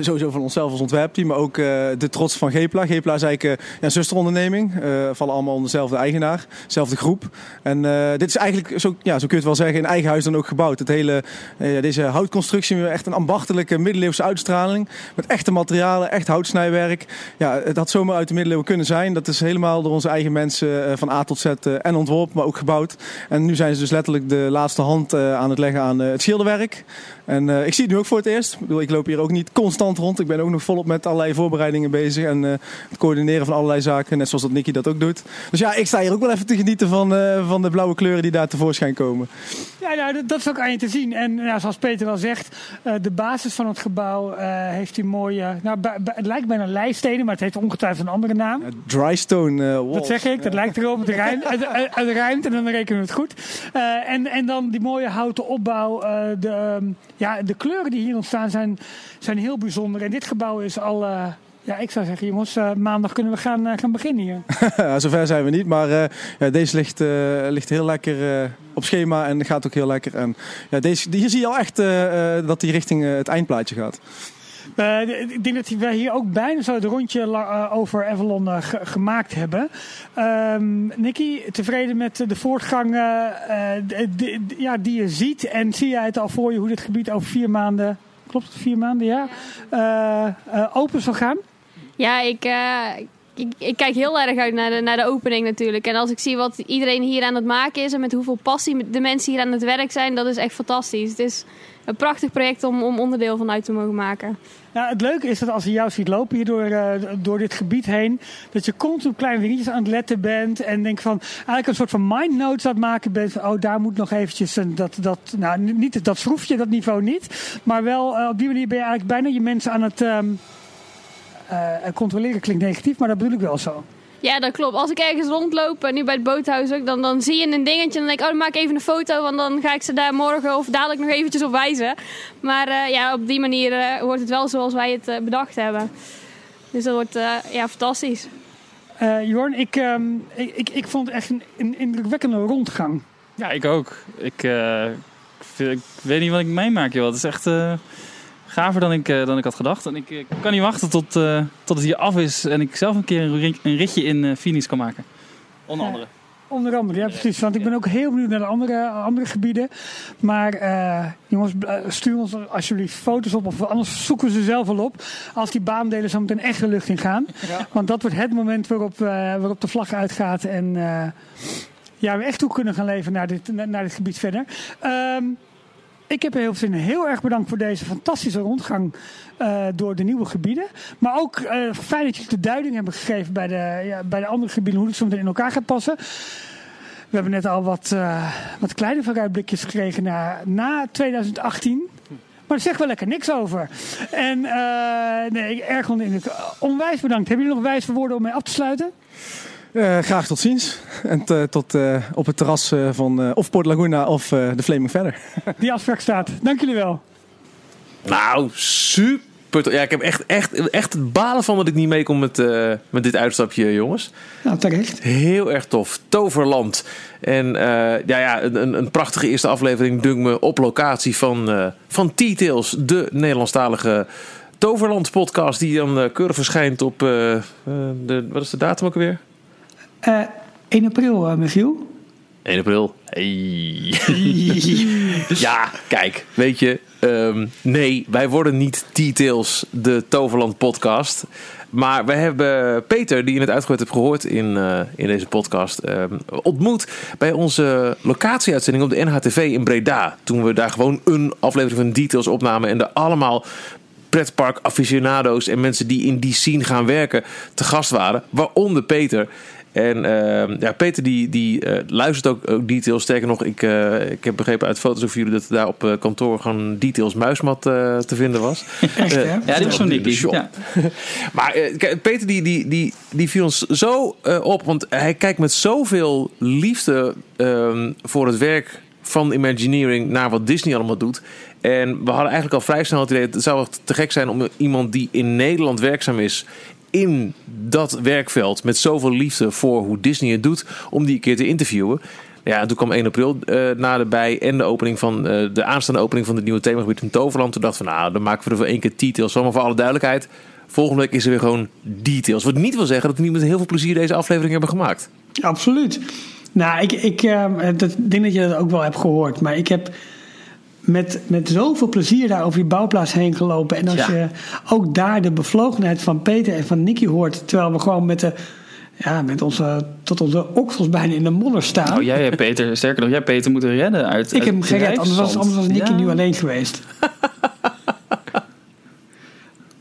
sowieso van onszelf als ontwerpteam, maar ook eh, de trots van Gepla. Gepla is eigenlijk eh, een zusteronderneming. Vallen allemaal onder dezelfde eigenaar, dezelfde groep. En dit is eigenlijk, zo, ja, zo kun je het wel zeggen, in eigen huis dan ook gebouwd. Het hele, deze houtconstructie, echt een ambachtelijke middeleeuwse uitstraling. Met echte materialen, echt houtsnijwerk. Ja, het had zomaar uit de middeleeuwen kunnen zijn. Dat is helemaal door onze eigen mensen van A tot Z en ontworpen, maar ook gebouwd. En nu zijn ze dus letterlijk de laatste hand aan het leggen aan het schilderwerk. En ik zie het nu ook voor het eerst. Ik, bedoel, ik loop hier ook niet constant rond. Ik ben ook nog volop met allerlei voorbereidingen bezig. En eh, het coördineren van allerlei zaken. Net zoals dat Nicky dat ook doet. Dus ja, ik sta hier ook wel even te genieten van, eh, van de blauwe kleuren die daar tevoorschijn komen. Ja, nou, dat, dat is ook aan je te zien. En ja, zoals Peter al zegt, eh, de basis van het gebouw eh, heeft die mooie... Nou, het lijkt bijna lijststenen, maar het heeft ongetwijfeld een andere naam. Drystone eh walls. Dat zeg ik, dat lijkt erop. Het rijmt, het, en dan rekenen we het goed. Eh, en, en dan die mooie houten opbouw. eh, de, ehm, ja, de kleuren die hier ontstaan zijn, zijn heel bijzonder. En dit gebouw is al... eh, ja, ik zou zeggen, jongens, eh, maandag kunnen we gaan, eh, gaan beginnen hier. Zover zijn we niet. Maar ja, deze ligt, ligt heel lekker op schema en gaat ook heel lekker. En ja, deze, hier zie je al echt dat die richting het eindplaatje gaat. Ik denk dat wij hier ook bijna zo het rondje over Avalon ge- gemaakt hebben. Ehm Nicky, tevreden met de voortgang ja, die je ziet? En zie jij het al voor je hoe dit gebied over vier maanden, klopt het, vier maanden, ja, eh, eh, open zal gaan? Ja, ik, eh, ik, ik kijk heel erg uit naar de, naar de opening natuurlijk. En als ik zie wat iedereen hier aan het maken is en met hoeveel passie de mensen hier aan het werk zijn, dat is echt fantastisch. Het is een prachtig project om, om onderdeel van uit te mogen maken. Nou, het leuke is dat als je jou ziet lopen hier door, eh, door dit gebied heen, dat je continu op kleine dingetjes aan het letten bent en denk van eigenlijk een soort van mind notes aan het maken bent. Van, oh, daar moet nog eventjes een, dat, dat, nou, niet dat schroefje, dat niveau niet, maar wel eh, op die manier ben je eigenlijk bijna je mensen aan het ehm, eh, controleren. Klinkt negatief, maar dat bedoel ik wel zo. Ja, dat klopt. Als ik ergens rondloop, en nu bij het boothuis ook, dan, dan zie je een dingetje en dan denk ik, oh, dan maak ik even een foto, want dan ga ik ze daar morgen of dadelijk nog eventjes op wijzen. Maar eh, ja, op die manier eh, wordt het wel zoals wij het eh, bedacht hebben. Dus dat wordt eh, ja, fantastisch. Eh, Jorn, ik, ehm, ik, ik, ik vond het echt een, een indrukwekkende rondgang. Ja, ik ook. Ik, eh, ik, vind- ik weet niet wat ik meemaak, joh. Het is echt eh gaver dan ik, eh, dan ik had gedacht. En ik eh, kan niet wachten tot, eh, tot het hier af is en ik zelf een keer een, ri- een ritje in eh Phoenix kan maken. Onder Ja. andere. Onder andere, ja precies. Want ik ben ook heel benieuwd naar de andere, andere gebieden. Maar eh, jongens, stuur ons alsjeblieft foto's op. Of anders zoeken we ze zelf wel op. Als die baandelen zo meteen echt de lucht in gaan. Want dat wordt het moment waarop, eh, waarop de vlag uitgaat. En eh, ja, we echt toe kunnen gaan leven naar dit, naar, naar dit gebied verder. Ehm, Ik heb heel veel zin in. Heel erg bedankt voor deze fantastische rondgang eh, door de nieuwe gebieden. Maar ook eh, fijn dat jullie de duiding hebben gegeven bij de, ja, bij de andere gebieden, hoe het zo meteen in elkaar gaat passen. We hebben net al wat, eh, wat kleine vooruitblikjes gekregen na, na 2018. Maar daar zegt wel lekker niks over. En nee, erg. Onwijs bedankt. Hebben jullie nog wijze woorden om mee af te sluiten? Eh, graag tot ziens. En t- tot eh, op het terras eh, van eh, of Port Laguna of eh, de Flaming verder. Die afspraak staat. Dank jullie wel. Nou, super. Ja, ik heb echt, echt, echt het balen van dat ik niet meekom met, eh, met dit uitstapje, jongens. Nou, terecht. Heel erg tof. Toverland. En eh, ja, ja, een, een- een prachtige eerste aflevering, dunkt me, op locatie van, eh van T-Tales, de Nederlandstalige Toverland podcast, die dan eh, keurig verschijnt op, eh, eh, de, wat is de datum ook alweer? Eh 1 april, eh, Michiel. 1 april. Hey. ja, kijk, weet je, ehm, nee, wij worden niet Details, de Toverland podcast. Maar we hebben Peter, die je net uitgegooid hebt gehoord in, eh, in deze podcast, ehm, ontmoet bij onze locatieuitzending op de NHTV in Breda. Toen we daar gewoon een aflevering van Details opnamen en er allemaal pretpark aficionado's en mensen die in die scene gaan werken te gast waren. Waaronder Peter. En eh, ja, Peter die, die eh, luistert ook, ook details. Sterker nog, ik, eh, ik heb begrepen uit foto's over jullie dat daar op eh, kantoor gewoon details muismat eh, te vinden was. Echt, hè? Ja, die was zo'n. Ja. Maar kijk, Peter die, die, die, die viel ons zo eh, op. Want hij kijkt met zoveel liefde ehm, voor het werk van Imagineering naar wat Disney allemaal doet. En we hadden eigenlijk al vrij snel het idee... het zou te gek zijn om iemand die in Nederland werkzaam is... in dat werkveld met zoveel liefde voor hoe Disney het doet... om die een keer te interviewen. Ja, en toen kwam 1 april eh naderbij en de, opening van, eh, de aanstaande opening van het nieuwe themagebied in Toverland. Toen dachten we, nou, dan maken we er voor één keer details van. Maar voor alle duidelijkheid, volgende week is er weer gewoon details. Wat niet wil zeggen dat we niet met heel veel plezier deze aflevering hebben gemaakt. Absoluut. Nou, ik, ik eh, dat, denk dat je dat ook wel hebt gehoord. Maar ik heb met, met zoveel plezier daar over die bouwplaats heen gelopen. En als Ja. je ook daar de bevlogenheid van Peter en van Nicky hoort... terwijl we gewoon met, de, ja, met onze, tot onze oksels bijna in de modder staan... Nou, jij hebt Peter, sterker nog, jij Peter moeten redden uit. ik heb hem gered, anders was, anders was Nicky Ja. nu alleen geweest.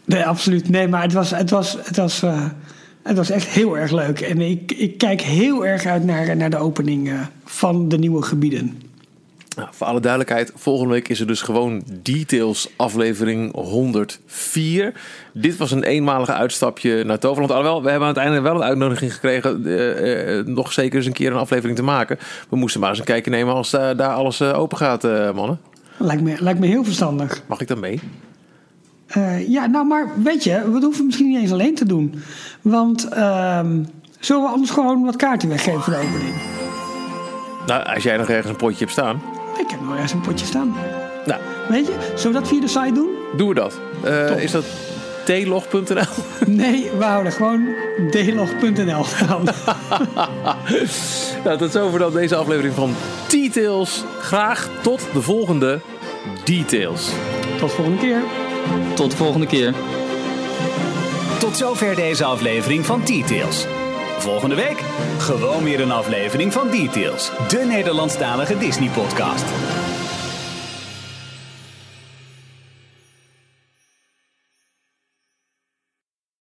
nee, absoluut. Nee, maar het was, het was, het was, eh, het was echt heel erg leuk. En ik, ik kijk heel erg uit naar, naar de opening eh, van de nieuwe gebieden. Nou, voor alle duidelijkheid, volgende week is er dus gewoon Details aflevering 104. Dit was een eenmalige uitstapje naar Toverland. Alhoewel, we hebben uiteindelijk wel een uitnodiging gekregen... eh, eh, nog zeker eens een keer een aflevering te maken. We moesten maar eens een kijkje nemen als eh, daar alles open gaat, mannen. Lijkt me, lijkt me heel verstandig. Mag ik dan mee? Ja, nou, maar weet je, we hoeven misschien niet eens alleen te doen. Want ehm, zullen we anders gewoon wat kaarten weggeven voor de opening? Nou, als jij nog ergens een potje hebt staan... Ik heb nog ergens een potje staan. Nou, Weet je, zullen we dat via de site doen? doen we dat. Eh, Top. is dat tlog.nl? Nee, we houden gewoon delog.nl gaan. nou, tot zover dan deze aflevering van Details. Graag tot de volgende Details. Tot volgende keer. Tot de volgende keer. Tot zover deze aflevering van Details. Volgende week gewoon weer een aflevering van Details, de Nederlandstalige Disney-podcast.